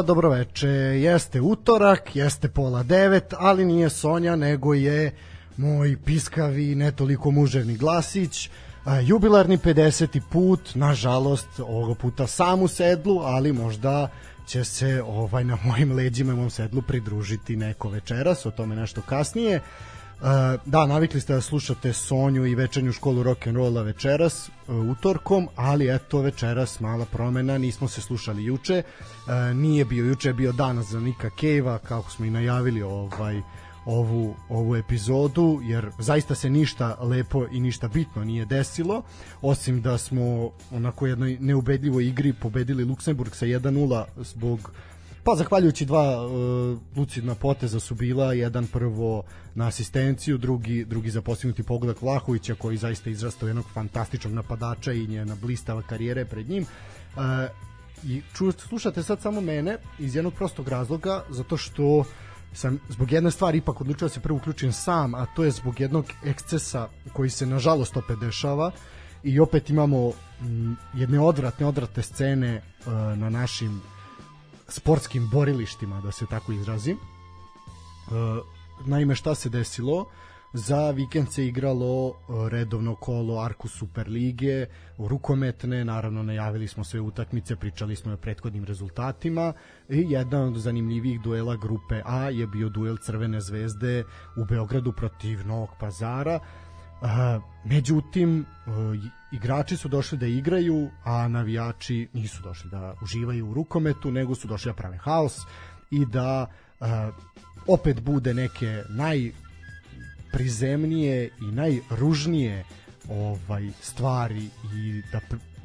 ekipa, dobroveče. Jeste utorak, jeste pola devet, ali nije Sonja, nego je moj piskavi, ne toliko muževni glasić. Jubilarni 50. put, nažalost, ovog puta sam u sedlu, ali možda će se ovaj na mojim leđima i mom sedlu pridružiti neko večeras, o tome nešto kasnije. E, da, navikli ste da slušate Sonju i večernju školu rock'n'rolla večeras, e, utorkom, ali eto večeras mala promena, nismo se slušali juče, e, nije bio juče, bio danas za Nika Kejva, kako smo i najavili ovaj ovu, ovu epizodu, jer zaista se ništa lepo i ništa bitno nije desilo, osim da smo onako jednoj neubedljivoj igri pobedili Luksemburg sa 1-0 zbog uh, Pa zahvaljujući dva uh, lucidna poteza su bila, jedan prvo na asistenciju, drugi, drugi za postignuti pogodak Vlahovića koji zaista izrastao jednog fantastičnog napadača i njena blistava karijere pred njim. Uh, I ču, slušate sad samo mene iz jednog prostog razloga, zato što sam zbog jedne stvari ipak odlučio da se prvo uključim sam, a to je zbog jednog ekscesa koji se nažalost opet dešava i opet imamo jedne odvratne, odvratne scene e, na našim sportskim borilištima, da se tako izrazim. E, naime, šta se desilo? Za vikend se igralo e, redovno kolo Arku Superlige, rukometne, naravno najavili smo sve utakmice, pričali smo o prethodnim rezultatima i jedan od zanimljivijih duela grupe A je bio duel Crvene zvezde u Beogradu protiv Novog Pazara. Uh, međutim, e, igrači su došli da igraju, a navijači nisu došli da uživaju u rukometu, nego su došli da prave haos i da e, opet bude neke najprizemnije i najružnije ovaj stvari i da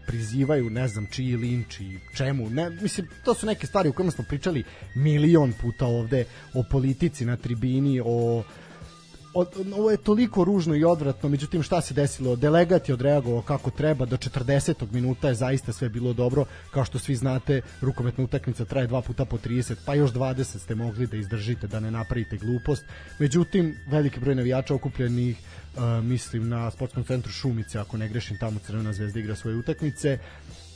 prizivaju ne znam čiji linč i čemu. Ne, mislim, to su neke stvari u kojima smo pričali milion puta ovde o politici na tribini, o uh, od, ovo je toliko ružno i odvratno, međutim šta se desilo? Delegat je odreagovao kako treba, do 40. minuta je zaista sve bilo dobro, kao što svi znate, rukometna utakmica traje dva puta po 30, pa još 20 ste mogli da izdržite, da ne napravite glupost. Međutim, veliki broj navijača okupljenih, Uh, mislim na sportskom centru Šumice, ako ne grešim, tamo Crvena zvezda igra svoje utakmice.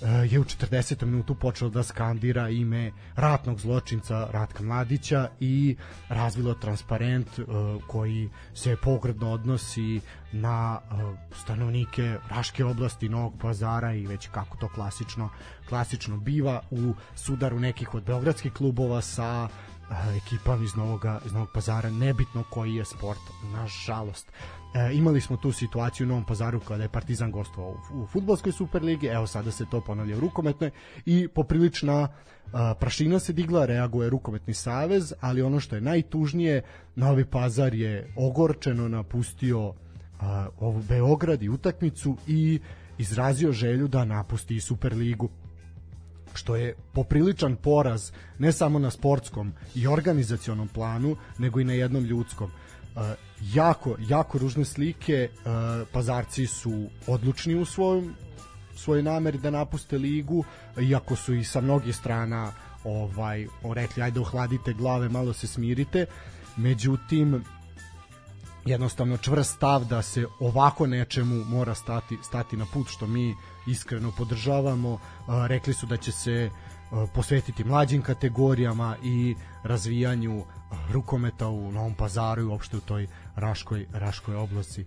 Eh, je u 40. minutu počelo da skandira ime ratnog zločinca Ratka Mladića i razvilo transparent eh, koji se pogredno odnosi na eh, stanovnike Raške oblasti, Novog pazara i već kako to klasično, klasično biva u sudaru nekih od beogradskih klubova sa ekipama iz iz Novog pazara, nebitno koji je sport, nažalost. E, imali smo tu situaciju u Novom Pazaru kada je Partizan gostovao u, u futbolskoj superligi, evo sada se to ponavlja u rukometnoj i poprilična a, e, prašina se digla, reaguje rukometni savez, ali ono što je najtužnije, Novi Pazar je ogorčeno napustio a, ovu Beograd i utakmicu i izrazio želju da napusti Superligu što je popriličan poraz ne samo na sportskom i organizacionom planu, nego i na jednom ljudskom. E, jako, jako ružne slike, e, pazarci su odlučni u svojom svoj nameri da napuste ligu, iako su i sa mnogih strana ovaj rekli ajde ohladite glave, malo se smirite. Međutim jednostavno čvrst stav da se ovako nečemu mora stati stati na put što mi iskreno podržavamo. E, rekli su da će se e, posvetiti mlađim kategorijama i razvijanju rukometa u Novom Pazaru i uopšte u toj Raškoj, Raškoj oblasti.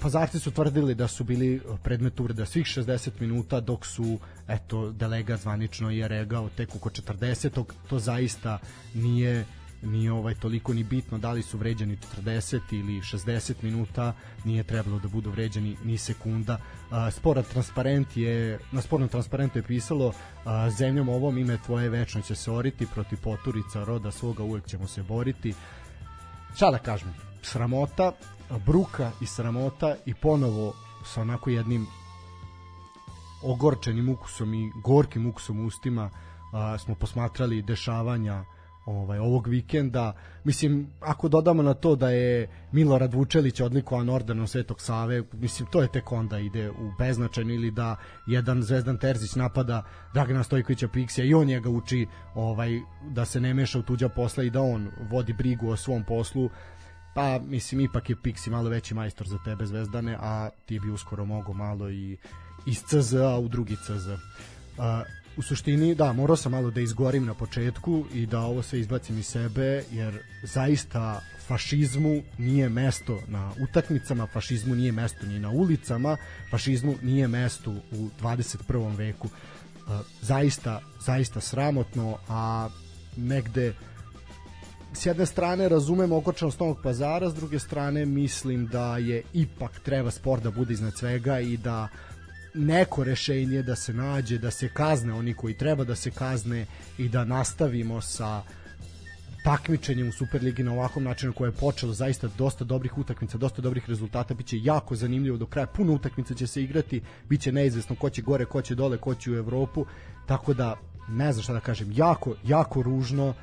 Pazarci su tvrdili da su bili predmet ureda svih 60 minuta dok su eto delega zvanično je regao tek oko 40. To zaista nije nije ovaj toliko ni bitno da li su vređani 40 ili 60 minuta, nije trebalo da budu vređani ni sekunda. Spora transparent je, na spornom transparentu je pisalo zemljom ovom ime tvoje večno će se oriti protiv poturica roda svoga uvek ćemo se boriti šta da kažem, sramota, bruka i sramota i ponovo sa onako jednim ogorčenim ukusom i gorkim ukusom u ustima a, smo posmatrali dešavanja ovaj ovog vikenda. Mislim, ako dodamo na to da je Milorad Vučelić odlikovan ordenom Svetog Save, mislim, to je tek onda ide u beznačajno ili da jedan Zvezdan Terzić napada Dragana Stojkovića Piksija i on njega uči ovaj, da se ne meša u tuđa posla i da on vodi brigu o svom poslu pa mislim ipak je Pixi malo veći majstor za tebe Zvezdane, a ti bi uskoro mogao malo i iz CZ-a u drugi CZ. Uh, u suštini, da, morao sam malo da izgorim na početku i da ovo sve izbacim iz sebe, jer zaista fašizmu nije mesto na utakmicama, fašizmu nije mesto ni na ulicama, fašizmu nije mesto u 21. veku. E, zaista, zaista sramotno, a negde s jedne strane razumem okočanost Novog pazara, s druge strane mislim da je ipak treba sport da bude iznad svega i da neko rešenje da se nađe, da se kazne oni koji treba da se kazne i da nastavimo sa takmičenjem u Superligi na ovakvom načinu koje je počelo zaista dosta dobrih utakmica, dosta dobrih rezultata, biće jako zanimljivo do kraja, puno utakmica će se igrati, biće neizvesno ko će gore, ko će dole, ko će u Evropu, tako da ne znam šta da kažem, jako, jako ružno,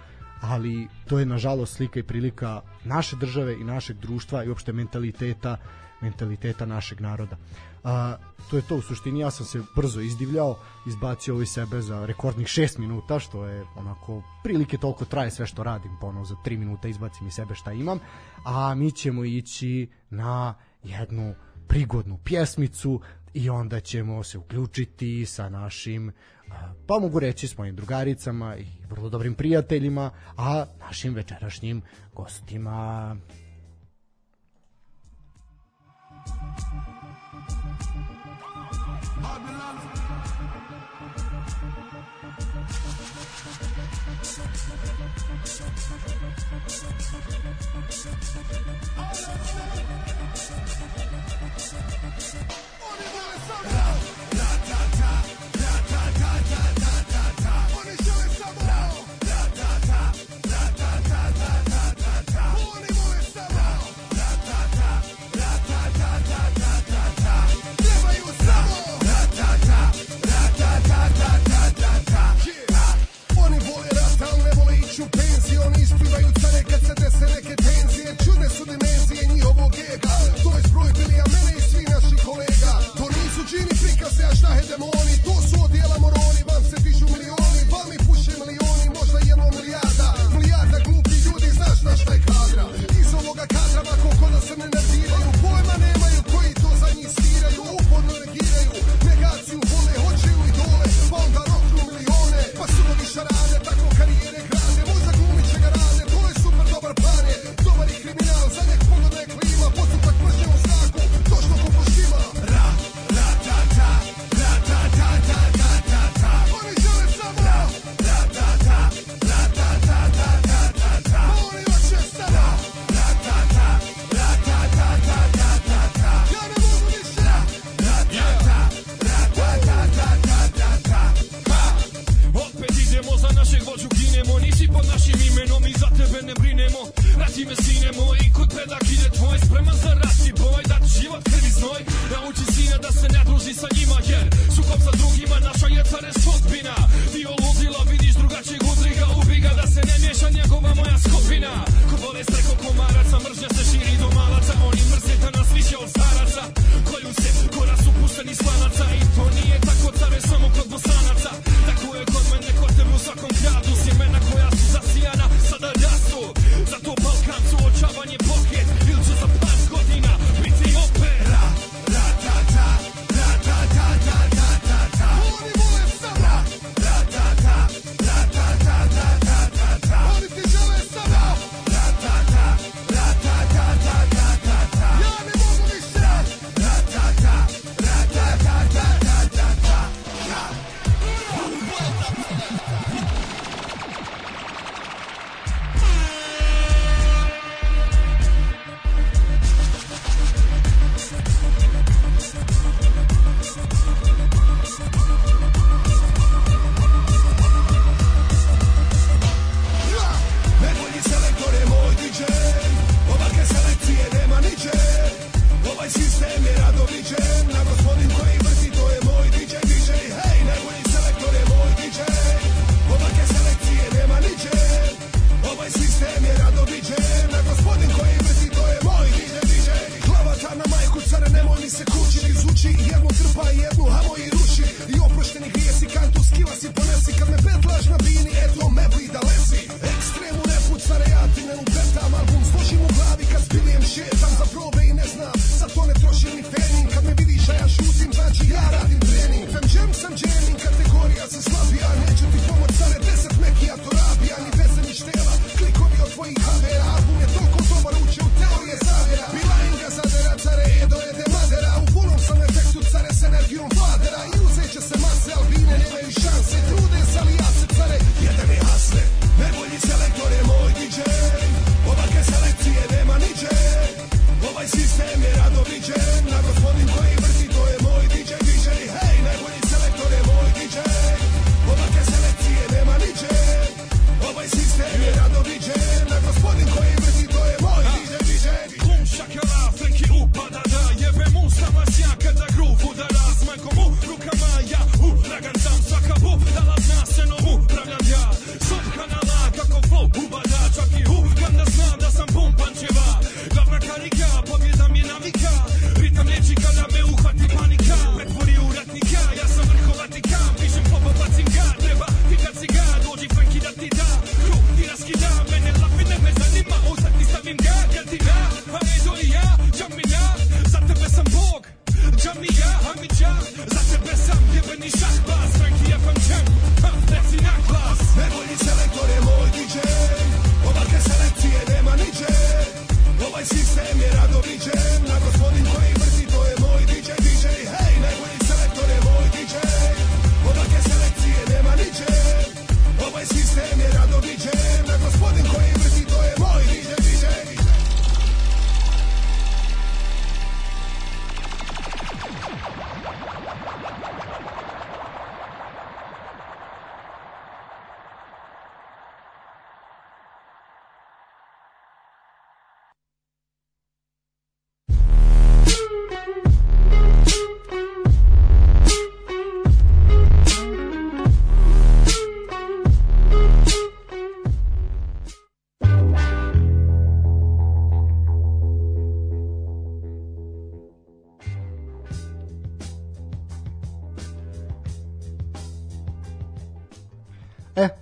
ali to je nažalost slika i prilika naše države i našeg društva i uopšte mentaliteta mentaliteta našeg naroda. A, to je to u suštini, ja sam se brzo izdivljao, izbacio ovaj sebe za rekordnih 6 minuta, što je onako prilike toliko traje sve što radim, pa ono za 3 minuta izbacim i sebe šta imam, a mi ćemo ići na jednu prigodnu pjesmicu i onda ćemo se uključiti sa našim pa mogu reći s mojim drugaricama i vrlo dobrim prijateljima, a našim večerašnjim gostima. Thank you.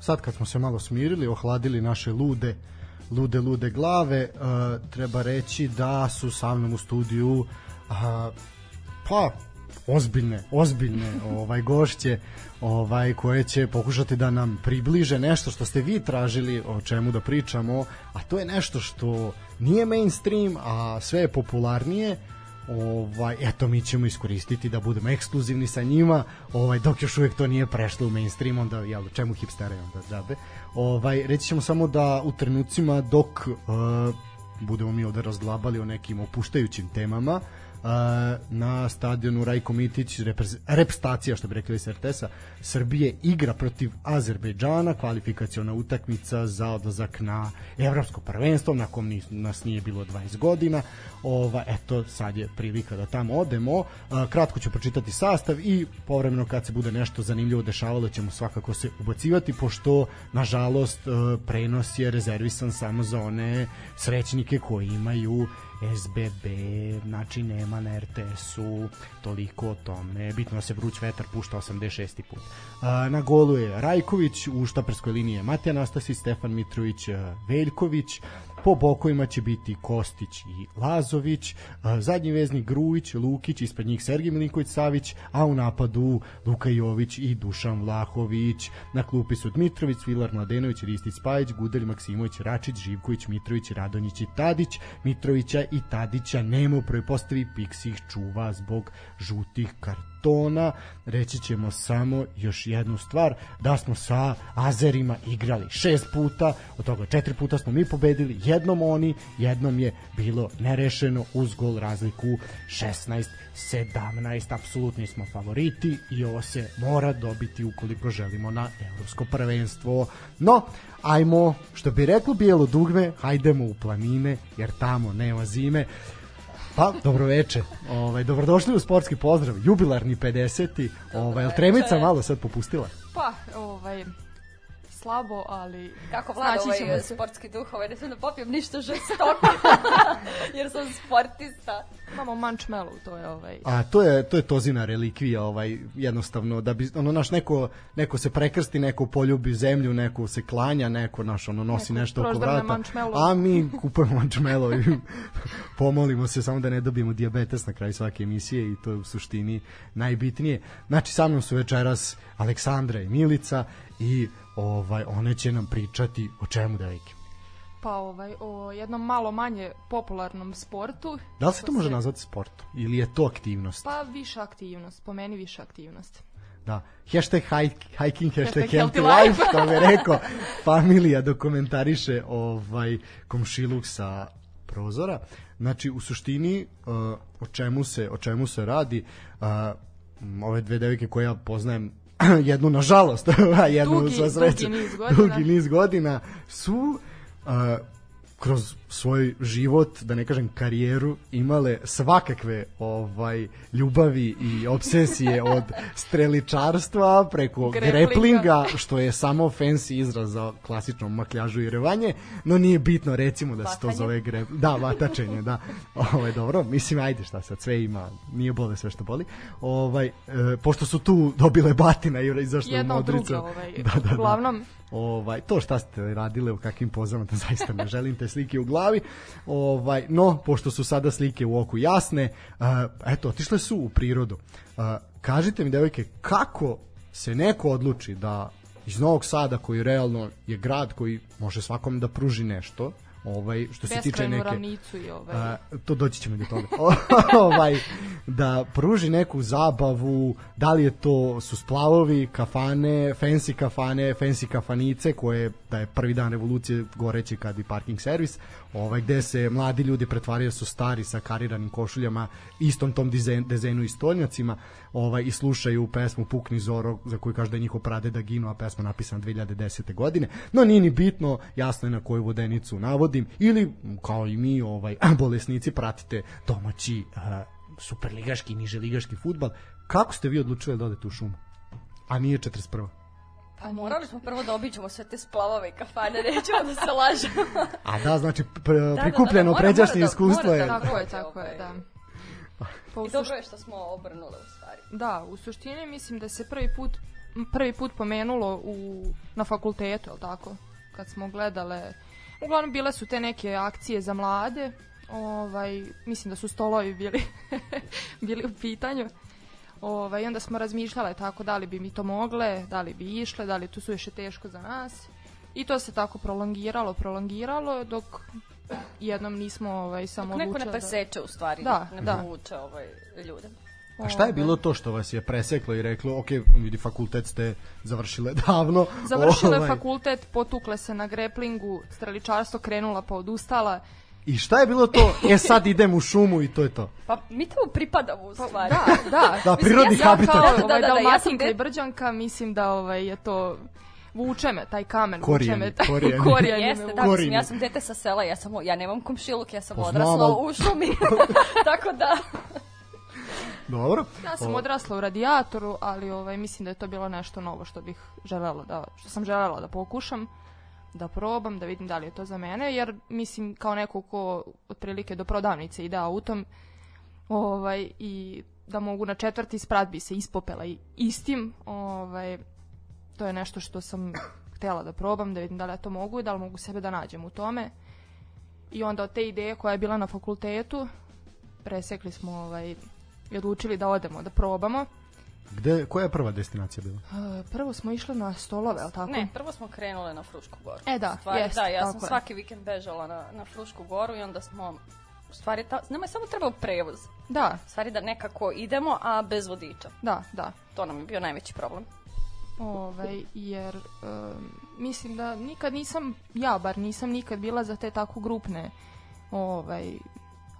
sad kad smo se malo smirili, ohladili naše lude, lude, lude glave, e, treba reći da su sa mnom u studiju a, pa ozbiljne, ozbiljne ovaj gošće ovaj koje će pokušati da nam približe nešto što ste vi tražili o čemu da pričamo, a to je nešto što nije mainstream, a sve je popularnije ovaj, eto mi ćemo iskoristiti da budemo ekskluzivni sa njima ovaj, dok još uvek to nije prešlo u mainstream onda jel, čemu hipstere onda džabe ovaj, reći ćemo samo da u trenucima dok uh, budemo mi ovde razglabali o nekim opuštajućim temama uh, na stadionu Rajko Mitić, repstacija što bi rekli SRTS-a, Srbije igra protiv Azerbejdžana, kvalifikaciona utakmica za odlazak na evropsko prvenstvo, na kom nas nije bilo 20 godina. Ova, eto, sad je prilika da tamo odemo. Kratko ću pročitati sastav i povremeno kad se bude nešto zanimljivo dešavalo ćemo svakako se ubacivati, pošto, nažalost, prenos je rezervisan samo za one srećnike koji imaju SBB, znači nema na RTS-u, toliko o tome, bitno da se vruć vetar pušta 86. put. Na golu je Rajković, u štaperskoj liniji je Matija Nastasić, Stefan Mitrović, e, Veljković, Po bokovima će biti Kostić i Lazović, zadnji vezni Grujić, Lukić, ispred njih Sergij Milinković Savić, a u napadu Luka Jović i Dušan Vlahović. Na klupi su Dmitrović, Vilar Mladenović, Ristić Spajić, Gudelj Maksimović, Račić, Živković, Mitrović, Radonjić i Tadić. Mitrovića i Tadića nema u prvoj postavi, Piks čuva zbog žutih kartona, reći ćemo samo još jednu stvar, da smo sa Azerima igrali šest puta, od toga četiri puta smo mi pobedili, jednom oni, jednom je bilo nerešeno uz gol razliku 16-17, apsolutni smo favoriti i ovo se mora dobiti ukoliko želimo na evropsko prvenstvo. No, ajmo, što bi reklo bijelo dugme, hajdemo u planine, jer tamo nema zime. Pa, dobro veče. Ovaj, dobrodošli u sportski pozdrav. Jubilarni 50. Ovaj, tremica malo sad popustila? Pa, ovaj, slabo, ali Kako vlada ovaj eh, se. sportski duh, ovaj ne sam da popijem ništa žestoko, jer sam sportista. Imamo mančmelu, to je ovaj... A to je, to je tozina relikvija, ovaj, jednostavno, da bi, ono, naš, neko, neko se prekrsti, neko poljubi zemlju, neko se klanja, neko, naš, ono, nosi neko nešto oko vrata. Mančmelu. A mi kupujemo mančmelo i pomolimo se samo da ne dobijemo dijabetes na kraju svake emisije i to je u suštini najbitnije. Znači, sa mnom su večeras Aleksandra i Milica i ovaj one će nam pričati o čemu devojke. Pa ovaj, o jednom malo manje popularnom sportu. Da li se to može se... nazvati sportom? Ili je to aktivnost? Pa više aktivnost, po meni više aktivnost. Da, hashtag hiking, hashtag healthy life, to mi je rekao, familija dokumentariše ovaj komšiluk sa prozora. Znači, u suštini, eh, o čemu se, o čemu se radi, eh, ove dve devike koje ja poznajem jednu nažalost, a jednu dugi, sva sreća, dugi niz godina, dugi niz godina su uh, kroz svoj život, da ne kažem karijeru, imale svakakve ovaj ljubavi i obsesije od streličarstva preko greplinga, što je samo fancy izraz za klasično makljažu i revanje, no nije bitno recimo da Vatanje. se to zove gre... Da, vatačenje, da. Ovaj, dobro, mislim, ajde šta sad, sve ima, nije bole sve što boli. Ovaj, e, pošto su tu dobile batina i izašle modrica. Ovaj, da, da, da. Uglavnom, ovaj, to šta ste radile, u kakvim pozama, da zaista ne želim te slike. Uglavnom, glavi. Ovaj, no, pošto su sada slike u oku jasne, uh, eto, otišle su u prirodu. Uh, kažite mi, devojke, kako se neko odluči da iz Novog Sada, koji realno je grad koji može svakom da pruži nešto, ovaj što se tiče neke ravnicu i ovaj a, to doći ćemo do toga. ovaj da pruži neku zabavu, da li je to su splavovi, kafane, fancy kafane, fancy kafanice koje da je prvi dan revolucije goreći kad i parking servis, ovaj, gde se mladi ljudi pretvaraju da su stari sa kariranim košuljama, istom tom dizajn, dizajnu i stolnjacima ovaj, i slušaju pesmu Pukni Zoro za koju kaže da je njihov prade da ginu, a pesma napisana 2010. godine. No nije ni bitno, jasno je na koju vodenicu navodim ili kao i mi ovaj, bolesnici pratite domaći uh, superligaški i niželigaški futbal. Kako ste vi odlučili da odete u šumu? A nije 41. Pa morali smo prvo da obiđemo sve te splavove i kafane, nećemo da se lažemo. A da, znači pr prikupljeno da, da, da, da pređašnje da, iskustvo da, je. Tako je, tako je, da, da. da. Pa, I dobro je što smo obrnule u stvari. Da, u suštini mislim da se prvi put prvi put pomenulo u, na fakultetu, je tako? Kad smo gledale, uglavnom bile su te neke akcije za mlade, ovaj, mislim da su stolovi bili, bili u pitanju. Ovaj, onda smo razmišljale tako da li bi mi to mogle, da li bi išle, da li to su još teško za nas. I to se tako prolongiralo, prolongiralo, dok jednom nismo ovaj, samo odlučili. Neko ne da- preseče da... u stvari, da, ne da. povuče ovaj, ljude. Ovaj. A šta je bilo to što vas je preseklo i reklo, ok, vidi, fakultet ste završile davno. Završile ovaj. fakultet, potukle se na greplingu, straličarstvo krenula pa odustala I šta je bilo to? E sad idem u šumu i to je to. Pa mi tamo pripadamo u pa, stvari. Da, da. da, da prirodni ja habitat. Kao, ovaj, da, da, da, ja sam te... Brđanka, mislim da ovaj, je to vuče me taj kamen, korijen, vuče me taj korijen. korijen Jeste, da, mislim, ja sam dete sa sela, ja sam, ja nemam komšiluk, ja sam odrasla u šumi, tako da... Dobro. Ja sam odrasla u radijatoru, ali ovaj, mislim da je to bilo nešto novo što bih želela da, što sam želela da pokušam da probam, da vidim da li je to za mene, jer mislim kao neko ko otprilike do prodavnice ide autom ovaj, i da mogu na četvrti sprat bi se ispopela i istim, ovaj, to je nešto što sam htela da probam, da vidim da li ja to mogu i da li mogu sebe da nađem u tome. I onda od te ideje koja je bila na fakultetu, presekli smo ovaj, i odlučili da odemo, da probamo. Gde, koja je prva destinacija bila? Uh, prvo smo išle na stolove, ali tako? Ne, prvo smo krenule na Frušku goru. E da, stvari, jest, da, ja sam je. svaki vikend bežala na, na Frušku goru i onda smo u stvari ta, nama je samo trebao prevoz. Da. U stvari da nekako idemo, a bez vodiča. Da, da. To nam je bio najveći problem. Ovaj, jer um, mislim da nikad nisam, ja bar nisam nikad bila za te tako grupne ovaj,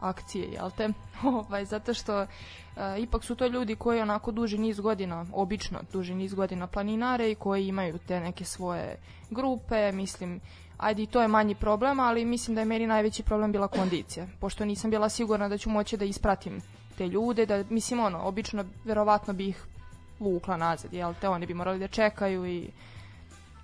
akcije, jel te? ovaj, zato što e, ipak su to ljudi koji onako duži niz godina, obično duži niz godina planinare i koji imaju te neke svoje grupe, mislim, ajde i to je manji problem, ali mislim da je meni najveći problem bila kondicija, pošto nisam bila sigurna da ću moći da ispratim te ljude, da, mislim, ono, obično, verovatno bih ih vukla nazad, jel te, oni bi morali da čekaju i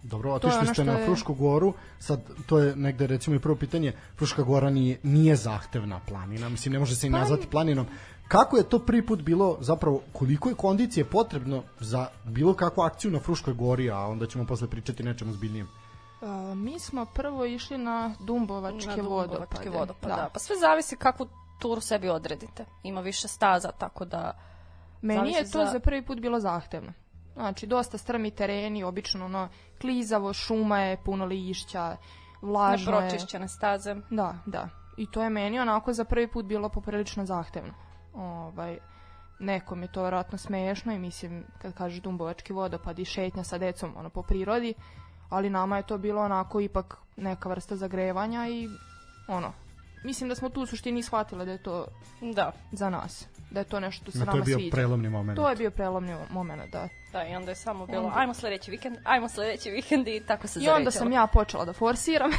Dobro, otišli ste na Frušku goru, sad to je negde recimo i prvo pitanje, Fruška gora nije, nije zahtevna planina, mislim ne može se i pa- nazvati planinom. Kako je to prvi put bilo, zapravo koliko je kondicije potrebno za bilo kakvu akciju na Fruškoj gori, a onda ćemo posle pričati nečemu zbiljnijem? A, mi smo prvo išli na Dumbovačke, na Dumbovačke vodopade. vodopade. Da. da. Pa sve zavisi kakvu turu sebi odredite. Ima više staza, tako da... Meni je to za... za prvi put bilo zahtevno. Znači, dosta strmi tereni, obično ono, klizavo, šuma je, puno lišća, vlažno je. Nepročišćene staze. Da, da. I to je meni onako za prvi put bilo poprilično zahtevno. Ovaj, nekom je to vjerojatno smešno i mislim, kad kažeš Dumbovački vodopad i šetnja sa decom ono, po prirodi, ali nama je to bilo onako ipak neka vrsta zagrevanja i ono, mislim da smo tu u suštini shvatile da je to da. za nas. Da je to nešto što se nama sviđa. To je bio sviđa. prelomni moment. To je bio prelomni moment, da. Da, i onda je samo bilo, onda... ajmo sledeći vikend, ajmo sledeći vikend i tako se I zarećalo. I onda sam ja počela da forsiram.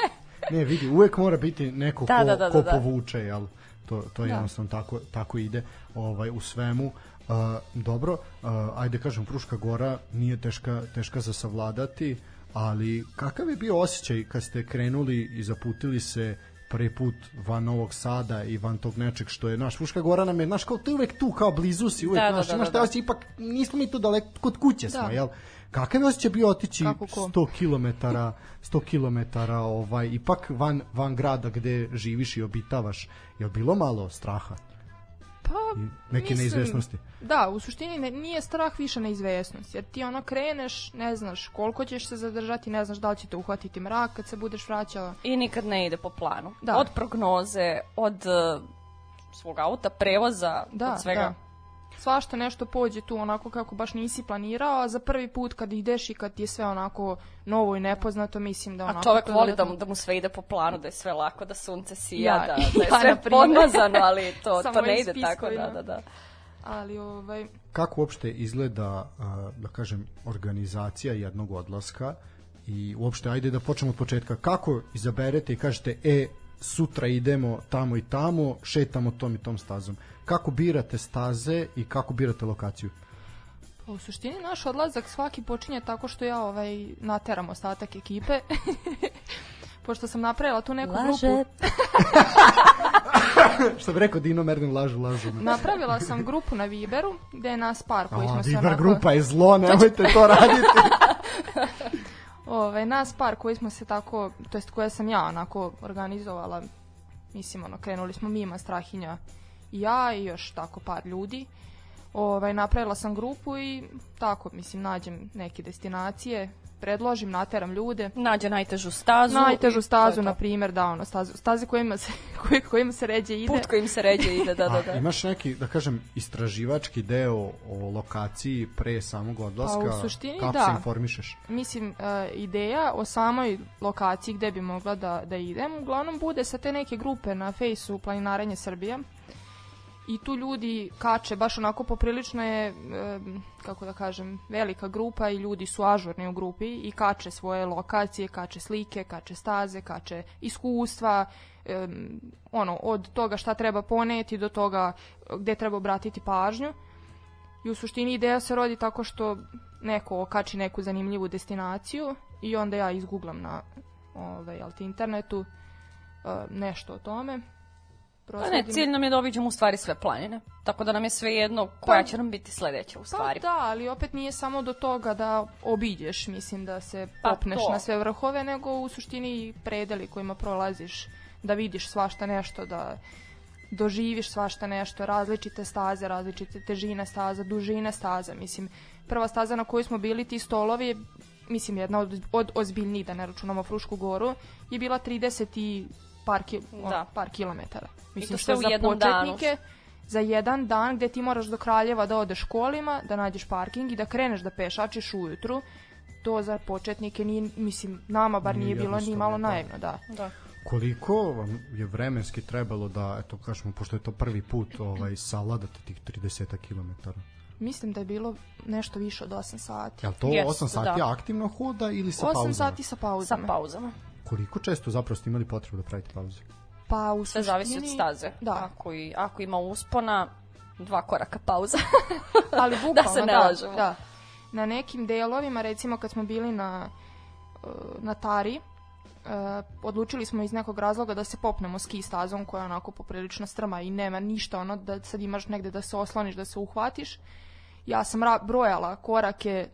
ne, vidi, uvek mora biti neko da, ko, da, da, ko da, da. povuče, jel? To, to je da. jednostavno tako, tako ide ovaj, u svemu. Uh, dobro, uh, ajde kažem, Pruška gora nije teška, teška za savladati, ali kakav je bio osjećaj kad ste krenuli i zaputili se uh, prvi put van Novog Sada i van tog nečeg što je naš Fruška Gora nam je naš kao tu uvek tu kao blizu si uvek da, da naš da, da, da, da, da. Osjeća, ipak nismo mi tu daleko kod kuće da. smo jel kakav je osjećaj bio otići 100 km 100 km ovaj ipak van van grada gde živiš i obitavaš je bilo malo straha Pa, neke mislim, neizvesnosti. Da, u suštini ne, nije strah više neizvesnost, jer ti ono kreneš, ne znaš koliko ćeš se zadržati, ne znaš da li će te uhvatiti mrak kad se budeš vraćala. I nikad ne ide po planu. Da. Od prognoze, od uh, svog auta, prevoza, da, od svega. Da svašta nešto pođe tu onako kako baš nisi planirao, a za prvi put kad ideš i kad ti je sve onako novo i nepoznato, mislim da onako... A čovek voli da mu, da mu sve ide po planu, da je sve lako, da sunce sija, ja, da, da je ja, sve podmazano, ali to, to ne ide tako, da, da, da, da. Ali ovaj... Kako uopšte izgleda, da kažem, organizacija jednog odlaska? i uopšte ajde da počnemo od početka kako izaberete i kažete e sutra idemo tamo i tamo, šetamo tom i tom stazom. Kako birate staze i kako birate lokaciju? Pa u suštini naš odlazak svaki počinje tako što ja ovaj nateram ostatak ekipe. Pošto sam napravila tu neku Laže. grupu. što bi rekao Dino Merlin, lažu, lažu. Me. Napravila sam grupu na Viberu, gde je nas par koji smo se... Viber onako... grupa je zlo, nemojte to raditi. Ovaj, nas par koji smo se tako, to jest koja sam ja onako organizovala, mislim ono, krenuli smo Mima, Strahinja i ja i još tako par ljudi. Ovaj, napravila sam grupu i tako, mislim, nađem neke destinacije predložim, nateram ljude. Nađe najtežu stazu. Najtežu stazu, na primjer, da, ono, stazu, staze kojima se, koj, kojima se ređe ide. Put kojim se ređe ide, da, da, da. A, imaš neki, da kažem, istraživački deo o lokaciji pre samog odlaska? Pa, u suštini, kako da. se informišeš? Mislim, uh, ideja o samoj lokaciji gde bi mogla da, da idem, uglavnom bude sa te neke grupe na fejsu Planinarenje Srbije, i tu ljudi kače baš onako poprilično je kako da kažem velika grupa i ljudi su ažurni u grupi i kače svoje lokacije, kače slike, kače staze, kače iskustva ono od toga šta treba poneti do toga eh, gde treba obratiti pažnju i u suštini ideja se rodi tako što neko okači neku zanimljivu destinaciju i onda ja izguglam na ovaj, internetu eh, nešto o tome prosledim... Pa ne, cilj nam je da obiđemo u stvari sve planine. Tako da nam je sve jedno pa koja pa, će nam biti sledeća u pa stvari. Pa da, ali opet nije samo do toga da obiđeš, mislim, da se pa popneš to. na sve vrhove, nego u suštini i predeli kojima prolaziš, da vidiš svašta nešto, da doživiš svašta nešto, različite staze, različite težine staza, dužine staza, mislim, prva staza na kojoj smo bili ti stolovi mislim, jedna od, od ozbiljnijih, da ne računamo Frušku goru, je bila 30 i par, ki, da. on, par kilometara. Mislim, I to sve što u jednom danu. Za jedan dan gde ti moraš do Kraljeva da odeš kolima, da nađeš parking i da kreneš da pešačiš ujutru, to za početnike nije, mislim, nama bar nije, nije bilo ni malo da. naivno, da. da. Koliko vam je vremenski trebalo da, eto kažemo, pošto je to prvi put, ovaj, savladate tih 30 km? Mislim da je bilo nešto više od 8 sati. Jel to yes, 8 sati da. aktivno hoda ili sa 8 pauzama? 8 sati sa pauzama. Sa pauzama koliko često zapravo ste imali potrebu da pravite pauze? Pa u suštini... Sve zavisi od staze. Da. Ako, i, ako ima uspona, dva koraka pauza. Ali bukvalno, da se ne da, Da. Na nekim delovima, recimo kad smo bili na, eh, na Tari, Uh, odlučili smo iz nekog razloga da se popnemo ski stazom koja je onako poprilično strma i nema ništa ono da sad imaš negde da se osloniš, da se uhvatiš. Ja sam brojala korake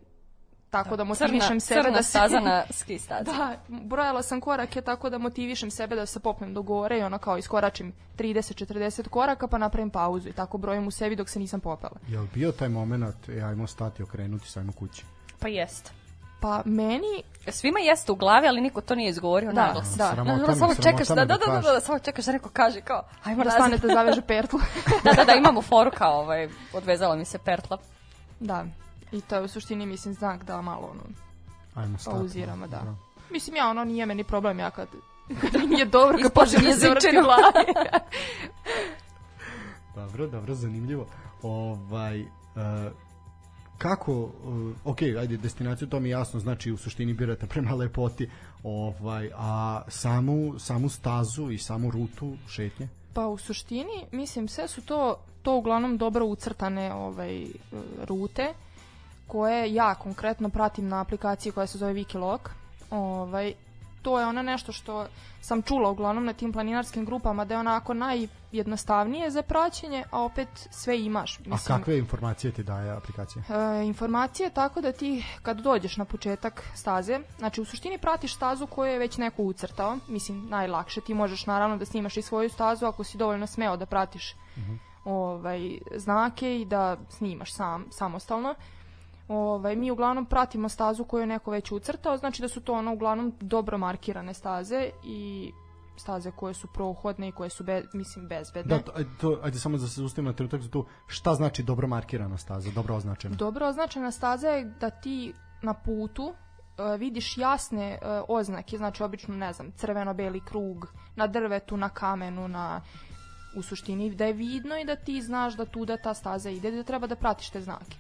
tako da motivišem crna, sebe crna da se... staza na ski stazi. Da, brojala sam korake tako da motivišem sebe da se popnem do gore i ono kao iskoračim 30-40 koraka pa napravim pauzu i tako brojim u sebi dok se nisam popela. Jel bio taj moment, e, ajmo stati, okrenuti, sajmo kući? Pa jeste. Pa meni... E, svima jeste u glavi, ali niko to nije izgovorio da, naglas. Da, sramota, da, samo čekaš, da, da, da, da, da, da, samo čekaš da neko kaže kao, ajmo da stane da zaveže pertlu. da, da, da, imamo foru kao, ovaj, odvezala mi se pertla. Da. I to je u suštini, mislim, znak da malo ono... Ajmo stati. Pauziramo, da. da. Mislim, ja ono nije meni problem, ja kad, kad mi nije dobro, kad počnem da se vrti glavi. dobro, dobro, zanimljivo. Ovaj, uh, kako, uh, e, ok, ajde, destinaciju to mi jasno, znači u suštini birate prema lepoti, ovaj, a samu, samu stazu i samu rutu šetnje? Pa u suštini, mislim, sve su to, to uglavnom dobro ucrtane ovaj, e, rute koje ja konkretno pratim na aplikaciji koja se zove Wikiloc. Ovaj, to je ono nešto što sam čula uglavnom na tim planinarskim grupama da je onako najjednostavnije za praćenje, a opet sve imaš. Mislim, a kakve informacije ti daje aplikacija? E, informacije tako da ti kad dođeš na početak staze, znači u suštini pratiš stazu koju je već neko ucrtao, mislim najlakše, ti možeš naravno da snimaš i svoju stazu ako si dovoljno smeo da pratiš uh mhm. -huh. ovaj, znake i da snimaš sam, samostalno. Uh, Ovaj, mi uglavnom pratimo stazu koju je neko već ucrtao, znači da su to ono uglavnom dobro markirane staze i staze koje su prohodne i koje su be, mislim bezbedne. Da, to, to, ajde samo da se ustavimo na trenutak za to, šta znači dobro markirana staza, dobro označena? Dobro označena staza je da ti na putu e, vidiš jasne e, oznake, znači obično, ne znam, crveno-beli krug na drvetu, na kamenu, na u suštini da je vidno i da ti znaš da tuda ta staza ide i da treba da pratiš te znake.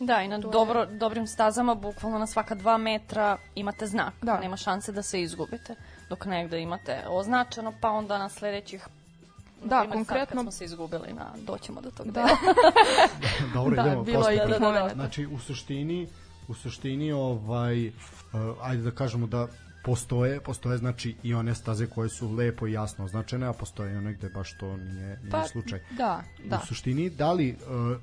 Da, i na dobro, dobrim stazama, bukvalno na svaka dva metra imate znak. Da. Nema šanse da se izgubite. Dok negde imate označeno, pa onda na sledećih Da, konkretno smo se izgubili, na doćemo do tog da. dobro, da, idemo bilo je da, da, da, da. Znači, u suštini, u suštini ovaj uh, ajde da kažemo da postoje, postoje znači i one staze koje su lepo i jasno označene, a postoje i one gde baš to nije, nije pa, slučaj. Da, da. U suštini, da li uh,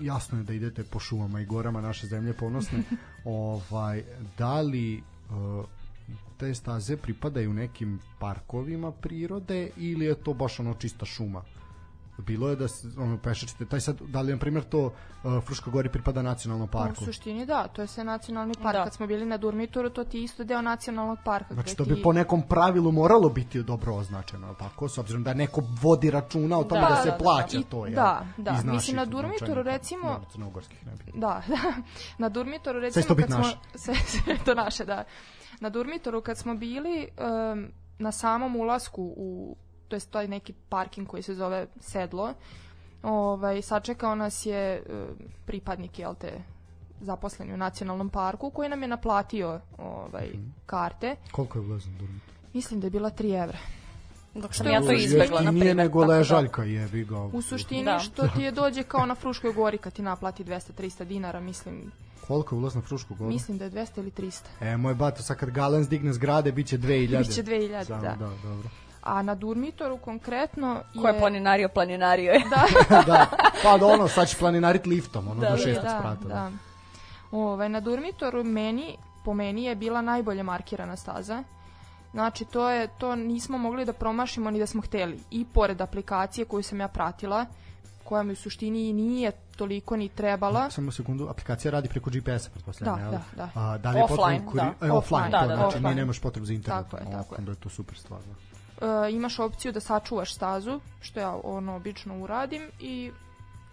jasno je da idete po šumama i gorama naše zemlje ponosne ovaj da li e, te staze pripadaju nekim parkovima prirode ili je to baš ono čista šuma bilo je da se ono pešačite taj sad da li na primjer to uh, Fruška Gori pripada nacionalnom parku u suštini da to je sve nacionalni park da. kad smo bili na Durmitoru to ti isto deo nacionalnog parka znači to bi ti... po nekom pravilu moralo biti dobro označeno al tako s obzirom da neko vodi računa o tome da, da se da, da, da. plaća da. to je da da iz mislim na Durmitoru recimo crnogorskih ne bi da da na Durmitoru recimo sve to kad naše. smo sve, sve to naše da na Durmitoru kad smo bili um, na samom ulasku u to je taj neki parking koji se zove sedlo, ovaj, sačekao nas je e, pripadnik, jel te, zaposleni u nacionalnom parku, koji nam je naplatio ovaj, mm. karte. Koliko je ulazan durmit? Mislim da je bila 3 evra. Dok sam ja to izbegla, na primjer. Nije nego da. ležaljka je ga. U suštini da. što ti je dođe kao na Fruškoj gori kad ti naplati 200-300 dinara, mislim. Koliko je ulaz na Frušku goru? Mislim da je 200 ili 300. E, moj bato, sad kad Galen digne zgrade, bit će 2000. Biće 2000, Samo, da. da. dobro. A na Durmitoru konkretno je... Ko je planinario, planinario je. Da. da. Pa da ono, sad će planinarit liftom, ono da, do 16 da, da, sprata. Da. da. Ove, na Durmitoru meni, po meni je bila najbolje markirana staza. Znači, to, je, to nismo mogli da promašimo ni da smo hteli. I pored aplikacije koju sam ja pratila, koja mi u suštini i nije toliko ni trebala. Samo sekundu, aplikacija radi preko GPS-a, pretpostavljam, da, da, da. A, da li je offline, potrebno, kuri... da. E, offline, da, to, da, da, znači, da, offline. nije nemaš potrebu za internet. Tako je, tako je. Onda je to super stvar. Da e, imaš opciju da sačuvaš stazu, što ja ono obično uradim i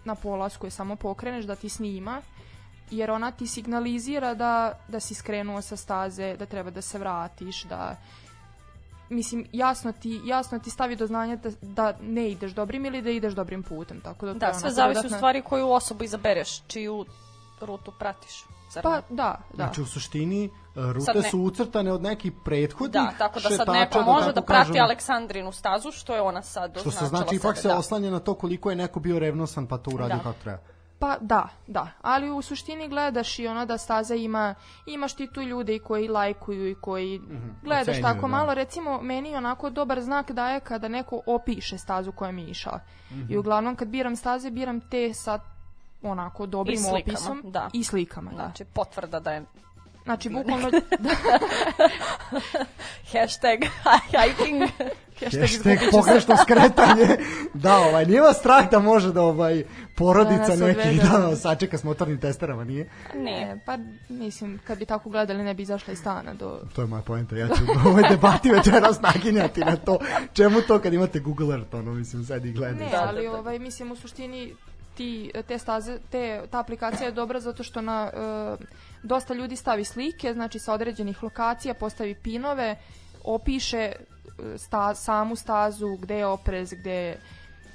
na polasku je samo pokreneš da ti snima, jer ona ti signalizira da, da si skrenuo sa staze, da treba da se vratiš, da mislim, jasno ti, jasno ti stavi do znanja da, da ne ideš dobrim ili da ideš dobrim putem. Tako da, da sve zavisi dodatna... u stvari koju osobu izabereš, čiju rutu pratiš zar Pa da, da. Znači u suštini e, rute ne... su ucrtane od nekih prethodnih Da, tako da sad neko pa da može da, prati kažemo, Aleksandrinu stazu, što je ona sad doznačila Što se znači ipak sebe, se da. oslanja na to koliko je neko bio revnosan pa to uradio da. kako treba. Pa da, da, ali u suštini gledaš i ona da staza ima, imaš ti tu ljude i koji lajkuju i koji mm -hmm, gledaš Ocenjuju, tako da. malo, recimo meni onako dobar znak daje kada neko opiše stazu koja mi je išao mm -hmm. i uglavnom kad biram staze biram te sa onako dobrim I slikama, opisom da. i slikama. Da. Znači, potvrda da je Znači, bukvalno... da. Hashtag hiking. Hashtag, pogrešno skretanje. da, ovaj, nije vas strah da može da ovaj, porodica da, da neki da sačeka s motornim testerama, nije? Ne, e, pa mislim, kad bi tako gledali ne bi izašla iz stana do... To je moja poenta, ja ću u ovoj debati večeras naginjati na to. Čemu to kad imate Google Earth, ono, mislim, sad i gledaj. Ne, sad. ali da. ovaj, mislim, u suštini ti, te staze, te, ta aplikacija je dobra zato što na, e, dosta ljudi stavi slike, znači sa određenih lokacija, postavi pinove, opiše e, sta, samu stazu, gde je oprez, gde je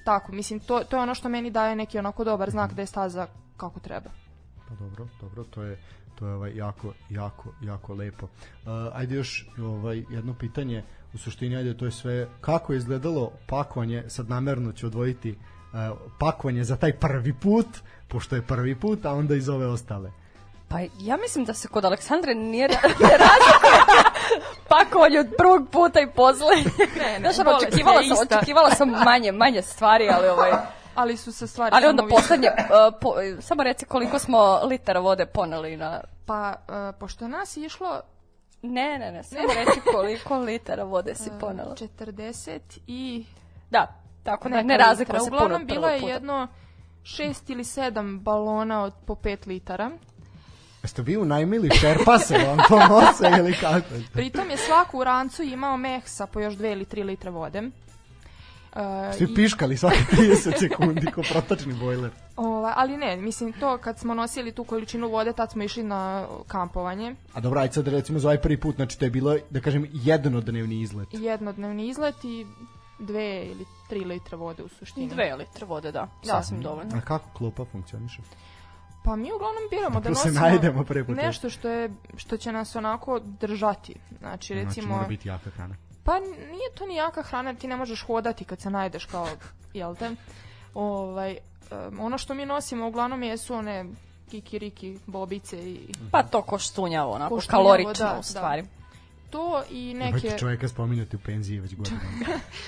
tako. Mislim, to, to je ono što meni daje neki onako dobar znak da je staza kako treba. Pa dobro, dobro, to je to je ovaj jako jako jako lepo. Uh, ajde još ovaj jedno pitanje u suštini ajde to je sve kako je izgledalo pakovanje sad namerno ću odvojiti E, pakovanje za taj prvi put, pošto je prvi put, a onda i za ove ostale. Pa ja mislim da se kod Aleksandre nije ra razlikuje pakovanje od prvog puta i poslednje. Ne, ne, Znaš, očekivala sam, ista. očekivala sam manje, manje stvari, ali ovaj... Ali su se stvari... Ali onda poslednje, uh, po, samo reci koliko smo litara vode poneli na... Pa, uh, pošto nas je išlo Ne, ne, ne, samo reći koliko litara vode si ponela. 40 i... Da, Tako neka ne razlikuje se Uglavnom, puno bilo je jedno šest ili sedam balona od po pet litara. Jeste vi unajmili šerpase vam ponose ili kako? Pritom je svaku u rancu imao mehsa po još dve ili tri litre vode. Uh, Svi i... piškali svake 30 sekundi ko protočni bojler. Ova, ali ne, mislim to kad smo nosili tu količinu vode, tad smo išli na kampovanje. A dobro, ajde sad recimo za ovaj prvi put, znači to je bilo, da kažem, jednodnevni izlet. Jednodnevni izlet i dve ili tri litra vode u suštini. Dve litre vode, da. da. Sasvim dovoljno. A kako klupa funkcioniše? Pa mi uglavnom biramo dakle, da nosimo se najdemo nešto što, je, što će nas onako držati. Znači, znači recimo... Znači, mora biti jaka hrana. Pa nije to ni jaka hrana, ti ne možeš hodati kad se najdeš kao, jel te? Ovaj, um, ono što mi nosimo uglavnom jesu one kikiriki, bobice i... Pa to koštunjavo, onako, koštunjavo, kalorično da, u da. stvari. Da. To i neke... Imate čoveka spominjati u penziji već godinama.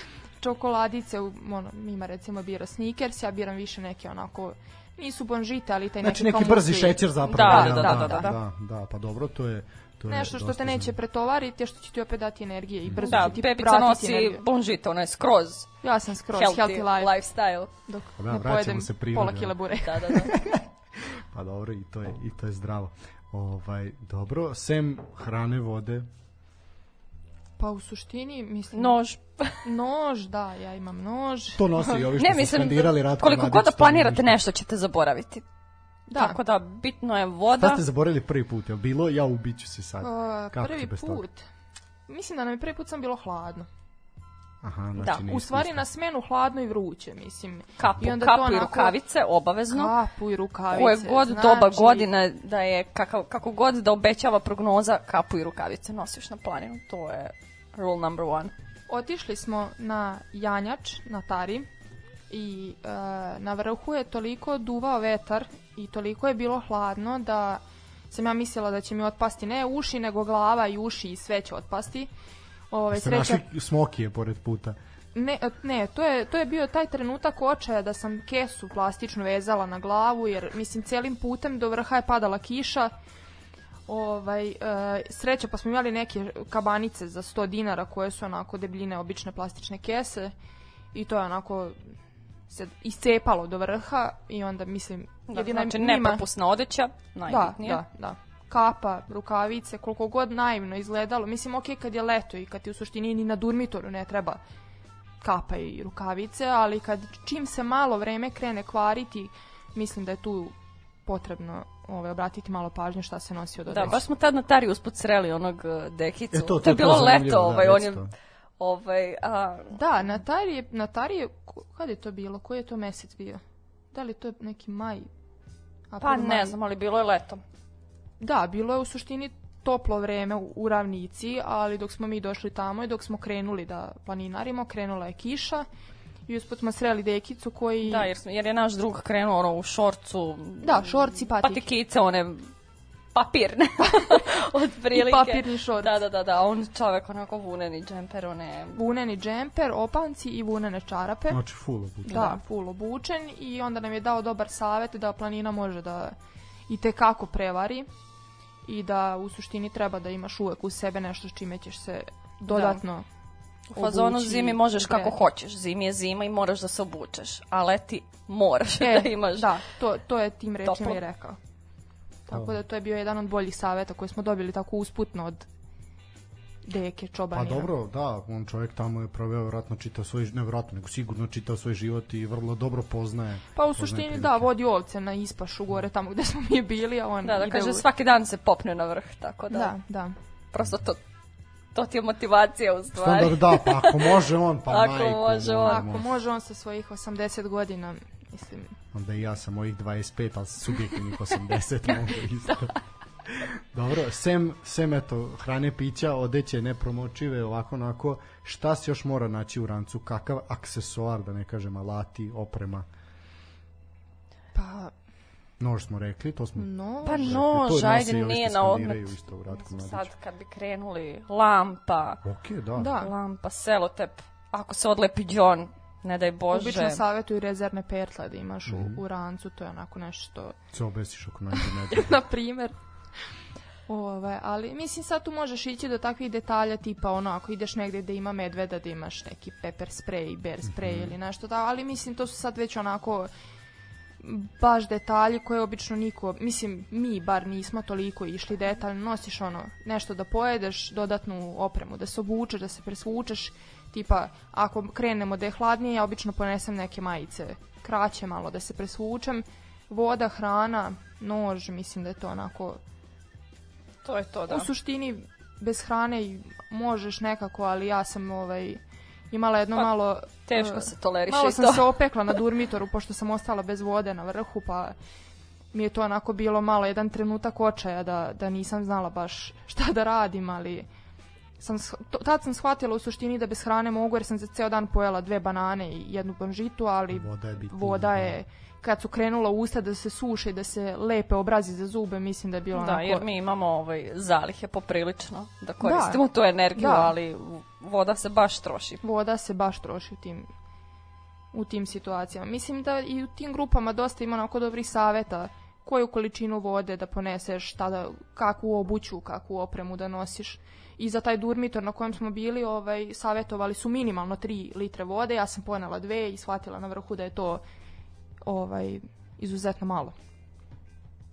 čokoladice, ono, ima recimo bira Snickers, ja biram više neke onako nisu bonžite, ali taj znači, neki, neki brzi šećer zapravo. Da, da, da, da, da, da, da, pa dobro, to je To Nešto što te neće pretovariti, a što će ti opet dati energije i da, brzo da, će ti Pepica nosi energiju. bonžito, ona je skroz. Ja sam skroz healthy, healthy life. lifestyle. Dok da, ne pojedem se prirode, pola kila bure. Da, da, da. pa dobro, i to je, i to je zdravo. Ovaj, dobro, sem hrane, vode, Pa u suštini, mislim... Nož. nož, da, ja imam nož. To nosi i ovi što ne, su mislim, skandirali Ratko Koliko god da planirate nešto ćete zaboraviti. Da. Tako da, bitno je voda. Šta ste zaboravili prvi put? Jel bilo ja ubiću se sad? Uh, Kako prvi put? Toga? Mislim da nam je prvi put sam bilo hladno. Aha, da, znači da, u stvari isto. na smenu hladno i vruće, mislim. Kapu, I onda kapu to onako... i rukavice, obavezno. Kapu i rukavice. Koje god znači... doba godine da je, kako, kako god da obećava prognoza, kapu i rukavice nosiš na planinu. To je rule number one. Otišli smo na Janjač, na Tari, i e, na vrhu je toliko duvao vetar i toliko je bilo hladno da sam ja mislila da će mi otpasti ne uši, nego glava i uši i sve će otpasti. Ovaj sreća. Našli smokije pored puta. Ne, e, ne, to je, to je bio taj trenutak očaja da sam kesu plastičnu vezala na glavu, jer mislim celim putem do vrha je padala kiša. Ovaj, e, sreća pa smo imali neke kabanice za 100 dinara koje su onako debljine obične plastične kese i to je onako se iscepalo do vrha i onda mislim da, jedina znači, njima... nepropusna odeća da, najbitnije. Da, da, da kapa, rukavice, koliko god naivno izgledalo. Mislim, ok, kad je leto i kad ti u suštini ni na durmitoru ne treba kapa i rukavice, ali kad čim se malo vreme krene kvariti, mislim da je tu potrebno ovaj, obratiti malo pažnje šta se nosi od odreća. Da, baš smo tad na Tari usput sreli onog e, dekicu. E to, to, to je bilo leto, da, ovaj, da, on je... Ovaj, a... Da, na Tari je, na Tari je, kada je to bilo? Koji je to mesec bio? Da li to je neki maj? A pa ne maj? znam, ali bilo je leto. Da, bilo je u suštini toplo vreme u, u ravnici, ali dok smo mi došli tamo i dok smo krenuli da planinarimo, krenula je kiša i usput smo sreli dekicu koji... Da, jer, smo, jer je naš drug krenuo ono u šorcu... Da, šorci i patike. Patikice, one papirne, od prilike. I papirni šorc. Da, da, da, da, on čovek onako vuneni džemper, one... Vuneni džemper, opanci i vunene čarape. Znači full obučen. Da, full obučen i onda nam je dao dobar savet da planina može da i kako prevari i da u suštini treba da imaš uvek u sebe nešto s čime ćeš se da. dodatno da. U fazonu zimi možeš kako hoćeš. Zimi je zima i moraš da se obučeš. A leti moraš e, da imaš Da, to, to je tim rečima i rekao. Tako da to je bio jedan od boljih saveta koje smo dobili tako usputno od deke čobanina. Pa dobro, da, on čovjek tamo je proveo vjerojatno čitao svoj, ne vjerojatno, nego sigurno čitao svoj život i vrlo dobro poznaje. Pa u suštini da, vodi ovce na ispašu gore tamo gde smo mi bili, a on Da, da kaže u... svaki dan se popne na vrh, tako da. Da, da. Prosto to to ti je motivacija u stvari. Standard, da, pa ako može on, pa ako majko. Može on. Ako može. on sa svojih 80 godina, mislim. Onda i ja sa mojih 25, ali sa subjektivnih 80 mogu isto. da. Dobro, sem, sem eto, hrane, pića, odeće, nepromočive, ovako, onako, šta se još mora naći u rancu? Kakav aksesuar, da ne kažem, alati, oprema? Pa, Nož smo rekli, to smo... No, pa nož, ajde, nije na odmet. Isto, u sad kad bi krenuli, lampa. Ok, da. Da, lampa, selotep. Ako se odlepi džon, ne daj Bože. Obično savjetuju rezervne pertle da imaš mm. u, mhm. u rancu, to je onako nešto... Se obesiš ako nađe Na primjer. Ove, ali mislim sad tu možeš ići do takvih detalja tipa ono ako ideš negde gde ima medveda da imaš neki pepper spray, bear spray mm -hmm. ili nešto tako, ali mislim to su sad već onako baš detalji koje obično niko, mislim mi bar nismo toliko išli detaljno, nosiš ono nešto da pojedeš, dodatnu opremu, da se obučeš, da se presvučeš, tipa ako krenemo da je hladnije, ja obično ponesem neke majice kraće malo da se presvučem, voda, hrana, nož, mislim da je to onako To je to, da. U suštini, bez hrane možeš nekako, ali ja sam ovaj, imala jedno pa, malo... Teško se toleriše to. Malo sam to. se opekla na durmitoru, pošto sam ostala bez vode na vrhu, pa mi je to onako bilo malo jedan trenutak očaja da, da nisam znala baš šta da radim, ali sam, to, tad sam shvatila u suštini da bez hrane mogu jer sam za ceo dan pojela dve banane i jednu bonžitu, ali voda je, bitnija, voda da. je kad su krenula usta da se suše i da se lepe obrazi za zube, mislim da je bilo da, onako... Da, jer mi imamo ovaj, zalihe poprilično da, da. koristimo da, tu energiju, da. ali voda se baš troši. Voda se baš troši u tim, u tim situacijama. Mislim da i u tim grupama dosta ima onako dobrih saveta koju količinu vode da poneseš, šta da, kakvu obuću, kakvu opremu da nosiš. I za taj durmitor na kojem smo bili, ovaj, savjetovali su minimalno 3 litre vode, ja sam ponela dve i shvatila na vrhu da je to ovaj, izuzetno malo.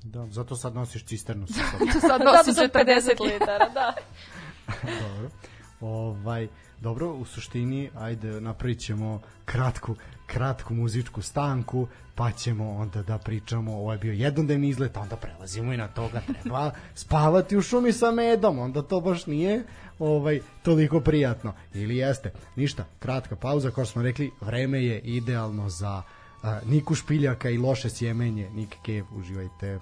Da, zato sad nosiš cisternu sa sobom. zato sad nosiš 40 litara, da. Dobro. Ovaj, dobro, u suštini, ajde, napravit ćemo kratku, kratku muzičku stanku, pa ćemo onda da pričamo, ovo je bio jednodnevni izlet, onda prelazimo i na toga da treba spavati u šumi sa medom, onda to baš nije ovaj toliko prijatno, ili jeste. Ništa, kratka pauza, kao smo rekli, vreme je idealno za Niku Špiljaka i loše sjemenje Nick Cave. Uživajte.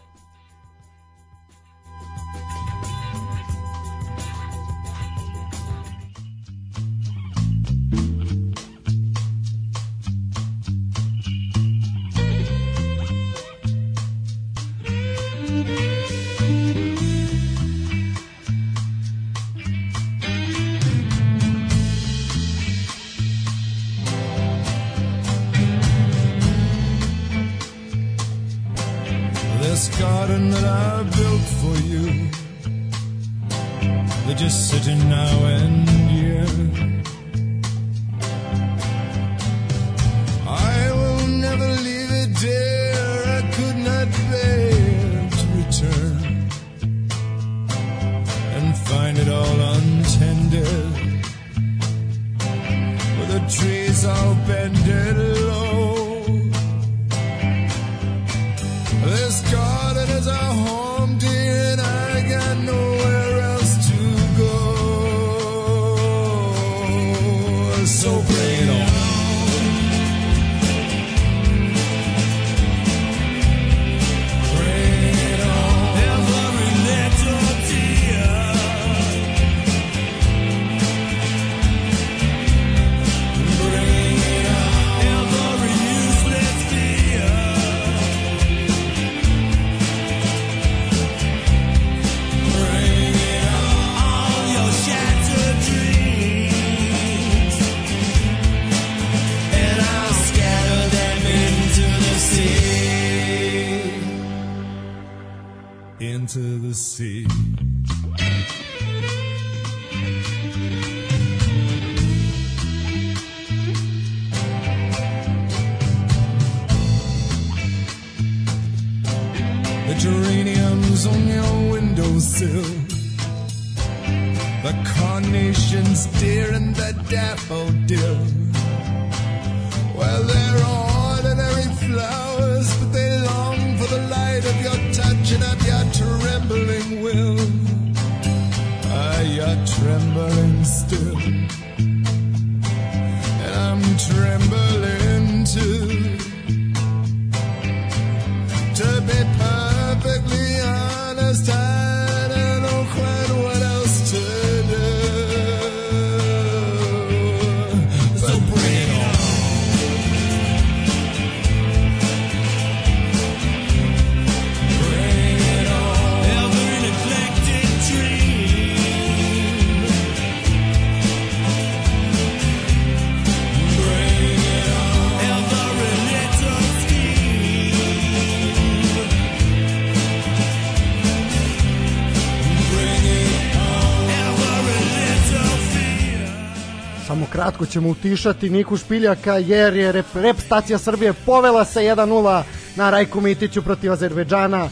kratko ćemo utišati Niku Špiljaka jer je rep, repstacija Srbije povela se 1-0 na Rajku Mitiću protiv Azerbeđana.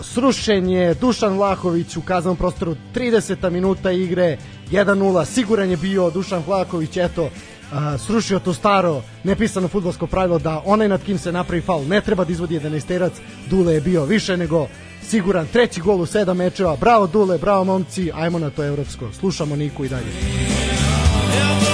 Srušen je Dušan Vlahović u kaznom prostoru 30. minuta igre 1-0. Siguran je bio Dušan Vlahović, eto, a, srušio to staro nepisano futbolsko pravilo da onaj nad kim se napravi faul ne treba da izvodi 11 Dule je bio više nego siguran treći gol u sedam mečeva. Bravo Dule, bravo momci, ajmo na to evropsko. Slušamo Niku i dalje. Evo!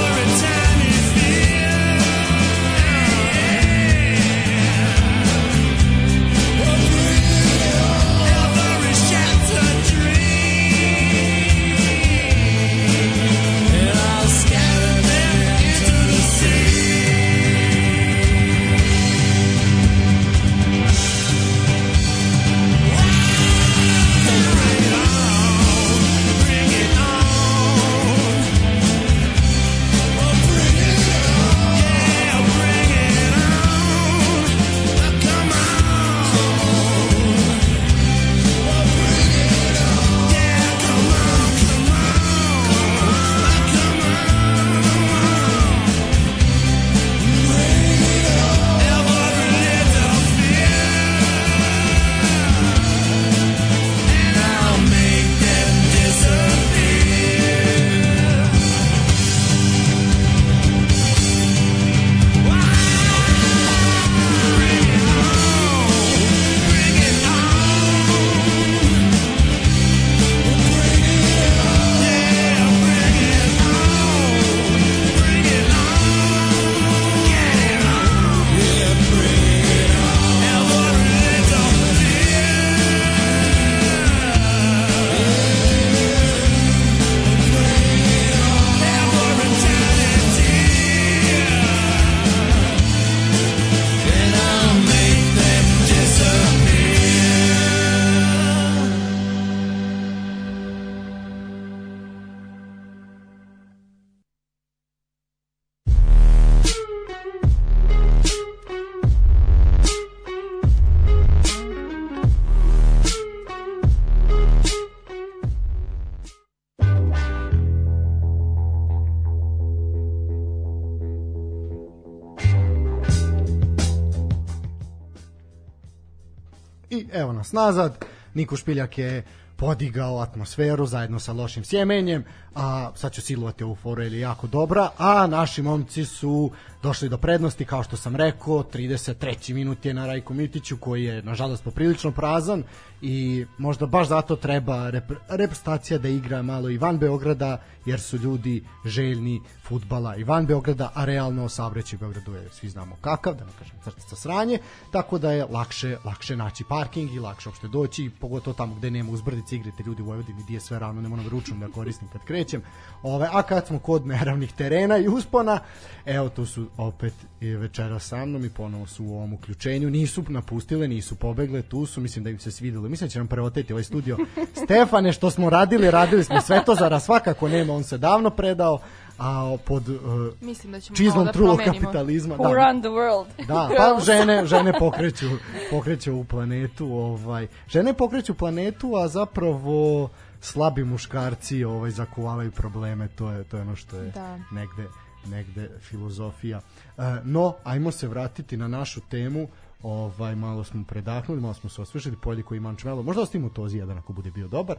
nas nazad. Niko Špiljak je podigao atmosferu zajedno sa lošim sjemenjem, a sad ću silovati ovu foru, je jako dobra, a naši momci su došli do prednosti, kao što sam rekao, 33. minut je na Rajku Mitiću, koji je, nažalost, poprilično prazan i možda baš zato treba rep reprezentacija da igra malo i van Beograda, jer su ljudi željni futbala i van Beograda, a realno sabreći u Beogradu je, svi znamo kakav, da ne kažem crtica sranje, tako da je lakše, lakše naći parking i lakše opšte doći, pogotovo tamo gde nema uzbrdice, igrate ljudi u Vojvodini, gdje sve ravno, ne moram da ručnom da koristim kad krećem. Ove, a kad smo kod neravnih terena i uspona, evo tu su opet je večera sa mnom i ponovo su u ovom uključenju. Nisu napustile, nisu pobegle, tu su, mislim da im se svidelo. Mislim da će nam preoteti ovaj studio. Stefane, što smo radili, radili smo Svetozara, svakako nema, on se davno predao a pod uh, Mislim da ćemo čizmom da trulog kapitalizma. Who da, run the world. Da, pa žene, žene pokreću, pokreću u planetu. Ovaj, žene pokreću planetu, a zapravo slabi muškarci ovaj zakuvavaju probleme, to je to je ono što je da. negde negde filozofija. E, no, ajmo se vratiti na našu temu, ovaj malo smo predahnuli, malo smo se osvežili polje koji Mančvelo. Možda ostavimo tozi jedan ako bude bio dobar.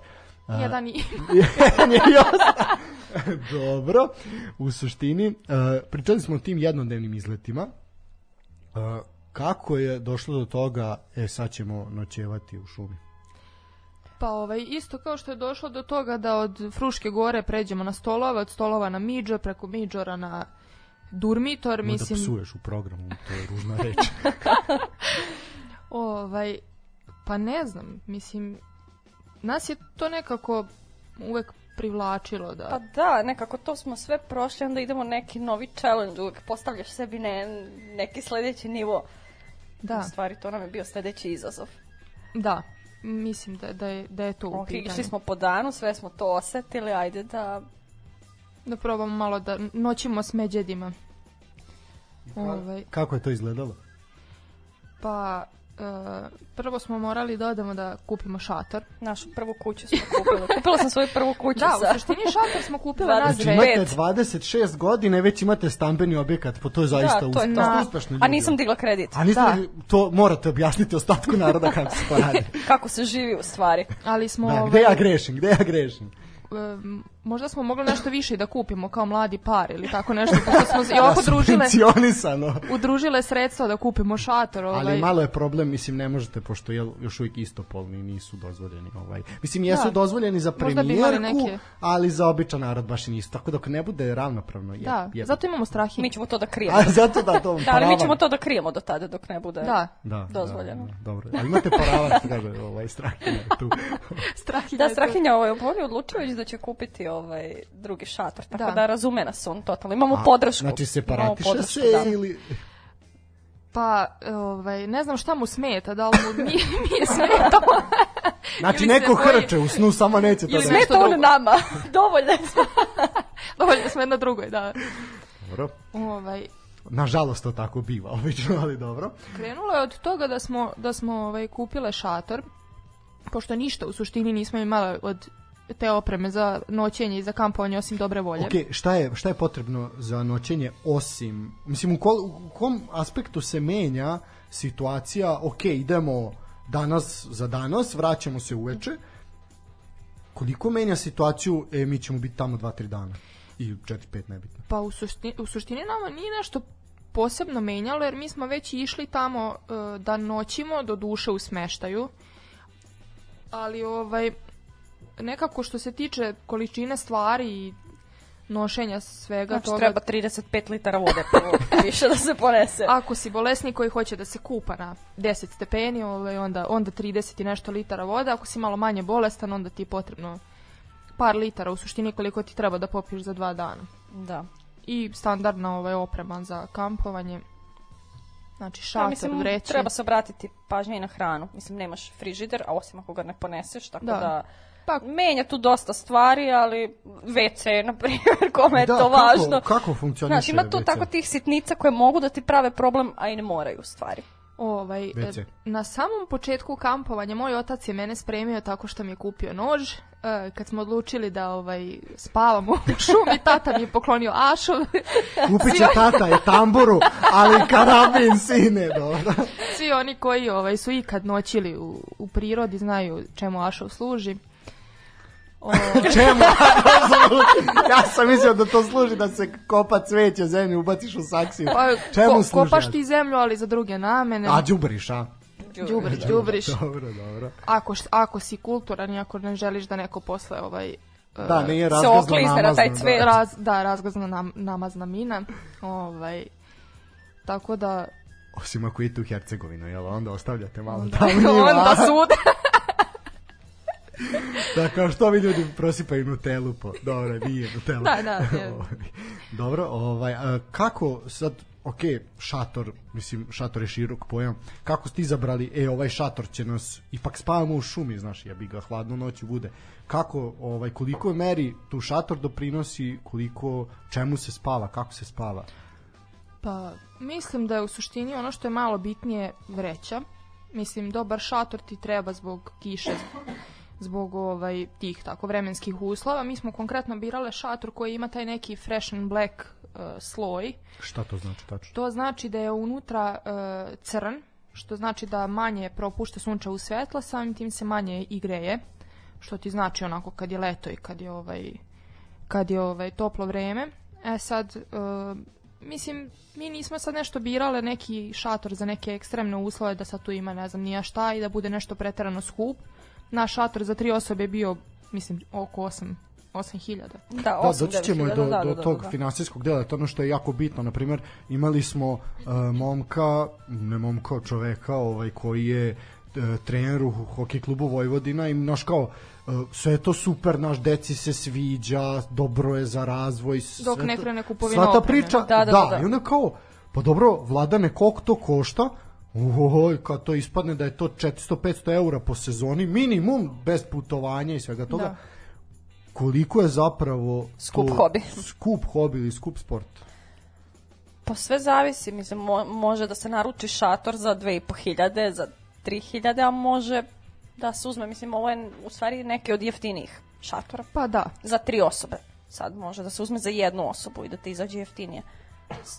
Jedan i jedan je Dobro. U suštini e, pričali smo o tim jednodnevnim izletima. E, kako je došlo do toga, e sad ćemo noćevati u šumi? Pa ovaj, isto kao što je došlo do toga da od Fruške gore pređemo na stolove, od stolova na Midžor, preko Midžora na Durmitor, no, mislim... Da psuješ u programu, to je ružna reč. ovaj, pa ne znam, mislim, nas je to nekako uvek privlačilo da... Pa da, nekako to smo sve prošli, onda idemo neki novi challenge, uvek postavljaš sebi ne, neki sledeći nivo. Da. U stvari to nam je bio sledeći izazov. Da, mislim da, da, je, da je to okay, u pitanju. Išli smo po danu, sve smo to osetili, ajde da... Da probamo malo da noćimo s međedima. Ovaj. Kako je to izgledalo? Pa, Uh, prvo smo morali da odemo da kupimo šator. Našu prvu kuću smo kupili. Da. kupila sam svoju prvu kuću. Da, sa... u suštini šator smo kupili na znači, imate 26 godina i već imate stambeni objekat, po pa to je da, zaista da, to je na... uspešno ljudi. A nisam digla kredit. A nisam, da. to morate objasniti ostatku naroda kako se to radi. kako se živi u stvari. Ali smo... Da, gde ovaj ja grešim, gde ja grešim? Um, možda smo mogli nešto više da kupimo kao mladi par ili tako nešto, pošto smo i da, ovako družile, udružile sredstva da kupimo šator. Ovaj. Ali malo je problem, mislim, ne možete, pošto je još uvijek istopolni nisu dozvoljeni. Ovaj. Mislim, jesu da. dozvoljeni za premijerku, ali za običan narod baš i nisu. Tako dok ne bude ravnopravno. Je, da, je... zato imamo strah. Mi ćemo to da krijemo. A, zato da, to, da, ali mi ćemo to da krijemo do tada dok ne bude da. da, da dozvoljeno. Da, da, dobro, da, ali imate poravan, kaže, ovaj, strahinja tu. strahinja da, strahinja ovaj, on je odlučio da će kupiti ovaj drugi šator, tako da, da razume nas on totalno. Imamo A, podršku. Znači separatiša podršku, se da. ili... Pa, ovaj, ne znam šta mu smeta, da li mu mi, mi smeta. znači, neko hrče u snu, samo neće to da... Ili smeta on nama, dovoljno dovoljno smo jedna drugoj, da. Dobro. Ovaj, Nažalost to tako biva obično, ali dobro. Krenulo je od toga da smo, da smo ovaj, kupile šator, pošto ništa u suštini nismo imali od te opreme za noćenje i za kampovanje osim dobre volje. Ok, šta je, šta je potrebno za noćenje osim, mislim u, kol, u kom aspektu se menja situacija, ok, idemo danas za danas, vraćamo se uveče, koliko menja situaciju, e, mi ćemo biti tamo 2-3 dana i 4-5 nebitno. Pa u suštini, u suštini nama nije nešto posebno menjalo, jer mi smo već išli tamo uh, da noćimo, do duše u smeštaju, ali ovaj, nekako što se tiče količine stvari i nošenja svega znači, toga. treba 35 litara vode prvo više da se ponese. Ako si bolesnik koji hoće da se kupa na 10 stepeni, ovaj, onda, onda 30 i nešto litara vode. Ako si malo manje bolestan, onda ti je potrebno par litara u suštini koliko ti treba da popiješ za dva dana. Da. I standardna ovaj, oprema za kampovanje. Znači šator, ja, mislim, vreće. Treba se obratiti pažnje i na hranu. Mislim, nemaš frižider, a osim ako ga ne poneseš, tako da, da Pa menja tu dosta stvari, ali WC, na primjer, kome je da, to kako, važno. kako funkcioniše Znaš, ima tu WC? tako tih sitnica koje mogu da ti prave problem, a i ne moraju u stvari. Ovaj, e, WC. na samom početku kampovanja moj otac je mene spremio tako što mi je kupio nož. E, kad smo odlučili da ovaj spavamo u šumi, tata mi je poklonio ašu. Kupit će tata je tamburu, ali karabin sine, dobro. Svi oni koji ovaj su ikad noćili u, u prirodi znaju čemu ašov služi. O... Čemu? ja sam mislio da to služi da se kopa cveće zemlje, ubaciš u saksiju. Pa, Čemu ko, služi? Kopaš ti zemlju, ali za druge namene. A, džubriš, a? Džubriš, džubriš. Dobro, dobro. Ako, ako si kulturan i ako ne želiš da neko posle ovaj da, e, nije razgazno se taj cvet. Da, raz, da razgazno nam, namazna mina. Ovaj, tako da... Osim ako idete u Hercegovinu, jel onda ostavljate malo tamo. tamo? Onda sud. da, kao što ovi ljudi prosipaju Nutellu po... Dobro, nije Nutella. da, da. Ovaj, dobro, ovaj, a, kako sad ok, šator, mislim, šator je širok pojam, kako ste izabrali, e, ovaj šator će nas, ipak spavamo u šumi, znaš, ja bi ga hladno noću bude, kako, ovaj, koliko meri tu šator doprinosi, koliko, čemu se spava, kako se spava? Pa, mislim da je u suštini ono što je malo bitnije vreća, mislim, dobar šator ti treba zbog kiše, zbog ovaj, tih tako vremenskih uslova. Mi smo konkretno birale šator koji ima taj neki fresh and black uh, sloj. Šta to znači tačno? To znači da je unutra uh, crn, što znači da manje propušta sunča u svetla, samim tim se manje i greje, što ti znači onako kad je leto i kad je ovaj kad je ovaj toplo vreme. E sad uh, mislim, mi nismo sad nešto birale neki šator za neke ekstremne uslove da sad tu ima ne znam nija šta i da bude nešto preterano skup naš šator za tri osobe je bio, mislim, oko 8 8000. Da, 8, da, doći ćemo da, do, da, do, da, tog da, da. finansijskog dela, to ono što je jako bitno. Na primer, imali smo uh, momka, ne momka, čoveka ovaj, koji je uh, trener u hokej klubu Vojvodina i naš kao uh, sve to super, naš deci se sviđa, dobro je za razvoj. Dok ne krene kupovina opreme. Sva ta priča, da, da, da, da, da. i onda kao, pa dobro, vlada koliko to košta? Oj, kad to ispadne da je to 400-500 eura po sezoni, minimum, bez putovanja i svega toga. Da. Koliko je zapravo... Skup hobi. Skup hobi ili skup sport? Pa sve zavisi, mislim, mo može da se naruči šator za 2500, za 3000, a može da se uzme, mislim, ovo je u stvari neki od jeftinijih šatora. Pa da. Za tri osobe. Sad može da se uzme za jednu osobu i da te izađe jeftinije.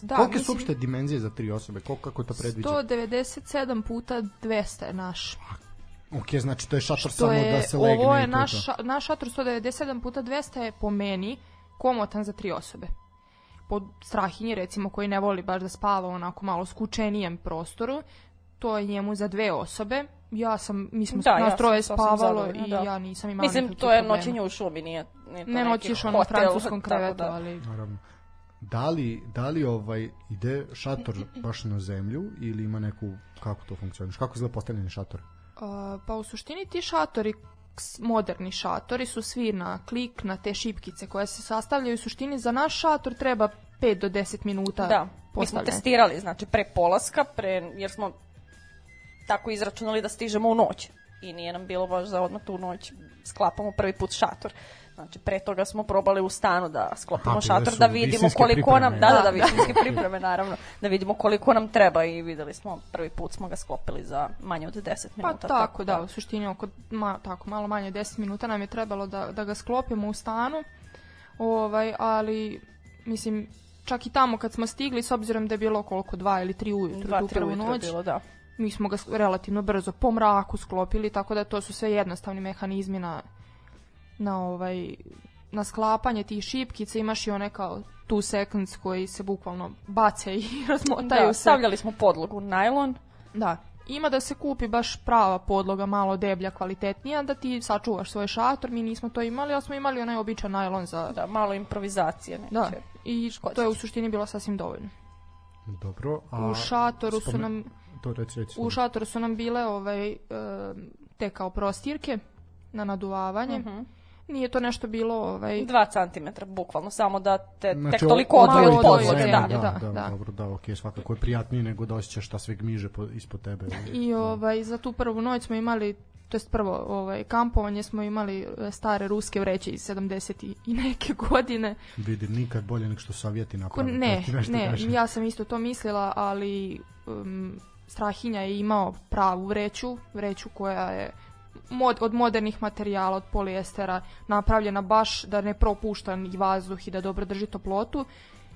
Da, Kolike mislim, su uopšte dimenzije za tri osobe? Koliko, kako to predviđa? 197 puta 200 je naš. Ok, znači to je šator samo je, da se legne. Ovo je naš, naš šator 197 puta 200 je po meni komotan za tri osobe. Po strahinji recimo koji ne voli baš da spava onako malo skučenijem prostoru, to je njemu za dve osobe. Ja sam, mi smo da, nas ja troje spavalo i da. ja nisam imala Mislim, to je noćenje u šumi, nije, nije to ne noćiš ono u francuskom da. krevetu, da. ali... Naravno da li, da li ovaj ide šator baš na zemlju ili ima neku, kako to funkcioniš, kako izgleda postavljanje šator? Uh, pa u suštini ti šatori moderni šatori su svi na klik na te šipkice koje se sastavljaju u suštini za naš šator treba 5 do 10 minuta da, mi smo testirali znači pre polaska pre, jer smo tako izračunali da stižemo u noć i nije nam bilo baš za odmah tu noć sklapamo prvi put šator Znači, pre toga smo probali u stanu da sklopimo Aha, šator, da vidimo koliko nam... Da, da, da, da, visinske pripreme, naravno. Da vidimo koliko nam treba i videli smo, prvi put smo ga sklopili za manje od 10 pa minuta. Pa tako, tako da, da, u suštini oko, ma, tako, malo manje od 10 minuta nam je trebalo da, da ga sklopimo u stanu, ovaj, ali, mislim, čak i tamo kad smo stigli, s obzirom da je bilo koliko, 2 ili 3 ujutru, dva, tu prvu noć, bilo, da. mi smo ga relativno brzo po mraku sklopili, tako da to su sve jednostavni mehanizmi na na ovaj na sklapanje tih šipkica imaš i one kao tu seconds koji se bukvalno bace i razmotaju da, se. stavljali smo podlogu najlon. Da. Ima da se kupi baš prava podloga, malo deblja, kvalitetnija, da ti sačuvaš svoj šator. Mi nismo to imali, ali smo imali onaj običan najlon za... Da, malo improvizacije neće. Da, i škoditi. to je u suštini bilo sasvim dovoljno. Dobro, a... U šatoru spome... su nam... To reći, reći, u da. šatoru su nam bile ove, ovaj, te kao prostirke na naduvavanje. Uh mhm. -huh Nije to nešto bilo... Ovaj... 2 cm bukvalno, samo da te znači, tek toliko odvoji od podvode. Da, da, da, da, da, dobro, da, ok, svakako je prijatnije nego da osećaš šta sve gmiže po, ispod tebe. I ovaj, za tu prvu noć smo imali to jest prvo ovaj, kampovanje smo imali eh, stare ruske vreće iz 70 i neke godine. Vidim, nikad bolje nego što savjeti napravili. Ne, da ne, kažem. ja sam isto to mislila, ali um, Strahinja je imao pravu vreću, vreću koja je mod, od modernih materijala, od polijestera, napravljena baš da ne propušta ni vazduh i da dobro drži toplotu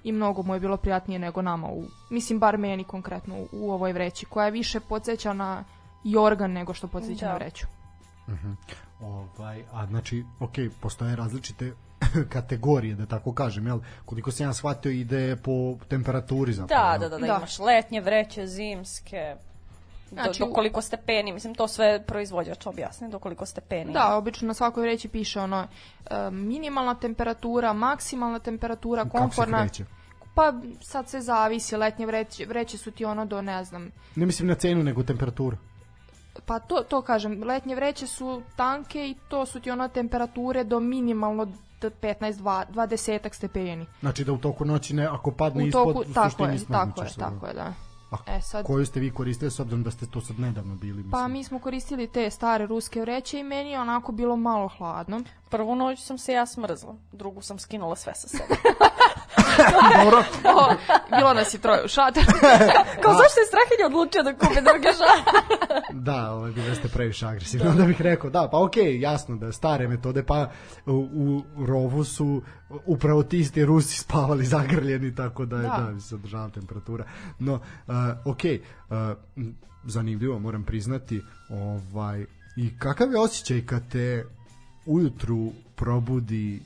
i mnogo mu je bilo prijatnije nego nama u, mislim bar meni konkretno u ovoj vreći koja je više podsjeća na jorgan nego što podsjeća da. na vreću. Uh mhm. -huh. Ovaj, a znači, ok, postoje različite kategorije, da tako kažem, jel? Koliko sam ja shvatio ide po temperaturi zapravo. Da, da, da, da, da. imaš letnje vreće, zimske, znači, do, do koliko stepeni, mislim to sve proizvođač objasni, do koliko stepeni. Da, obično na svakoj vreći piše ono e, minimalna temperatura, maksimalna temperatura, komforna. Kako se kreće? Pa sad sve zavisi, letnje vreće, vreće su ti ono do ne znam. Ne mislim na cenu nego temperaturu. Pa to, to kažem, letnje vreće su tanke i to su ti ono temperature do minimalno 15 20 stepeni. Znači da u toku noći ne ako padne u toku, ispod tako je, tako je, da. tako je, da. A e sad, koju ste vi koristili s obzirom da ste to sad nedavno bili? Pa, mislim. Pa mi smo koristili te stare ruske vreće i meni je onako bilo malo hladno. Prvu noć sam se ja smrzla, drugu sam skinula sve sa sebe. Dobro. o, bilo nas je troje u šator. Kao da. zašto je Strahinja odlučio da kupe druge šator? da, ovaj, bili ste previše agresivno. Da. Onda bih rekao, da, pa okej, okay, jasno da stare metode, pa u, u rovu su upravo ti isti Rusi spavali zagrljeni, tako da, je, da. da se održava temperatura. No, uh, okej, okay, uh, eh, zanimljivo, moram priznati, ovaj, i kakav je osjećaj kad te ujutru probudi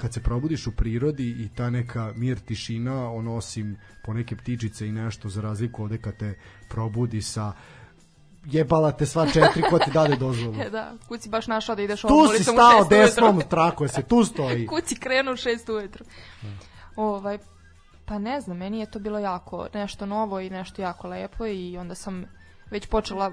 kad se probudiš u prirodi i ta neka mir tišina, ono osim po neke ptičice i nešto za razliku ode kad te probudi sa jebala te sva četiri ko ti dade dozvolu. E, da, kuci baš našao da ideš ovom ulicom u 6 ujutru. Tu si stao desnom, trako se, tu stoji. kuci krenu u 6 ujutru. Da. Ovaj, pa ne znam, meni je to bilo jako nešto novo i nešto jako lepo i onda sam već počela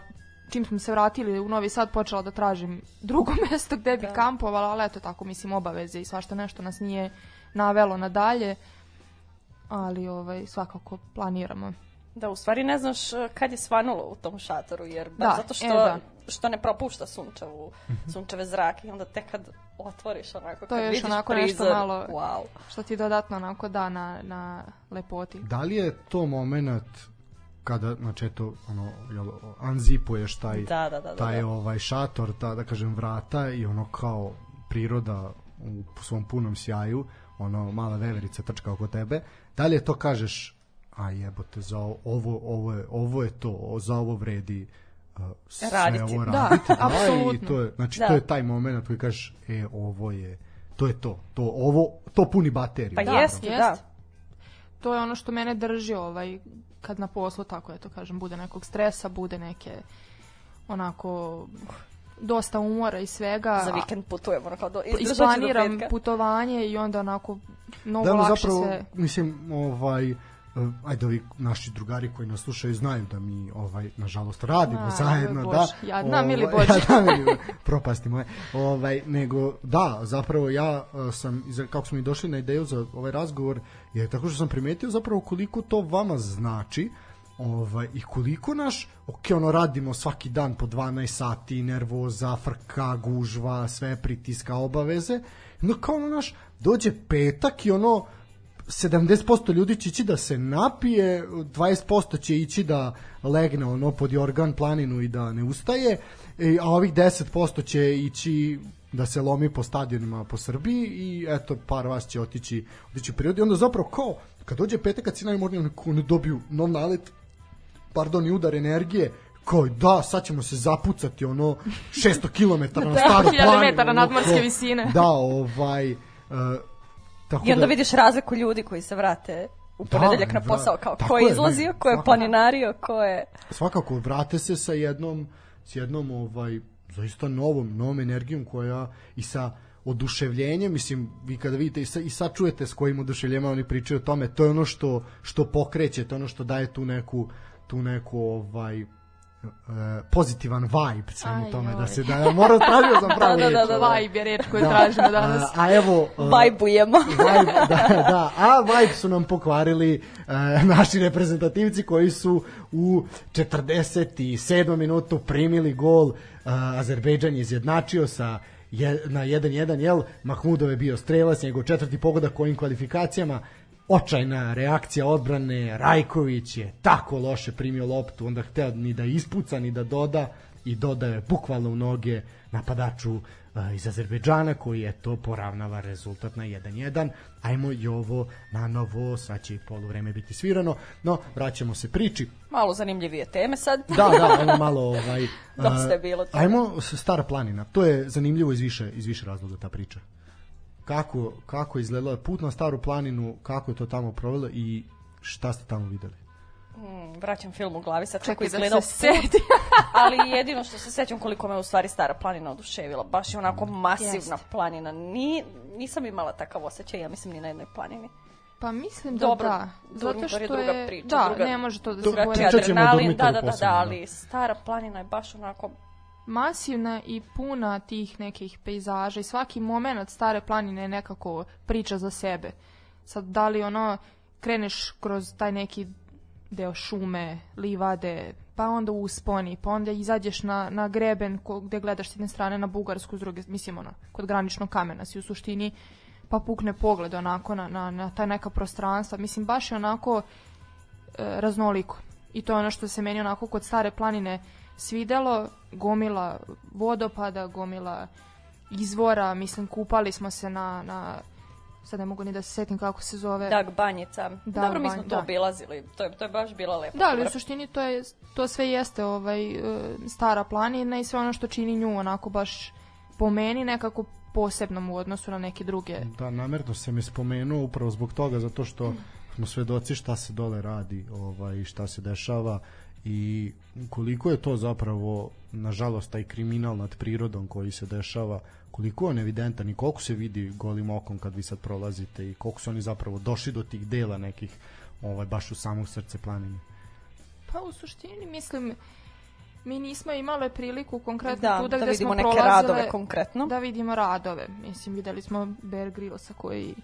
čim smo se vratili u Novi Sad počela da tražim drugo mesto gde bi da. kampovala, ali eto tako, mislim, obaveze i svašta nešto nas nije navelo nadalje, ali ovaj, svakako planiramo. Da, u stvari ne znaš eh, kad je svanulo u tom šatoru, jer da, da zato e, što, e, da. što ne propušta sunčevu, mhm. sunčeve zrake i onda tek kad otvoriš onako, to je još onako prizor, nešto malo, wow. što ti dodatno onako da na, na lepoti. Da li je to momenat kada znači eto ono jel anzipuješ taj da, da, da, da taj da, da. ovaj šator ta da kažem vrata i ono kao priroda u svom punom sjaju ono mala veverica trčka oko tebe da li je to kažeš a jebote za ovo ovo je ovo je to za ovo vredi uh, sve raditi. ovo da, raditi da, da, apsolutno. i to je znači da. to je taj momenat koji kažeš e ovo je to je to to ovo to puni bateriju pa da, jeste da. To je ono što mene drži ovaj kad na poslu, tako eto kažem, bude nekog stresa, bude neke onako dosta umora i svega. Za vikend putujemo, onako, do, isplaniram do putovanje i onda onako mnogo da, lakše zapravo, se... Mislim, ovaj, eh, ajde ovi naši drugari koji nas slušaju znaju da mi ovaj nažalost radimo A, zajedno bož, da jadna ovaj, mili bože jadna mili propasti moje ovaj nego da zapravo ja eh, sam kako smo i došli na ideju za ovaj razgovor je tako što sam primetio zapravo koliko to vama znači ovaj, i koliko naš, ok, ono radimo svaki dan po 12 sati, nervoza, frka, gužva, sve pritiska, obaveze, no kao ono naš, dođe petak i ono, 70% ljudi će ići da se napije, 20% će ići da legne ono pod jorgan planinu i da ne ustaje, e, a ovih 10% će ići da se lomi po stadionima po Srbiji i eto par vas će otići otići prirodi onda zapravo kao kad dođe petak kad si najmorniji oni dobiju nov nalet pardon i udar energije kao da sad ćemo se zapucati ono 600 km na da, staru planinu metara nadmorske ono, visine da ovaj uh, tako I onda da, vidiš razliku ljudi koji se vrate u da, ponedeljak da, na posao, kao ko je izlazio, ko je planinario, ko je... Svakako, vrate se sa jednom, s jednom ovaj, zaista novom, novom energijom koja i sa oduševljenjem, mislim, vi kada vidite i, sa, i sad čujete s kojim oduševljenjem oni pričaju o tome, to je ono što, što pokreće, to je ono što daje tu neku, tu neku ovaj, E, pozitivan vibe svemu tome da joj. da se da mora tražio za pravu da, da, da, da, vibe je reč koju da. tražimo e, danas a, a evo e, vajbujemo vibe, da, da, a vibe su nam pokvarili uh, naši reprezentativci koji su u 47. minutu primili gol uh, Azerbejdžan je izjednačio sa je, na 1-1 jel Mahmudov je bio strelac njegov četvrti pogodak kojim kvalifikacijama uh, očajna reakcija odbrane, Rajković je tako loše primio loptu, onda hteo ni da ispuca, ni da doda i dodao je bukvalno u noge napadaču e, iz Azerbejdžana koji je to poravnava rezultat na 1-1. Ajmo i ovo na novo, sad će i polovreme biti svirano, no vraćamo se priči. Malo zanimljivije teme sad. da, da, ajmo malo ovaj... E, Dosta je bilo. Toga. Ajmo Stara planina, to je zanimljivo iz više, iz više razloga ta priča kako, kako izgledala put na Staru planinu, kako je to tamo provelo i šta ste tamo videli? Mm, vraćam film u glavi sad kako izgledao da se put, ali jedino što se sećam koliko me u stvari Stara planina oduševila, baš je onako mm. masivna Jest. planina. Ni, nisam imala takav osjećaj, ja mislim ni na jednoj planini. Pa mislim da Dobro, da. Zato što je, druga priča, da, druga, ne može to da se to, adrenalin, da, da, da, da, ali Stara planina je baš onako masivna i puna tih nekih pejzaža i svaki moment stare planine je nekako priča za sebe. Sad, da li ono, kreneš kroz taj neki deo šume, livade, pa onda usponi, pa onda izađeš na, na greben ko, gde gledaš s jedne strane na Bugarsku, s druge, mislim ono, kod graničnog kamena si u suštini, pa pukne pogled onako na, na, na taj neka prostranstva. Mislim, baš je onako e, raznoliko. I to je ono što se meni onako kod stare planine svidelo, gomila vodopada, gomila izvora, mislim kupali smo se na, na sad ne mogu ni da se setim kako se zove. Dag banjica. Dag Dobro, mi smo to da. obilazili, to je, to je baš bila lepa. Da, ali u suštini to, je, to sve jeste ovaj, e, stara planina i sve ono što čini nju onako baš po meni nekako posebnom u odnosu na neke druge. Da, namerno se je spomenuo upravo zbog toga, zato što smo svedoci šta se dole radi, ovaj, šta se dešava, i koliko je to zapravo nažalost taj kriminal nad prirodom koji se dešava koliko je on evidentan i koliko se vidi golim okom kad vi sad prolazite i koliko su oni zapravo došli do tih dela nekih ovaj, baš u samog srce planine pa u suštini mislim mi nismo imale priliku konkretno da, tuda da gde vidimo smo neke radove konkretno. Da vidimo radove. Mislim, videli smo Bear Grillsa koji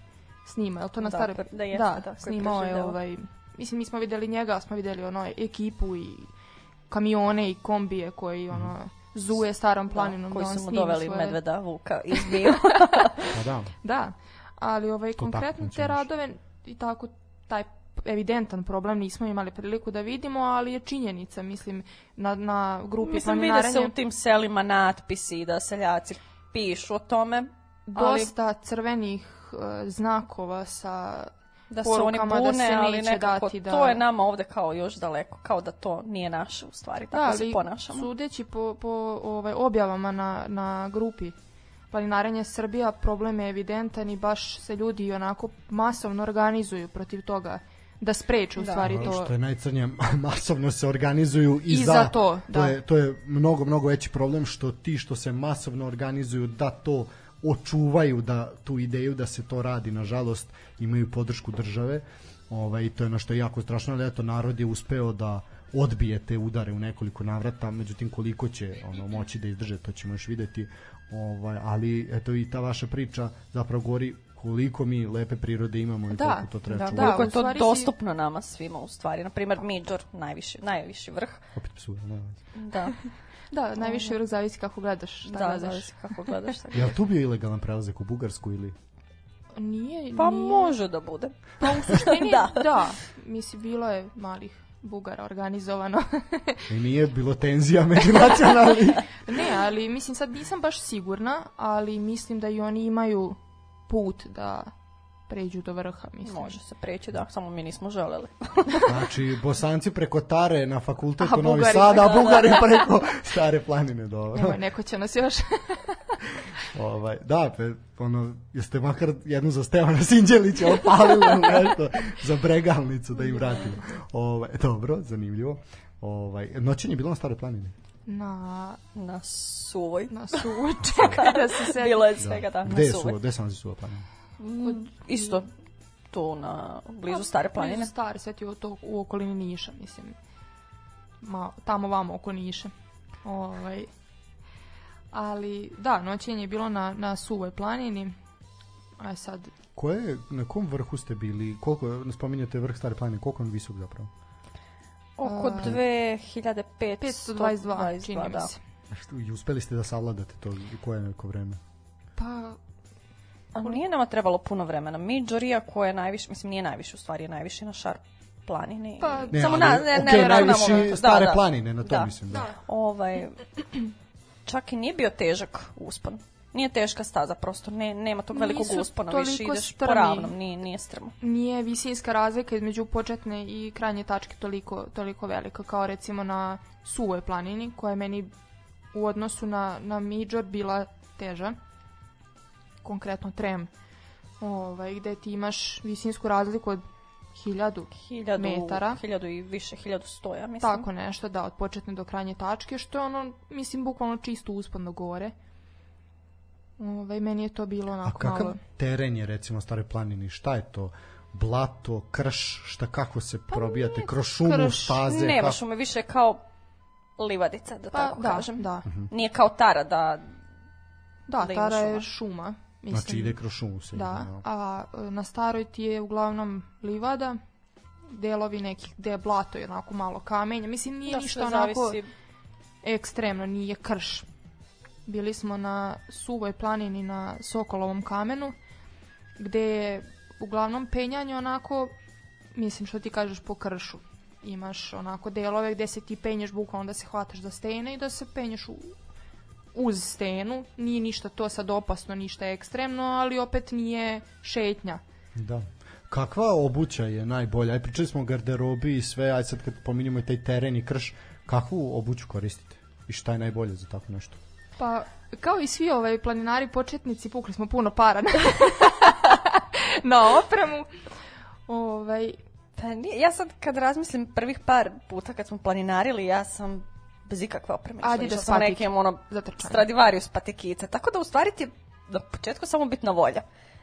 snima, je to na da, stare... Da, jeste, da, da snimao je, je ovaj mislim, mi smo videli njega, smo videli ono ekipu i kamione i kombije koji ono mhm. zuje starom da, planinom da, koji da on smo doveli svoje... medveda Vuka iz bio. Pa da. da. Ali ovaj, to konkretno te radove i tako taj evidentan problem nismo imali priliku da vidimo, ali je činjenica, mislim, na, na grupi mislim, planinarenja. Mislim, vide se u tim selima natpisi da seljaci pišu o tome. Dosta crvenih e, znakova sa da se oni bune, da se ali nekako dati, da. to je nama ovde kao još daleko, kao da to nije naše u stvari, tako da, ali se ponašamo. Sudeći po, po ovaj, objavama na, na grupi Planinarenje Srbija, problem je evidentan i baš se ljudi onako masovno organizuju protiv toga da spreču u da. stvari to. Što je najcrnje, masovno se organizuju i, I za, za, to. Da. To, je, to je mnogo, mnogo veći problem što ti što se masovno organizuju da to očuvaju da tu ideju da se to radi nažalost imaju podršku države ovaj, to je ono što je jako strašno ali eto narod je uspeo da odbije te udare u nekoliko navrata međutim koliko će ono moći da izdrže to ćemo još videti ovaj, ali eto i ta vaša priča zapravo govori koliko mi lepe prirode imamo da, i koliko to treba da, da čuvati. Da, koliko je to dostupno si... nama svima u stvari. Naprimer, Midor, najviši, najviši vrh. Opet psuje, da. da. Da, najviše vrh zavisi kako gledaš. Šta da, gledaš. zavisi kako gledaš. Šta gledaš. Ja, tu bio ilegalan prelazak u Bugarsku ili... Nije, Pa nije. može da bude. Pa u suštini, da. da. Mislim, bilo je malih Bugara organizovano. I nije bilo tenzija međunacionalnih. ne, ali mislim sad nisam baš sigurna, ali mislim da i oni imaju put da pređu do vrha, mislim. Može se preći, da, samo mi nismo želeli. znači, bosanci preko Tare na fakultetu a, Novi Sad, a Bugari da, da. preko Stare planine, dobro. Nemoj, neko će nas još. ovaj, da, pe, ono, jeste makar jednu za Stevana Sinđelića opalila nešto za bregalnicu da im vratimo. Ovaj, e, dobro, zanimljivo. Ovaj, noćenje bilo na Stare planine? na na suvoj na suvoj čekaj da se se bilo je svega da, da. gde je suvo gde se nalazi suva planina kod mm. isto to na blizu pa, Stare planine. Stare, sve ti u, to, u okolini Niša, mislim. Ma, tamo vamo oko Niša. Ovaj. Ali, da, noćenje je bilo na, na suvoj planini. A e, sad... Koje, na kom vrhu ste bili? Koliko, spominjate vrh Stare planine, koliko on visok zapravo? Oko 2522, 522, da. čini da. mi se. I uspeli ste da savladate to koje neko vreme? Pa, Nije nama trebalo puno vremena. Midžorija koja je najviše, mislim nije najviše u stvari, je najviše na šarp planini. Pa, ne, samo ali, na, ne, okay, ne, najviše da, stare da, planine, na to da. mislim. Da. da. Ovaj, čak i nije bio težak uspon. Nije teška staza, prosto ne, nema tog velikog Nisu uspona, više ideš strmi. po ravnom, nije, nije strmo. Nije visinska razlika između početne i krajnje tačke toliko, toliko velika, kao recimo na suvoj planini, koja je meni u odnosu na, na Midžor bila teža konkretno trem, ovaj, gde ti imaš visinsku razliku od hiljadu, hiljadu metara. Hiljadu i više, hiljadu stoja, mislim. Tako nešto, da, od početne do krajnje tačke, što je ono, mislim, bukvalno čisto uspon do gore. Ovaj, meni je to bilo onako malo... A kakav malo... teren je, recimo, Stare planini? Šta je to? Blato, krš, šta kako se pa probijate? Nije, kroz šumu, krš, staze? Nema kako... šume, više kao livadica, da pa, tako da, kažem. Da. Uh mhm. -huh. Nije kao tara da... Da, da tara je šuma. je šuma. Mislim, znači ide kroz šumu se. Da, a e, na staroj ti je uglavnom livada, delovi nekih gde je blato i onako malo kamenja. Mislim, nije da, ništa onako ekstremno, nije krš. Bili smo na suvoj planini na Sokolovom kamenu, gde je uglavnom penjanje onako, mislim što ti kažeš, po kršu. Imaš onako delove gde se ti penješ bukvalno da se hvataš za stene i da se penješ u, uz stenu, nije ništa to sad opasno, ništa ekstremno, ali opet nije šetnja. Da. Kakva obuća je najbolja? Aj, pričali smo o garderobi i sve, aj sad kad pominjemo i taj teren i krš, kakvu obuću koristite? I šta je najbolje za tako nešto? Pa, kao i svi ovaj planinari početnici, pukli smo puno para na, na opremu. Ovaj, pa nije, ja sad kad razmislim prvih par puta kad smo planinarili, ja sam bez ikakve opreme. Adidas patike. nekim ono, Stradivarius patikice. Tako da u stvari ti na početku samo bitna volja.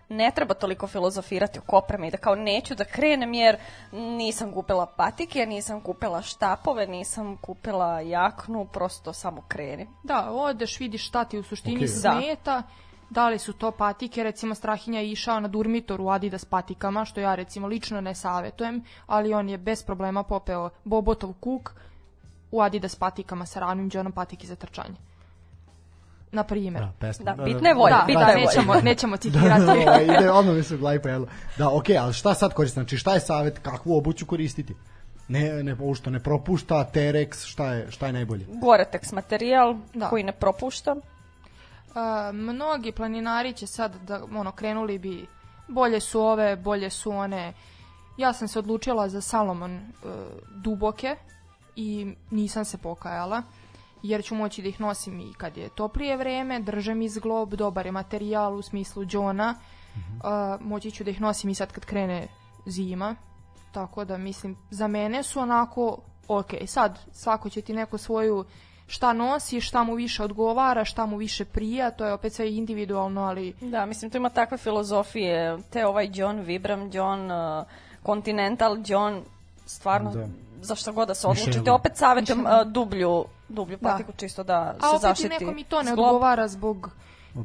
Ne treba toliko filozofirati oko opreme i da kao neću da krenem jer nisam kupila patike, nisam kupila štapove, nisam kupila jaknu, prosto samo krenem. Da, odeš, vidiš šta ti u suštini okay. Da. smeta. Da li su to patike, recimo Strahinja je išao na Durmitor u Adidas patikama, što ja recimo lično ne savetujem, ali on je bez problema popeo Bobotov kuk, u Adidas patikama sa ravnim džonom patike za trčanje. Na primjer. Da, pesma. da, bitna je Da, da bitna da, je da, da, nećemo, volja. nećemo citirati. da, ide, odmah mi se glavi pojelo. Da, okej, okay, ali šta sad koristi? Znači, šta je savjet, kakvu obuću koristiti? ne, ne, što ne propušta, Terex, šta je, šta je najbolje? Goretex materijal da. koji ne propušta. Uh, mnogi planinari će sad da ono krenuli bi bolje su ove, bolje su one. Ja sam se odlučila za Salomon e, duboke i nisam se pokajala jer ću moći da ih nosim i kad je toplije vreme, držem iz glob, dobar je materijal u smislu džona, mm -hmm. uh, moći ću da ih nosim i sad kad krene zima, tako da mislim, za mene su onako, ok, sad svako će ti neko svoju šta nosi, šta mu više odgovara, šta mu više prija, to je opet sve individualno, ali... Da, mislim, tu ima takve filozofije, te ovaj John Vibram, John uh, Continental, John stvarno da za šta god da se odlučite, opet savjetujem uh, dublju, dublju da. patiku da. čisto da se zaštiti. A opet i nekom i to ne zglob. odgovara zbog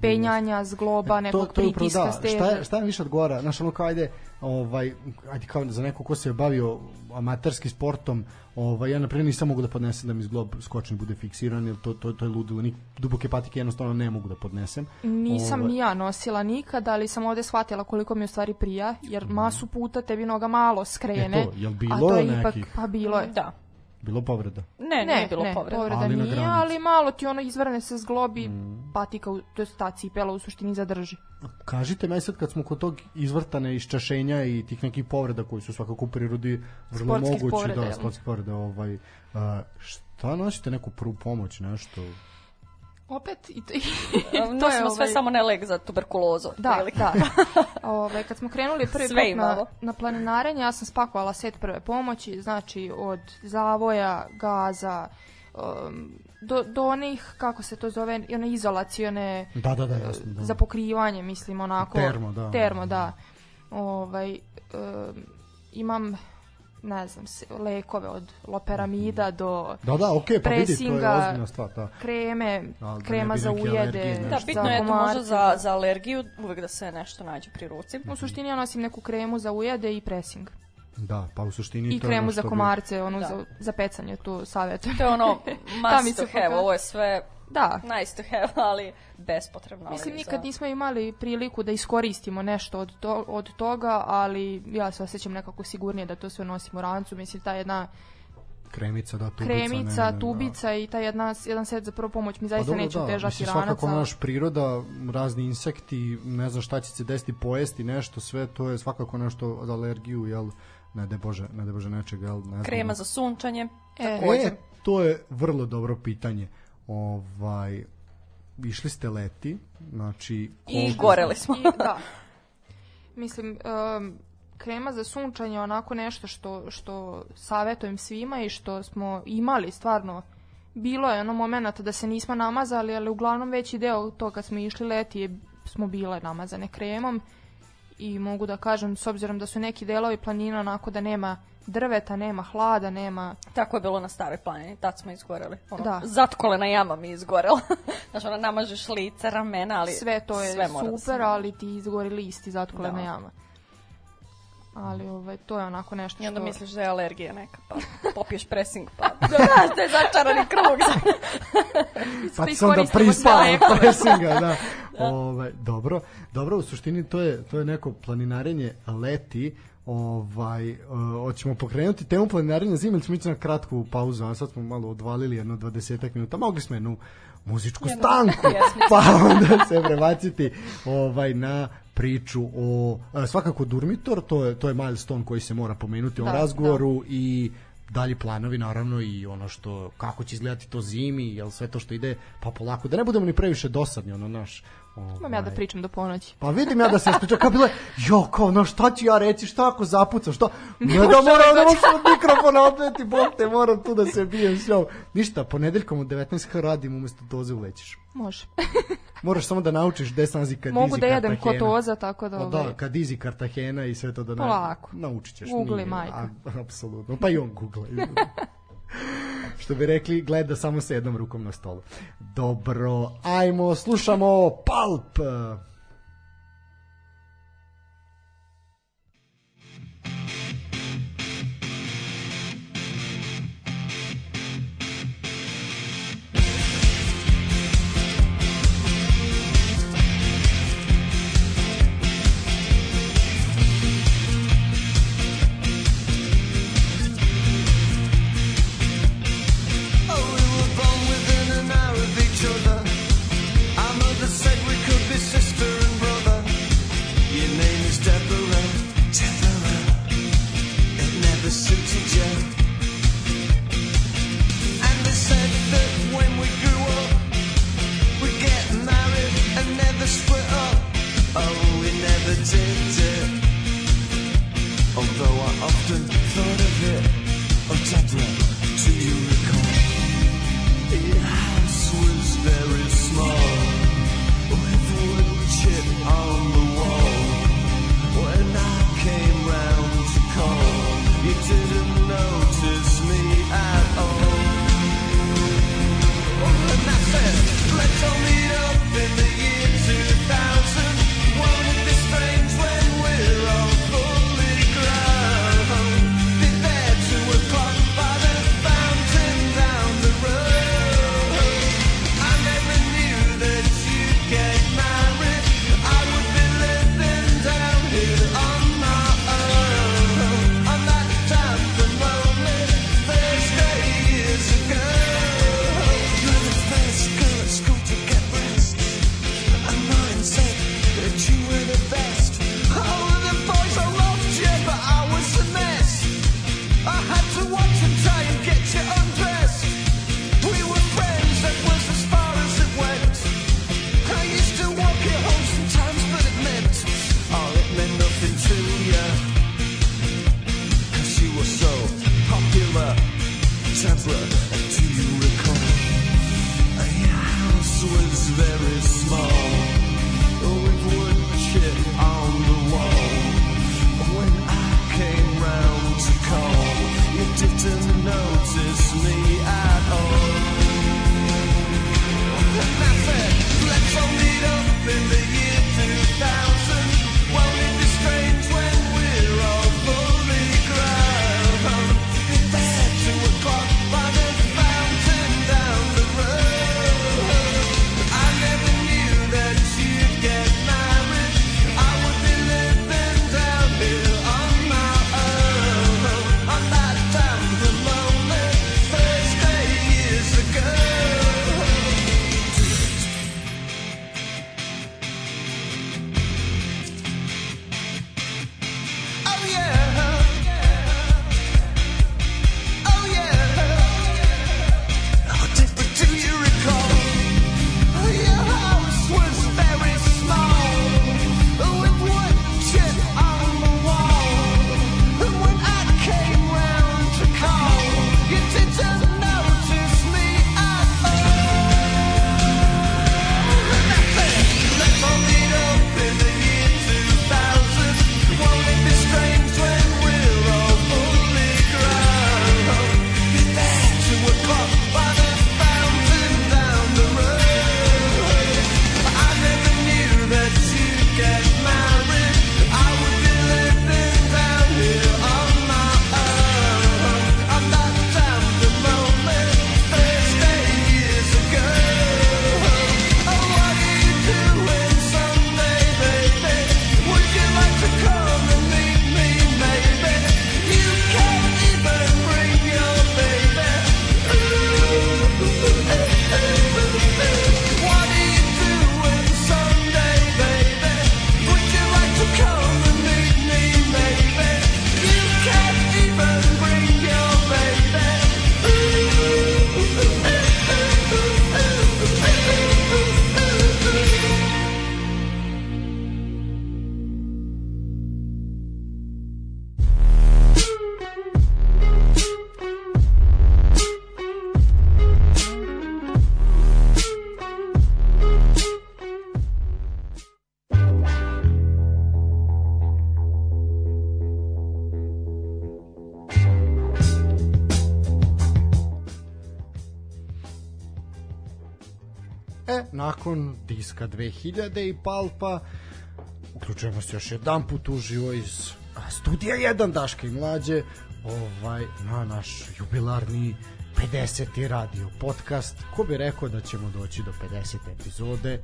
penjanja, e, zgloba, nekog to, to pritiska da. Šta, je, šta je više odgovara? Znaš, ono kao, ajde, ovaj, ajde kao za neko ko se je bavio amaterski sportom, Ovaj, ja na primjer nisam mogu da podnesem da mi zglob skočni bude fiksiran, jer to, to, to je ludilo. Ni, duboke patike jednostavno ne mogu da podnesem. Nisam ovaj. ni ja nosila nikada, ali sam ovde shvatila koliko mi u stvari prija, jer mhm. masu puta tebi noga malo skrene. E to, jel bilo a to je nekih? Ipak, pa bilo je. Da. Bilo povreda? Ne, ne, je bilo ne, povreda. povreda ali nije, ali malo ti ono izvrne se zglobi, mm. patika, to je ta cipela u suštini zadrži. Kažite me sad kad smo kod tog izvrtana iščašenja i tih nekih povreda koji su svakako u prirodi vrlo mogući, da, sportske povrede, ovaj, šta nosite neku prvu pomoć, nešto? opet i to, i to je, smo sve ovaj- samo ne leg za tuberkulozu. Da, velik. da. Ove, kad smo krenuli prvi sve put na, na planinarenje, ja sam spakovala set prve pomoći, znači od zavoja, gaza, um, do, do onih, kako se to zove, i one izolacione da, da, da, jasno, eh, da. za pokrivanje, mislim, onako. Termo, da. Termo, da. Ovaj, um, imam ne znam, lekove od loperamida do da, da, okay, pa presinga, vidi, to je ozbiljna stvar, da. kreme, da, da, da krema za ujede. Da, bitno je da možda za, za alergiju uvek da se nešto nađe pri ruci. U suštini ja nosim neku kremu za ujede i presing. Da, pa u suštini I to kremu za komarce, bi... ono da. za, za pecanje, tu savjetujem. To je ono must to have, ovo je sve Da. Nice to have, ali bespotrebno. Mislim, nikad nismo imali priliku da iskoristimo nešto od, to, od toga, ali ja se osjećam nekako sigurnije da to sve nosim u rancu. Mislim, ta jedna kremica, da, tubica. Kremica, ne, ne, da. tubica da. i taj jedna, jedan set za prvu pomoć mi pa zaista pa neće da, težati mislim, ranaca. Svakako naš priroda, razni insekti, ne znam šta će se desiti, pojesti nešto, sve to je svakako nešto od alergiju, jel? Ne de bože, ne de bože nečeg, jel? Ne Krema ne, za sunčanje. E, također. e, to je vrlo dobro pitanje. Uh, ovaj išli ste leti, znači koliko... i goreli smo. I, da. Mislim, um, krema za sunčanje onako nešto što, što savetujem svima i što smo imali stvarno bilo je ono momenata da se nismo namazali, ali uglavnom veći deo to kad smo išli leti je, smo bile namazane kremom i mogu da kažem s obzirom da su neki delovi planina onako da nema drveta, nema hlada, nema... Tako je bilo na staroj planini, tad smo izgoreli. Ono, da. Zatkolena jama mi izgorela. znači, ona namažeš lice, ramena, ali... Sve to je sve da super, da ali ti izgori listi i zatkolena da. jama. Ali ovaj, to je onako nešto što... I onda misliš da je alergija neka, pa popiješ pressing, pa da, da je začarani krug. pa da ti se onda prispala od da. da. Ovaj, dobro, dobro, u suštini to je, to je neko planinarenje leti, ovaj, e, hoćemo pokrenuti temu planinarenja zime ili ići na kratku pauzu, a sad smo malo odvalili jedno 20 minuta, mogli smo jednu muzičku jedno, stanku, pa onda se prebaciti ovaj, na priču o, e, svakako Durmitor, to je, to je milestone koji se mora pomenuti da, u da. razgovoru da. i dalji planovi naravno i ono što kako će izgledati to zimi, jel sve to što ide pa polako da ne budemo ni previše dosadni ono naš Ovaj. Imam ja da pričam do ponoći. Pa vidim ja da se ispričao, kao bilo je, jo, kao, no šta ću ja reći, šta ako zapucam, šta? Ne da moram da mušam da znači- od mikrofona opet i bol te, moram tu da se bijem s Ništa, ponedeljkom u 19h radim umesto doze uvećeš. Može. Moraš samo da naučiš gde se nalazi Kadizi Mogu da jedem kotoza, tako da... Pa da ovaj... Da, Kadizi, Kartahena i sve to da... Polako. Naučit ćeš. Google majka. Apsolutno, pa i on google. što bi rekli, gleda samo sa jednom rukom na stolu. Dobro, ajmo, slušamo Palp! Palp! Belgijska 2000 i Palpa. Uključujemo se još jedan put uživo iz studija 1 Daška i Mlađe ovaj, na naš jubilarni 50. radio podcast. Ko bi rekao da ćemo doći do 50 epizode?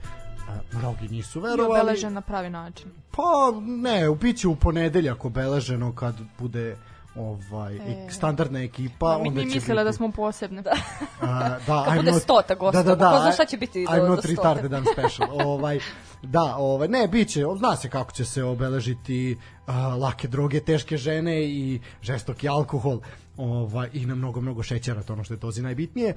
A, mnogi nisu verovali. I obeležen na pravi način. Pa ne, bit će u ponedeljak obeleženo kad bude ovaj e, e, standardna ekipa mi onda mi će mislila biti... da smo posebne da a, da Kako I'm da not, stota gosta da, da, da, znaš šta će biti I'm do, not do retarded I'm special ovaj da ovaj ne biće zna se kako će se obeležiti uh, lake droge teške žene i žestoki alkohol ovaj, i na mnogo, mnogo šećera, to ono što je tozi najbitnije. E,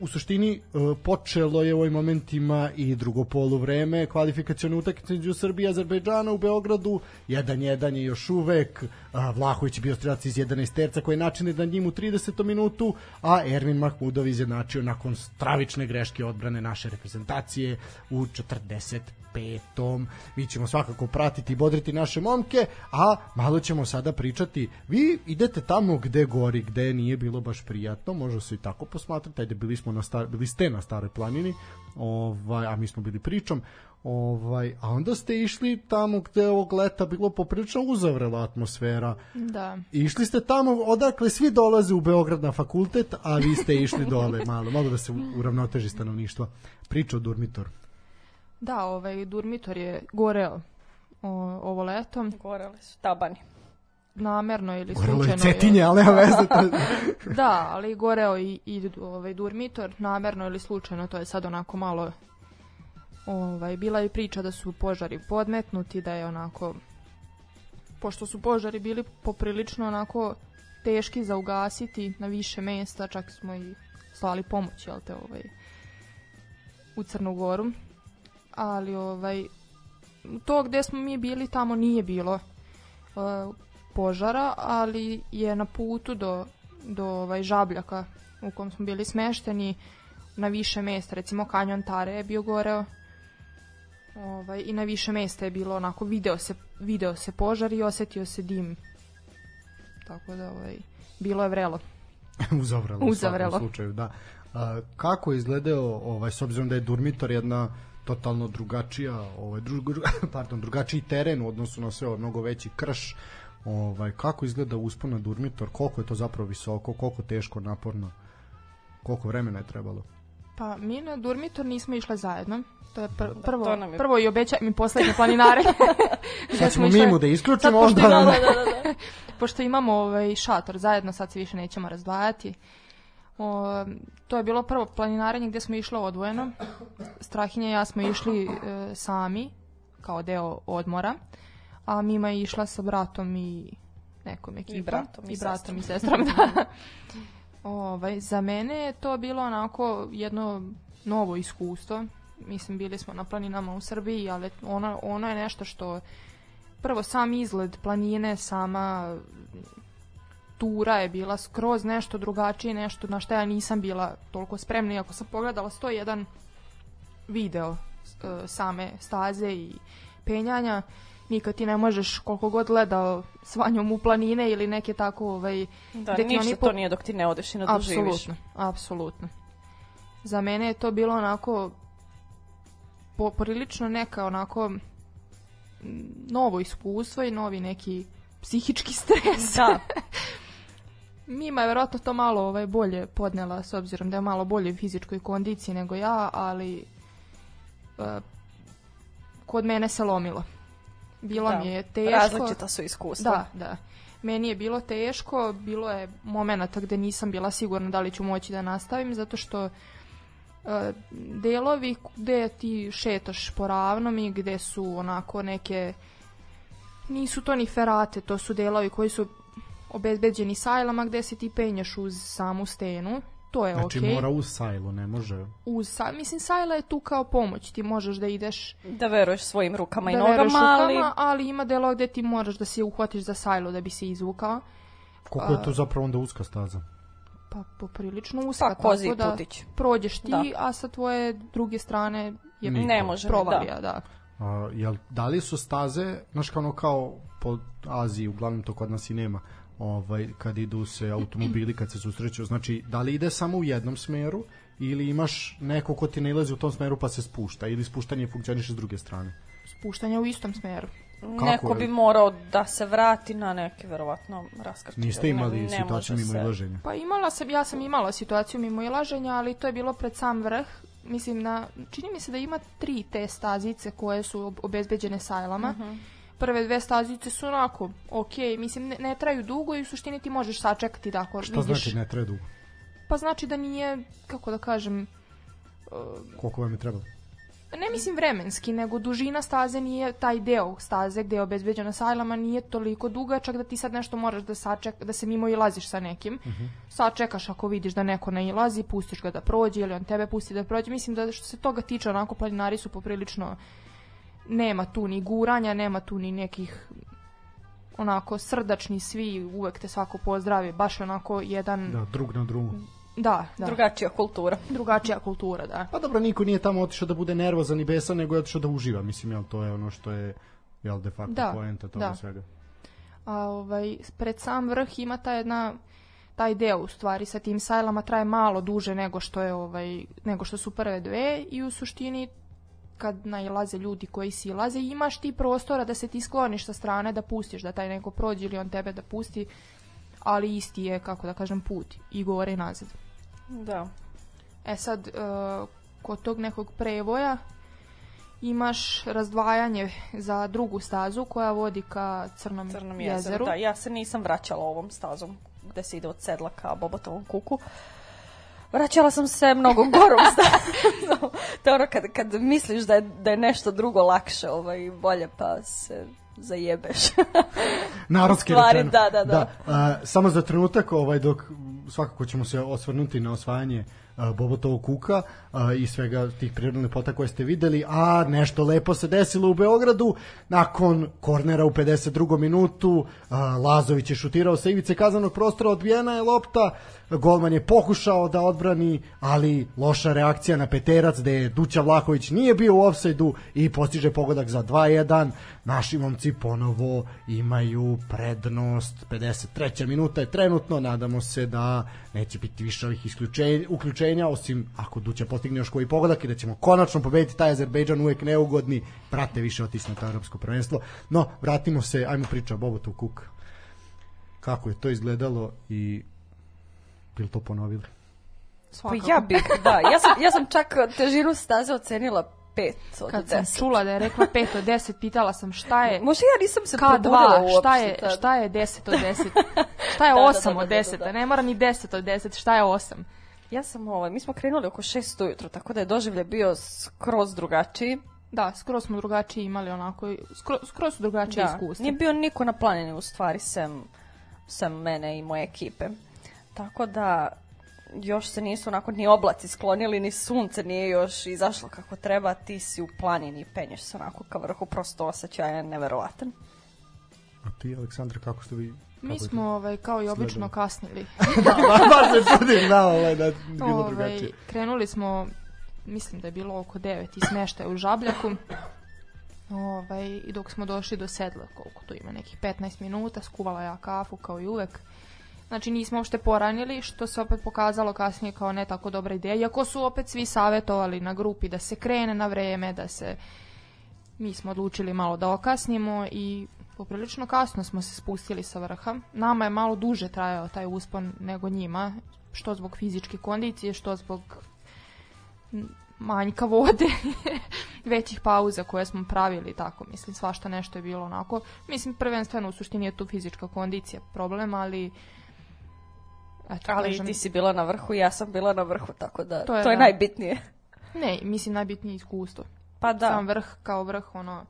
u suštini, e, počelo je u ovim momentima i drugo polu vreme kvalifikacione utakmice između Srbije i Azerbejdžana u Beogradu, 1-1 je još uvek, a, uh, Vlahović je bio strelac iz 11 terca koji je načine da njim u 30. minutu, a Ermin Mahmudov izjednačio nakon stravične greške odbrane naše reprezentacije u 45 petom. Mi ćemo svakako pratiti i bodriti naše momke, a malo ćemo sada pričati. Vi idete tamo gde gori, gde nije bilo baš prijatno, može se i tako posmatrati. Ajde, bili, smo na star, bili ste na Staroj planini, ovaj, a mi smo bili pričom. Ovaj, a onda ste išli tamo gde je ovog leta bilo poprično uzavrela atmosfera. Da. Išli ste tamo odakle svi dolaze u Beograd na fakultet, a vi ste išli dole malo, malo da se uravnoteži stanovništva. Priča o Durmitoru. Da, ovaj durmitor je goreo o, ovo leto. Goreli su tabani. Namerno ili slučajno. Gorelo je cetinje, ali nema veze. To... da, ali goreo i, i ovaj durmitor, namerno ili slučajno, to je sad onako malo ovaj, bila je priča da su požari podmetnuti, da je onako, pošto su požari bili poprilično onako teški za ugasiti na više mesta, čak smo i slali pomoć, jel te, ovaj, u Crnu Goru, ali ovaj, to gde smo mi bili tamo nije bilo uh, požara, ali je na putu do, do ovaj, Žabljaka u kom smo bili smešteni na više mesta, recimo kanjon Tare je bio goreo ovaj, i na više mesta je bilo onako, video se, video se požar i osetio se dim. Tako da ovaj, bilo je vrelo. Uzavrelo, Uzavrelo. u svakom slučaju, da. A, kako je izgledao, ovaj, s obzirom da je Durmitor jedna totalno drugačija, ovaj drug, pardon, drugačiji teren u odnosu na sve, ovaj, mnogo veći krš. Ovaj kako izgleda uspon na Durmitor, koliko je to zapravo visoko, koliko teško, naporno. Koliko vremena je trebalo? Pa mi na Durmitor nismo išle zajedno. To je pr da, prvo, to je... prvo i obećaj mi poslednje planinare. sad ćemo išle... mimu da isključimo onda. Imamo, da, da, da. pošto imamo ovaj šator zajedno, sad se više nećemo razdvajati. O, to je bilo prvo planinarenje gde smo išle odvojeno. Strahinja i ja smo išli e, sami, kao deo odmora, a Mima je išla sa bratom i nekom ekipom. I bratom i, i, bratom i sestrom. da. ovaj, za mene je to bilo onako jedno novo iskustvo. Mislim, bili smo na planinama u Srbiji, ali ona, ono je nešto što prvo sam izgled planine, sama tura je bila skroz nešto drugačije, nešto na što ja nisam bila toliko spremna, iako sam pogledala 101 video e, same staze i penjanja, nikad ti ne možeš koliko god gledao s vanjom u planine ili neke tako ovaj... Da, gde ništa oni po... to nije dok ti ne odeš i ne doživiš. Apsolutno, apsolutno. Za mene je to bilo onako po, prilično neka onako novo iskustvo i novi neki psihički stres. Da. Mima je verovatno to malo ovaj, bolje podnela s obzirom da je malo bolje u fizičkoj kondiciji nego ja, ali Eh, kod mene se lomilo. Bilo da. mi je teško. Različita su iskustva. Da, da. Meni je bilo teško, bilo je momenata gde nisam bila sigurna da li ću moći da nastavim, zato što eh, delovi gde ti šetaš po ravnom i gde su onako neke nisu to ni ferate, to su delovi koji su obezbeđeni sajlama gde se ti penješ uz samu stenu to je znači, okej. Znači mora u sajlu, ne može... U sa, mislim, sajla je tu kao pomoć, ti možeš da ideš... Da veruješ svojim rukama da i nogama, ali... Rukama, ali ima delo gde ti moraš da se uhvatiš za sajlo da bi se izvukao. Koliko je to zapravo onda uska staza? Pa poprilično pa, uska, pa, tako da putić. prođeš ti, da. a sa tvoje druge strane je Niko. ne može provalija, da. da. A, jel, da li su staze, znaš kao ono kao po Aziji, uglavnom to kod nas i nema, ovaj kad idu se automobili kad se susreću znači da li ide samo u jednom smeru ili imaš neko ko ti ne ilazi u tom smeru pa se spušta ili spuštanje funkcioniše s druge strane spuštanje u istom smeru Kako neko je? bi morao da se vrati na neke verovatno raskrče niste imali ne, situaciju mimo ilaženja pa imala sam, ja sam imala situaciju mimo ilaženja ali to je bilo pred sam vrh mislim na, čini mi se da ima tri te stazice koje su obezbeđene sajlama uh mhm. -huh prve dve stazice su onako, ok, mislim ne, ne traju dugo i u suštini ti možeš sačekati tako. Da, Šta vidiš. znači ne traju dugo? Pa znači da nije, kako da kažem... Uh, Koliko vam je trebalo? Ne mislim vremenski, nego dužina staze nije, taj deo staze gde je obezbeđena sajlama nije toliko duga, čak da ti sad nešto moraš da saček, da se mimo ilaziš sa nekim. Uh mhm. -huh. Sačekaš ako vidiš da neko ne ilazi, pustiš ga da prođe ili on tebe pusti da prođe. Mislim da što se toga tiče, onako planinari su poprilično uh, nema tu ni guranja, nema tu ni nekih onako srdačni svi, uvek te svako pozdravi, baš onako jedan... Da, drug na drugu. Da, da. Drugačija kultura. Drugačija kultura, da. Pa dobro, niko nije tamo otišao da bude nervozan i besan, nego je otišao da uživa, mislim, jel, to je ono što je, jel, de facto da, poenta toga da. svega. A, ovaj, pred sam vrh ima ta jedna taj deo u stvari sa tim sajlama traje malo duže nego što je ovaj nego što su prve dve i u suštini kad najlaze ljudi koji silaze, imaš ti prostora da se ti skloniš sa strane, da pustiš da taj neko prođe ili on tebe da pusti, ali isti je, kako da kažem, put i gore i nazad. Da. E sad, e, kod tog nekog prevoja imaš razdvajanje za drugu stazu koja vodi ka Crnom, Crnom jezeru. jezeru. Da, ja se nisam vraćala ovom stazom gde se ide od sedla ka Bobotovom kuku. Uh, vraćala sam se mnogo gorom. to je ono kad, kad misliš da je, da je nešto drugo lakše ovaj, bolje pa se zajebeš. Narodski Stvari, Da, da, da. da. Uh, samo za trenutak, ovaj, dok svakako ćemo se osvrnuti na osvajanje uh, Bobotovog kuka i svega tih prirodnih lepota koje ste videli, a nešto lepo se desilo u Beogradu nakon kornera u 52. minutu Lazović je šutirao sa ivice kazanog prostora, odbijena je lopta uh, golman je pokušao da odbrani, ali loša reakcija na peterac gde je Duća Vlahović nije bio u offsajdu i postiže pogodak za 2-1. Naši momci ponovo imaju prednost. 53. minuta je trenutno, nadamo se da neće biti više ovih isključenja, uključenja, osim ako Duća postigne još koji pogodak i da ćemo konačno pobediti taj Azerbejdžan uvek neugodni, prate više otisno to evropsko prvenstvo. No, vratimo se, ajmo priča o Bobotu Kuk. Kako je to izgledalo i Bil to ponovili? Svakako. Pa ja bih, da. Ja sam, ja sam čak težinu staze ocenila 5 od Kad 10. sam čula da je rekla 5 od 10, pitala sam šta je... Možda ja nisam se Ka probudila uopšte. Šta je, tad. šta je 10 od 10? Šta je 8 da da, da, da, od 10? Da, da, da. Ne mora ni 10 od 10, šta je 8? Ja sam ovaj, mi smo krenuli oko 6 ujutro, tako da je doživlje bio skroz drugačiji. Da, skroz smo drugačiji imali onako, skroz, skroz drugačije da. iskustvo. Nije bio niko na planini u stvari, sem, sem mene i moje ekipe. Tako da još se nisu onako ni oblaci sklonili, ni sunce nije još izašlo kako treba, ti si u planini i penješ se onako ka vrhu, prosto osjećaj je neverovatan. A ti, Aleksandra, kako ste vi Kako Mi smo ovaj, kao i obično sledali. kasnili. da, baš se čudim, da, ovaj, da, bilo ovaj, drugačije. Krenuli smo, mislim da je bilo oko 9 i smeštaja u Žabljaku. Ovaj, I dok smo došli do sedla, koliko tu ima, nekih 15 minuta, skuvala ja kafu kao i uvek. Znači nismo uopšte poranili, što se opet pokazalo kasnije kao ne tako dobra ideja. Iako su opet svi savjetovali na grupi da se krene na vreme, da se... Mi smo odlučili malo da okasnimo i poprilično kasno smo se spustili sa vrha. Nama je malo duže trajao taj uspon nego njima, što zbog fizičke kondicije, što zbog manjka vode, većih pauza koje smo pravili, tako mislim, svašta nešto je bilo onako. Mislim, prvenstveno u suštini je tu fizička kondicija problem, ali uh, Eto, Ali kažem. ti si bila na vrhu i ja sam bila na vrhu, tako da to je, to je da. najbitnije. Ne, mislim najbitnije iskustvo. Pa da. Sam vrh kao vrh, ono,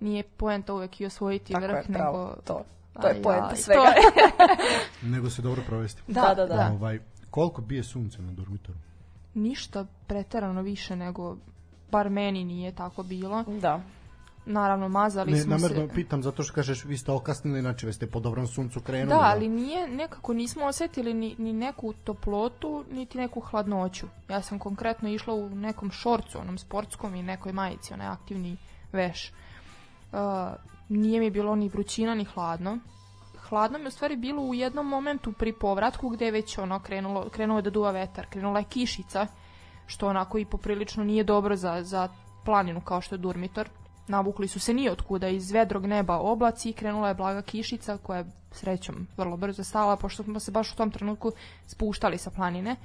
nije poenta uvek i osvojiti tako vrh, je, nego... Pravo, to. To je poenta aj, svega. Je. nego se dobro provesti. Da, da, da. da. Ovaj, koliko bije sunce na dormitoru? Ništa preterano više nego, bar meni nije tako bilo. Da naravno mazali ne, smo namerno se. pitam zato što kažeš vi ste okasnili, znači ste po dobrom suncu krenuli. Da, da, ali nije, nekako nismo osetili ni, ni neku toplotu, niti neku hladnoću. Ja sam konkretno išla u nekom šorcu, onom sportskom i nekoj majici, onaj aktivni veš. Uh, nije mi bilo ni vrućina ni hladno. Hladno mi u stvari bilo u jednom momentu pri povratku gde je već ono krenulo, krenulo da duva vetar, krenula je kišica, što onako i poprilično nije dobro za, za planinu kao što je Durmitor Navukli su se nijotkuda iz vedrog neba oblaci i krenula je blaga kišica koja je srećom vrlo brzo stala pošto smo se baš u tom trenutku spuštali sa planine.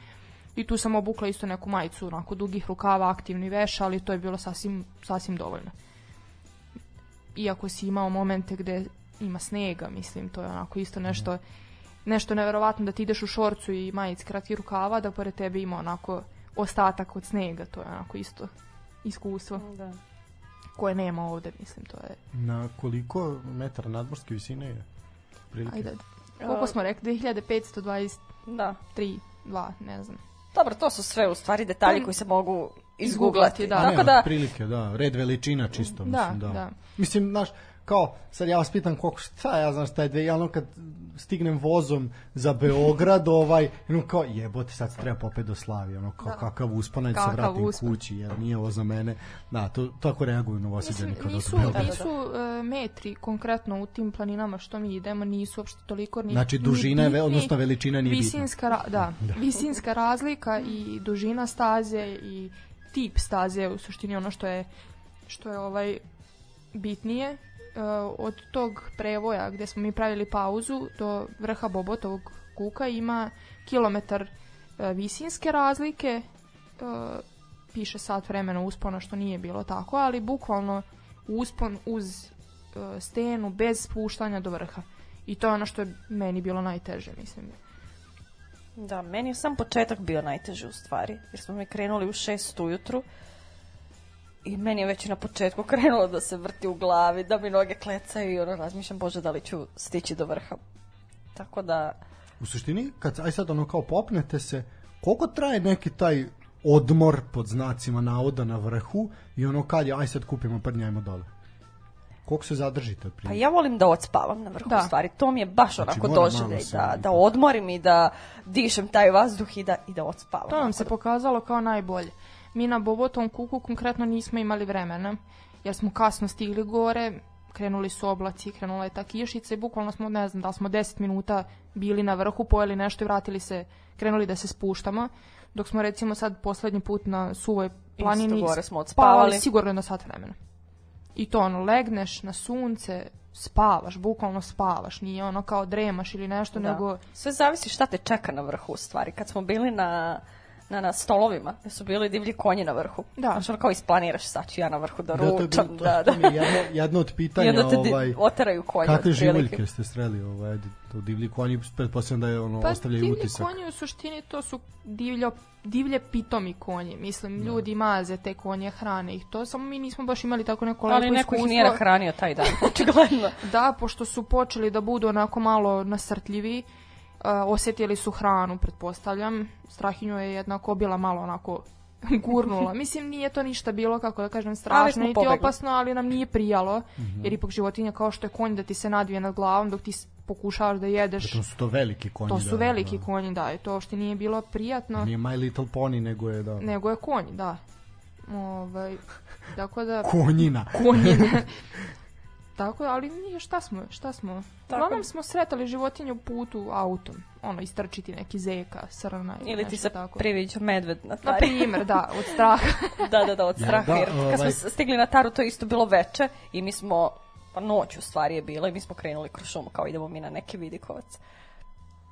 I tu sam obukla isto neku majicu onako dugih rukava, aktivni veš, ali to je bilo sasvim, sasvim dovoljno. Iako si imao momente gde ima snega, mislim, to je onako isto da. nešto nešto neverovatno da ti ideš u šorcu i majici kratki rukava, da pored tebe ima onako ostatak od snega, to je onako isto iskustvo. Da koje nema ovde, mislim, to je... Na koliko metara nadmorske visine je? Prilike? Ajde, koliko smo rekli, 2523, da. 3, 2, ne znam. Dobro, to su sve u stvari detalji koji se mogu izgooglati. da. Ne, Tako da... prilike, da, red veličina čisto, da, mislim, da. da. Mislim, znaš, kao, sad ja vas pitam koliko, šta ja znam šta je dve, da ja ono kad stignem vozom za Beograd, ovaj, no kao, jebote, sad se treba popet do Slavije, ono kao, da. kakav uspon, da se vratim uspon. kući, jer nije ovo za mene, da, to, tako reaguju novosidjeni kada nisu, do Beograda. Nisu uh, metri konkretno u tim planinama što mi idemo, nisu uopšte toliko ni, Znači, dužina, ni, bitni, odnosno veličina nije visinska, bitna. Ra, da, da, visinska razlika i dužina staze i tip staze u suštini ono što je što je ovaj bitnije Uh, od tog prevoja gde smo mi pravili pauzu do vrha Bobotovog kuka ima kilometar uh, visinske razlike, uh, piše sat vremena uspona što nije bilo tako, ali bukvalno uspon uz stenu bez spuštanja do vrha. I to je ono što je meni bilo najteže, mislim. Da, meni je sam početak bio najteži u stvari, jer smo mi krenuli u 6 ujutru, i meni je već na početku krenulo da se vrti u glavi, da mi noge klecaju i ono razmišljam, bože, da li ću stići do vrha. Tako da... U suštini, kad aj sad ono kao popnete se, koliko traje neki taj odmor pod znacima navoda na vrhu i ono kad je aj sad kupimo prnjajmo dole? Koliko se zadržite? Prije? Pa ja volim da odspavam na vrhu da. stvari. To mi je baš znači, onako doživljaj da, da odmorim i da dišem taj vazduh i da, i da odspavam. To nam se pokazalo kao najbolje. Mi na Bobotom kuku konkretno nismo imali vremena, jer smo kasno stigli gore, krenuli su oblaci, krenula je ta kišica i bukvalno smo, ne znam, da smo 10 minuta bili na vrhu, pojeli nešto i vratili se, krenuli da se spuštamo, dok smo recimo sad poslednji put na suvoj planini gore smo odspavali. sigurno jedno sat vremena. I to ono, legneš na sunce, spavaš, bukvalno spavaš, nije ono kao dremaš ili nešto, da. nego... Sve zavisi šta te čeka na vrhu u stvari. Kad smo bili na na, na stolovima, gde su bili divlji konji na vrhu. Da. Znaš, ono kao isplaniraš, sad ću ja na vrhu da ručam. Da, to je bilo, da, da. Mi je jedno, jedno od pitanja. jedno te ovaj, oteraju konje. Kakve živoljke ste streli? Ovaj, to divlji konji, pretpostavljam da je ono, pa, ostavljaju utisak. Pa divlji konji u suštini to su divlje, divlje pitomi konji. Mislim, da. ljudi maze te konje, hrane ih. To samo mi nismo baš imali tako neko lepo iskustvo. Ali neko ih nije nahranio taj dan, očigledno. da, pošto su počeli da budu onako malo nasrtljivi, Eh, osetili su hranu, pretpostavljam. Strahinju je jednako bila malo onako gurnula. Mislim, nije to ništa bilo, kako da kažem, strašno, niti opasno, ali nam nije prijalo, mm -hmm. jer ipak životinja kao što je konj da ti se nadvije nad glavom dok ti pokušavaš da jedeš. Da, to su to veliki konji. To su da, veliki da. konji, da, i to što nije bilo prijatno. Nije My Little Pony, nego je, da. Nego je konj, da. Ovaj, tako da... Konjina. Konjina. Tako je, ali nije, šta smo, šta smo? Tako. Uglavnom smo sretali životinju putu autom, ono, istrčiti neki zeka, srna ili, ili ti se tako. medved na tari. Na primjer, da, od straha. da, da, da, od straha, da, jer kad smo ovaj- stigli na taru, to je isto bilo veče i mi smo, pa noć u stvari je bilo i mi smo krenuli kroz šumu, kao idemo mi na neki vidikovac.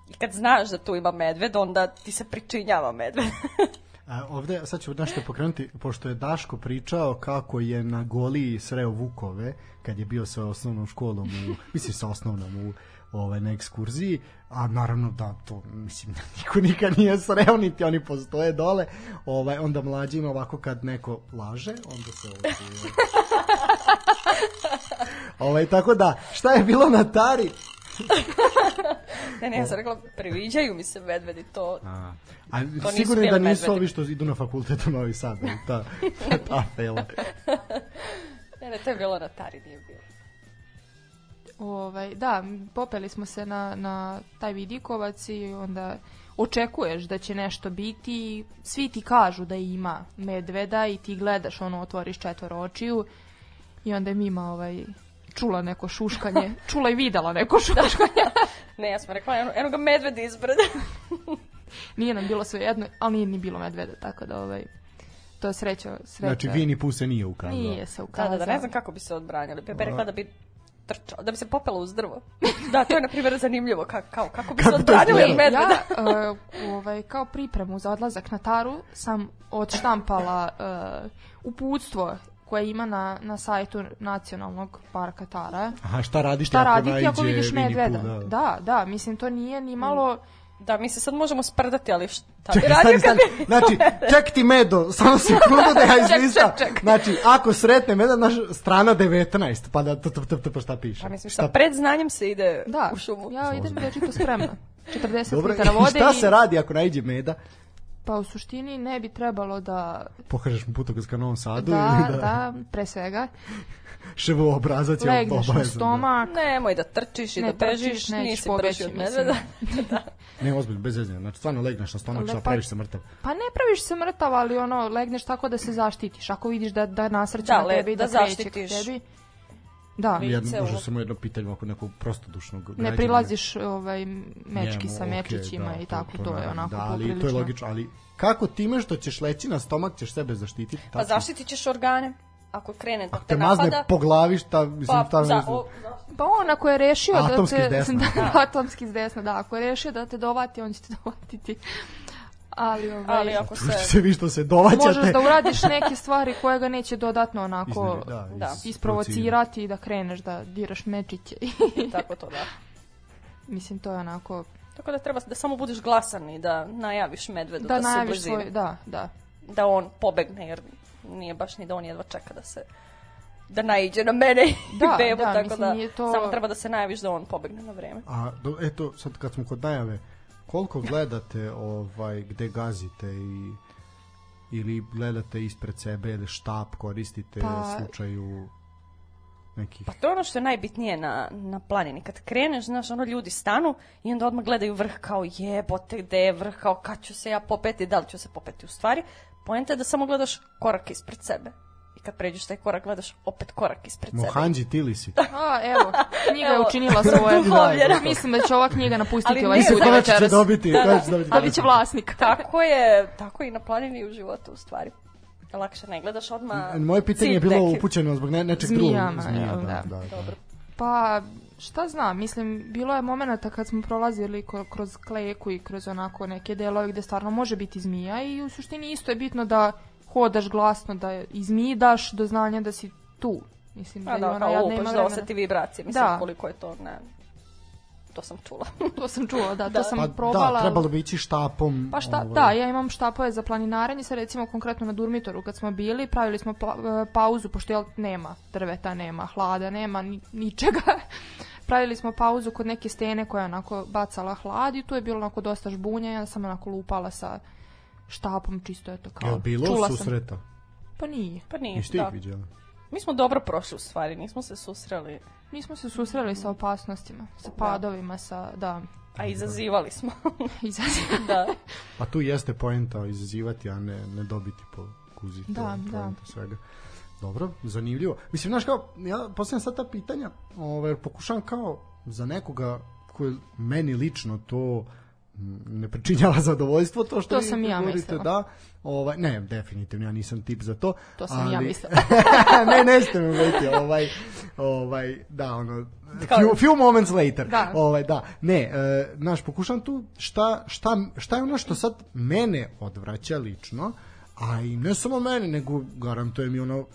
I kad znaš da tu ima medved, onda ti se pričinjava medved. ovde, sad ću nešto pokrenuti, pošto je Daško pričao kako je na Goliji sreo Vukove, kad je bio sa osnovnom školom, u, mislim sa osnovnom u ovaj, na ekskurziji, a naravno da to, mislim, niko nikad nije sreo, niti oni postoje dole, ovaj, onda mlađima ovako kad neko laže, onda se ovaj, ovaj, tako da, šta je bilo na Tari? ne, ne, ja sam rekla, priviđaju mi se medvedi, to... A, a to sigurno da nisu medvedi. ovi što idu na fakultet u Novi Sad, ta, ta fela. ne, ne, to je bilo na Tari, nije bilo. Ovaj, da, popeli smo se na, na taj vidikovac i onda očekuješ da će nešto biti, svi ti kažu da ima medveda i ti gledaš, ono, otvoriš četvor očiju i onda je Mima ovaj, čula neko šuškanje. čula i videla neko šuškanje. ne, ja sam rekla, eno, eno ga medved ispred. nije nam bilo sve jedno, ali nije ni bilo medveda, tako da ovaj, to je sreća. sreća. Znači, Vini Puse nije ukazao. Nije se ukazao. Da, da, da, ne znam kako bi se odbranili. Pepe rekla da bi trčao, da bi se popela uz drvo. Da, to je na primjer zanimljivo ka, kao kako bi se odbranili od medveda. Ja, uh, ovaj kao pripremu za odlazak na Taru sam odštampala uh, uputstvo koje ima na, na sajtu Nacionalnog parka Tara. Aha, šta radiš šta raditi ako vidiš medveda? Da. da, da, mislim to nije ni mm. malo... Da, mi se sad možemo sprdati, ali šta čekaj, bi radio stani, stani. Znači, ček ti medo, samo sekundu da ja izlistam. ček, ček, ček. Znači, ako sretne meda, naš strana 19, pa da to, to, to, to, pa šta piše. Pa mislim, šta, šta pred znanjem se ide da, u šumu. Ja idem već to spremna. 40 Dobre, litara vode. šta i... se radi ako najde meda? Pa u suštini ne bi trebalo da... Pokažeš mu putokaz ka Novom Sadu? Da, da, da pre svega. Ševo obrazac je obavezan. Legneš na da. stomak. Da. Nemoj da trčiš i ne, da bežiš, trčiš, nisi pobeći od mene. Da, da. ne, ozbiljno, bez jezinja. Znači, stvarno legneš na stomak, Le, pa- praviš se mrtav? Pa ne praviš se mrtav, ali ono, legneš tako da se zaštitiš. Ako vidiš da, da nasrće da, na tebi i da, da kreće ka tebi. Da, jedno, Može samo jedno pitanje oko nekog prostodušnog građana. Ne prilaziš ovaj, mečki Njemu, sa mečićima okay, da, i tako, to, to, to je onako da, ali, poprilično. To je logično, ali kako time što ćeš leći na stomak ćeš sebe zaštititi? Pa zaštitit ćeš organe ako krene da ako te, te napada. mazne po glavi, šta, pa, mislim, pa, šta za, o, pa on ako je rešio da atomski da te... Desna. Da, da, atomski s desna, da. Ako je rešio da te dovati, on će te dovatiti ali, ovaj, ali ako se... se vi što se dovaćate. Možeš da uradiš neke stvari koje ga neće dodatno onako Izneri, da, da. isprovocirati i da kreneš da diraš mečiće. I Tako to, da. Mislim, to je onako... Tako da treba da samo budeš glasan i da najaviš medvedu da, da najaviš se svoj, da, da. Da on pobegne, jer nije baš ni da on jedva čeka da se da naiđe na mene da, i bebu, da, tako mislim, da to... samo treba da se najaviš da on pobegne na vreme. A, do, eto, sad kad smo kod najave, koliko gledate ovaj gde gazite i ili gledate ispred sebe ili štap koristite pa, slučaju nekih... Pa to je ono što je najbitnije na, na planini. Kad kreneš, znaš, ono ljudi stanu i onda odmah gledaju vrh kao jebote, gde je vrh, kao kad ću se ja popeti, da li ću se popeti. U stvari, poenta je da samo gledaš korak ispred sebe. I kad pređeš taj korak, gledaš opet korak ispred sebe. Mohanđi, ti li si? A, evo, knjiga je učinila svoje. Da. Mislim da će ova knjiga napustiti ovaj sud Ali Će dobiti, da, da. dobiti. Ali će vlasnik. Tako je, tako i na planini u životu, u stvari lakše ne gledaš odmah. Moje pitanje je bilo upućeno zbog ne, nečeg drugog. Zmija, da, da, da. da, Dobro. Pa, šta znam, mislim, bilo je momenata kad smo prolazili kroz kleku i kroz onako neke delove gde stvarno može biti zmija i u suštini isto je bitno da hodaš glasno, da izmidaš do znanja da si tu. Mislim, A pa da, da kao lupaš, da osjeti vibracije, mislim da. koliko je to, ne, to sam čula. to sam čula, da, da. to sam pa, da, probala. Da, trebalo bi ići štapom. Pa šta, ovaj. da, ja imam štapove za planinarenje, sa recimo konkretno na Durmitoru kad smo bili, pravili smo pa, pauzu, pošto jel, nema drveta, nema hlada, nema ni, ničega. pravili smo pauzu kod neke stene koja je onako bacala hlad i tu je bilo onako dosta žbunja, ja sam onako lupala sa štapom čisto eto kao. Jel bilo Čula susreta? Sam. Pa nije. Pa nije, Niste da. ih viđali? Mi smo dobro prošli u stvari, nismo se susreli. Nismo se susreli sa opasnostima, sa da. padovima, sa, da. A izazivali smo. izazivali. da. A tu jeste poenta izazivati, a ne, ne dobiti po kuzi. Da, da. Svega. Dobro, zanimljivo. Mislim, znaš kao, ja postavljam sad ta pitanja, ovaj, pokušam kao za nekoga koji meni lično to ne pričinjava zadovoljstvo to što to sam ja mislila. da ovaj ne definitivno ja nisam tip za to to sam ali... ja mislila ne ne ste me biti ovaj ovaj da ono few, few moments later da. ovaj da ne e, naš pokušam tu šta šta šta je ono što sad mene odvraća lično a i ne samo mene, nego garantujem i ono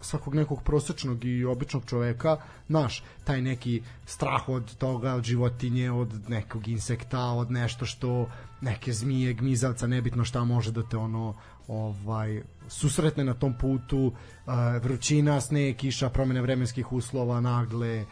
svakog nekog prosečnog i običnog čoveka, naš, taj neki strah od toga, od životinje, od nekog insekta, od nešto što neke zmije, gmizavca, nebitno šta može da te ono ovaj susretne na tom putu, eh, vrućina, sneg, kiša, promene vremenskih uslova, nagle, eh,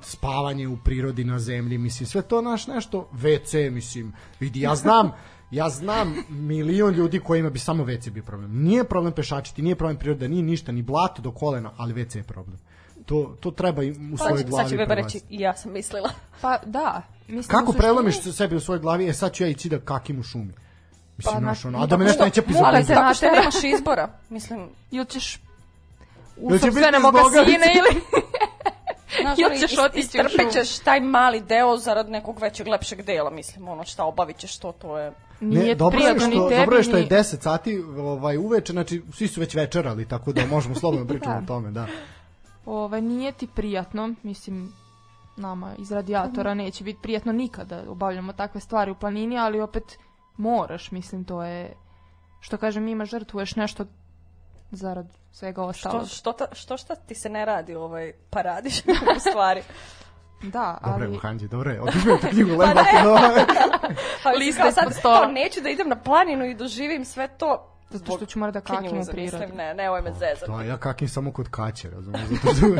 spavanje u prirodi na zemlji, mislim, sve to naš nešto, WC, mislim, vidi, ja znam, Ja znam milion ljudi kojima bi samo WC bio problem. Nije problem pešačiti, nije problem priroda, nije ništa, ni blato do kolena, ali WC je problem. To, to treba u pa, svojoj glavi. Sad će Beba reći, ja sam mislila. Pa da. Mislim da Kako prelomiš suštini... sebi u svojoj glavi, e sad ću ja ići da kakim u šumi. Mislim, pa, naš, ono, a da me pa, nešto neće pizoriti. Molim te, na nemaš izbora. Mislim, ili ćeš u sopstvene mogasine ili... Znaš, ja ćeš otići ćeš taj mali deo zarad nekog većeg, lepšeg dela, mislim, ono šta obavit ćeš to, to je... Nije ne, dobro, je što, tebi, dobro je što je 10 sati ovaj, uveče, znači svi su već večerali, tako da možemo slobodno da pričati da. o tome, da. Ove, ovaj, nije ti prijatno, mislim, nama iz radijatora neće biti prijatno nikada da obavljamo takve stvari u planini, ali opet moraš, mislim, to je, što kažem, ima žrtvuješ nešto zarad svega ostalog. Što, što, ta, što šta ti se ne radi ovaj, pa radiš u stvari. Da, ali... Dobre, Hanđi, dobre, oduzmem tu knjigu, lepo pa ti nove. pa liste sad, to, neću da idem na planinu i doživim sve to, Zato što ću morati da kakim u prirodi. ne, ne, ovo ovaj me pa, zezam. Da, ja kakim samo kod kaće, razumiješ, zato što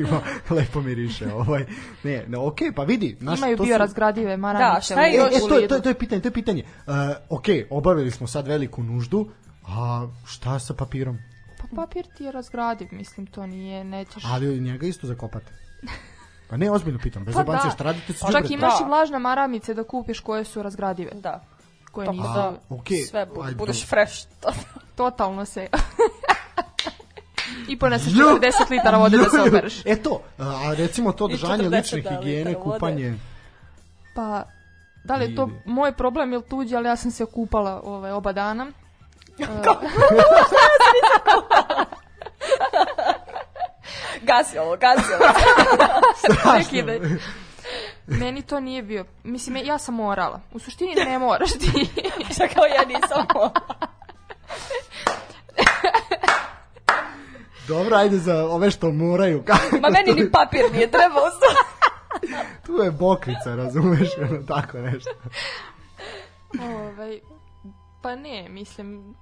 ima, lepo miriše. Ovaj. Ne, ne, okej, okay, pa vidi. Naš, Imaju to bio su... razgradive maranice. Da, šta je još e, e to, je, to, to je pitanje, to je pitanje. Uh, okej, okay, obavili smo sad veliku nuždu, a šta sa papirom? Pa papir ti je razgradiv, mislim, to nije, nećeš... Ali njega isto zakopate. Pa ne, ozbiljno pitam, bez pa obancije, da. šta radite sa pa Čak imaš da. i vlažne maramice da kupiš koje su razgradive. Da. Koje to, nisu... Da. A, okay. Sve, bu, budeš fresh. Totalno se... I poneseš 40 litara vode da se opereš. E to, a recimo to održanje lične higijene, kupanje... Pa, da li je to moj problem ili tuđi, ali ja sam se okupala ove, ovaj, oba dana. Kako? gasi ovo, gasi ovo. Strašno. Da- meni to nije bio, mislim, ja sam morala. U suštini ne moraš ti. Šta kao ja nisam morala. Dobro, ajde za ove što moraju. Ma meni ni papir nije trebao. tu je bokrica, razumeš, ono tako nešto. Ovaj, pa ne, mislim,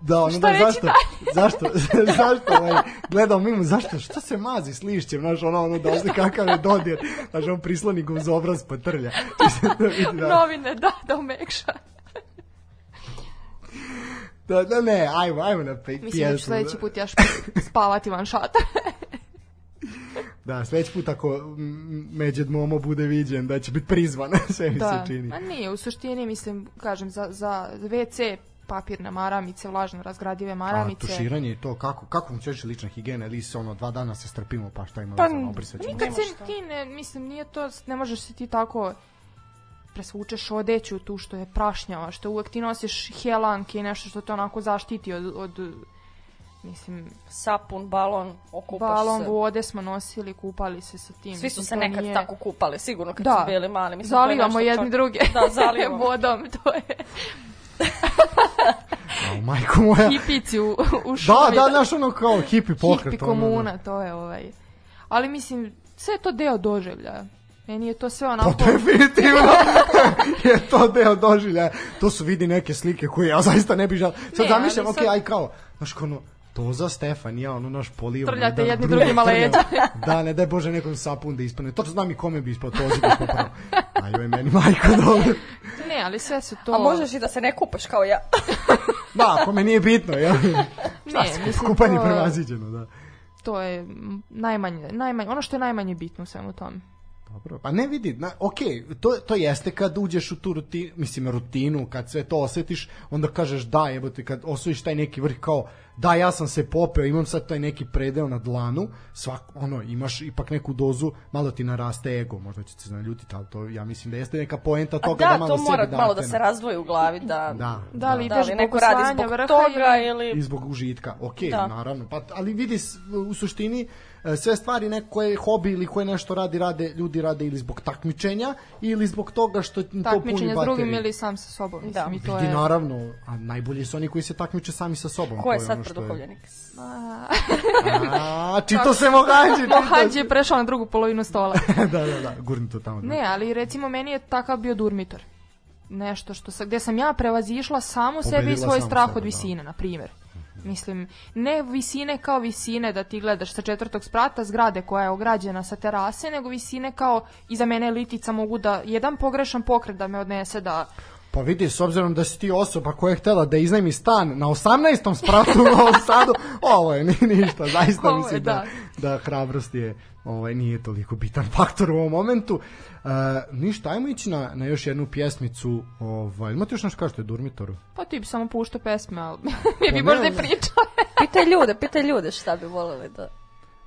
Da, ono, da, zašto, zašto, zašto, ovaj, gledao mimo, zašto, što se mazi s lišćem, znaš, ono, ono, da ozli kakav je dodir, znaš, on prisloni ga uz obraz pa trlja. da. Novine, da, da umekša. Da, da, ne, ajmo, ajmo na pjesmu. Mislim, da sledeći put jaš spavati van šata. Da, sledeći put ako Međed Momo bude viđen da će biti prizvan, sve mi da. se čini. A nije, u suštini mislim, kažem, za, za WC papirne maramice, vlažno razgradive maramice. A tuširanje i to, kako, kako funkcioniše lična higijena, ili se ono dva dana se strpimo, pa šta ima pa, razano, obrisat ćemo. Nikad se ti ne, mislim, nije to, ne možeš se ti tako presvučeš odeću tu što je prašnjava, što uvek ti nosiš helanke i nešto što te onako zaštiti od, od mislim... Sapun, balon, okupaš balon, se. Balon, vode smo nosili, kupali se sa tim. Svi su se nekad nije... tako kupali, sigurno kad da. su bili mali. Mislim, zalivamo je jedni čak... druge da, zalivamo. vodom, to je... Kao, majko moja. Hipici u, u šumi. Da, da, znaš ono kao hipi pokret. Hipi komuna, ono. Da. to je ovaj. Ali mislim, sve je to deo doživljaja. Meni je to sve onako... Pa definitivno je to deo doživljaja. To su vidi neke slike koje ja zaista ne bih žal... Sad ne, zamišljam, sad... ok, aj kao, znaš kao ono, Toza Stefan ja, ono naš polivamo. Trljate da, da, jedni drugi drugima leđa. da, ne daj Bože nekom sapun da ispane. to znam i kome bi ispao Tozi da ispao A joj, meni majko dobro. ne, ali sve su to... A možeš i da se ne kupaš kao ja. da, ako me nije bitno, ja. Šta ne, mislim, kupanje to... prevaziđeno, da. To je najmanje, najmanje, ono što je najmanje bitno u svemu tome. Dobro, pa ne vidi, na, ok, to, to jeste kad uđeš u tu rutinu, mislim rutinu, kad sve to osetiš, onda kažeš da jebote, kad osvojiš taj neki vrh kao, da ja sam se popeo, imam sad taj neki predeo na dlanu, svak, ono, imaš ipak neku dozu, malo ti naraste ego, možda ćete se naljutiti, ali to ja mislim da jeste neka poenta toga da, da malo to mora malo da se razvoji u glavi, da, da, da, li, da, da li da, neko radi zbog toga ili... ili... zbog užitka, ok, da. naravno, pa, ali vidi u suštini e, sve stvari neko koje hobi ili koje nešto radi, rade, ljudi rade ili zbog takmičenja ili zbog toga što to puni baterije. Takmičenje s drugim ili sam sa sobom. Mislim, da. I to Vidi, je... naravno, a najbolji su oni koji se takmiče sami sa sobom. Ko je, sad kod duhovljenika. A, čito se Mohanđe. Mohanđe je prešao na drugu polovinu stola. da, da, da, gurnito tamo. Da. Ne, ali recimo meni je takav bio Durmitor. Nešto što sa, gde sam ja prevazišla samo Pobedila sebi i svoj strah od da. visine, na primjer. Mhm. Mislim, ne visine kao visine da ti gledaš sa četvrtog sprata zgrade koja je ograđena sa terase, nego visine kao iza mene litica mogu da jedan pogrešan pokret da me odnese da Pa vidi, s obzirom da si ti osoba koja je htela da iznajmi stan na 18. spratu u Novom Sadu, ovo je ni, ništa, zaista ovo mislim da, da, da hrabrost je, ovaj, nije toliko bitan faktor u ovom momentu. E, ništa, ajmo ići na, na još jednu pjesmicu. Ovaj, imate još nešto kažete, Durmitoru? Pa ti bi samo puštao pesme, ali mi bi pa možda i pričao. pitaj ljude, pitaj ljude šta bi voleli da...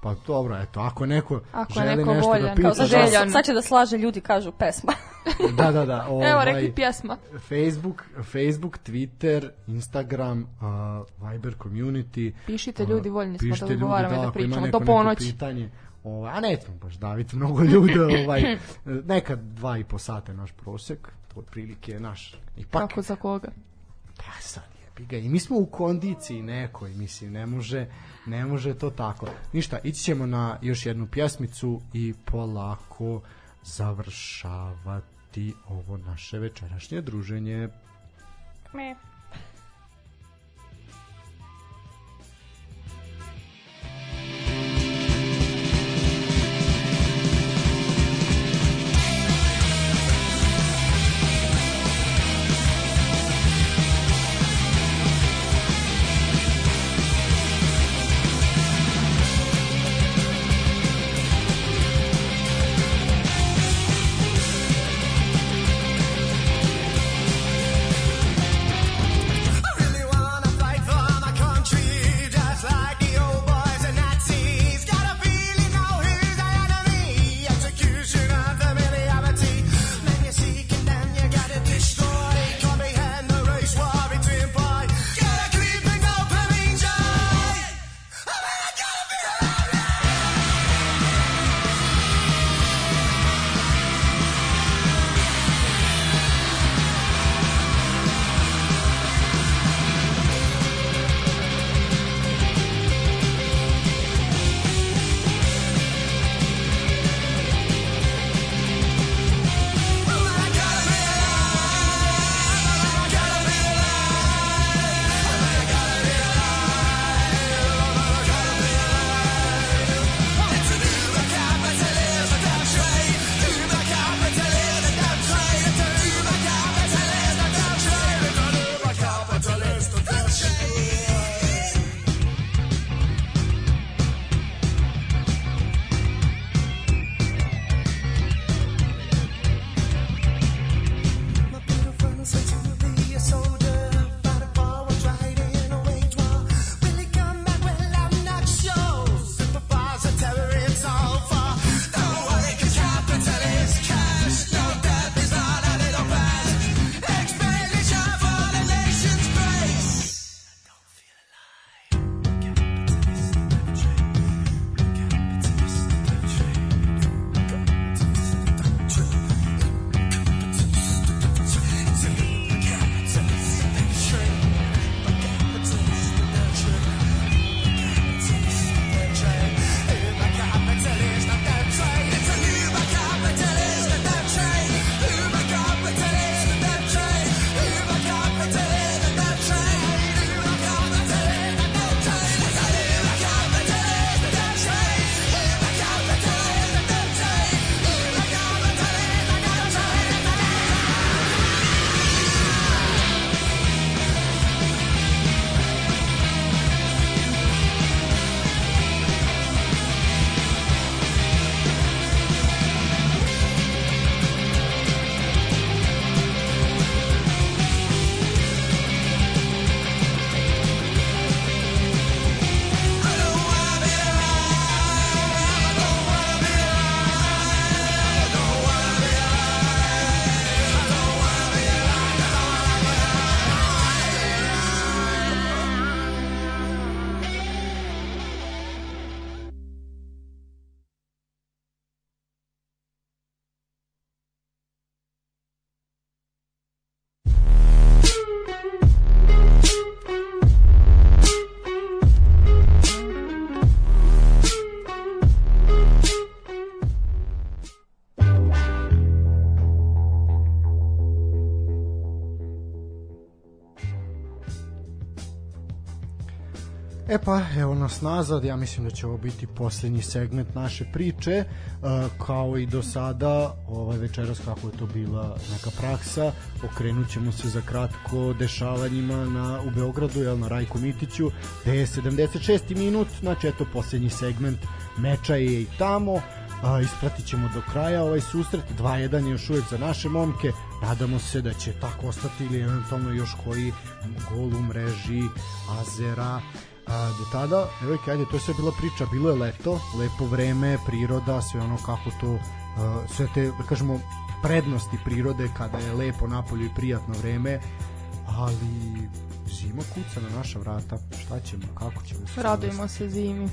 Pa dobro, eto, ako neko ako želi neko nešto voljan, da pita... Kao Da, sad će da slaže ljudi, kažu pesma. da, da, da. Ovaj, Evo, rekli pjesma. Facebook, Facebook, Twitter, Instagram, uh, Viber community. Pišite ljudi, voljni smo da odgovaramo da, da pričamo neko, do ponoći. pitanje, ovaj, a nećemo baš daviti mnogo ljudi, ovaj, nekad dva i po sata je naš prosek, to otprilike je naš. Ipak, Kako za koga? Pa sad, jebi ga. I mi smo u kondiciji nekoj, mislim, ne može, ne može to tako. Ništa, ići ćemo na još jednu pjesmicu i polako završavati ovo naše večerašnje druženje. Me. pa evo nas nazad, ja mislim da će ovo biti poslednji segment naše priče, e, kao i do sada, ovaj večeras kako je to bila neka praksa, okrenut ćemo se za kratko dešavanjima na, u Beogradu, jel, na Rajku Mitiću, gde je 76. minut, znači eto poslednji segment meča je i tamo, a, e, ispratit ćemo do kraja ovaj susret 2-1 je još uvek za naše momke nadamo se da će tako ostati ili eventualno još koji gol u mreži Azera a, do tada, evo ajde, to je sve bila priča, bilo je leto, lepo vreme, priroda, sve ono kako to, a, e, sve te, da kažemo, prednosti prirode kada je lepo napolju i prijatno vreme, ali zima kuca na naša vrata, šta ćemo, kako ćemo se... Radujemo se zimi.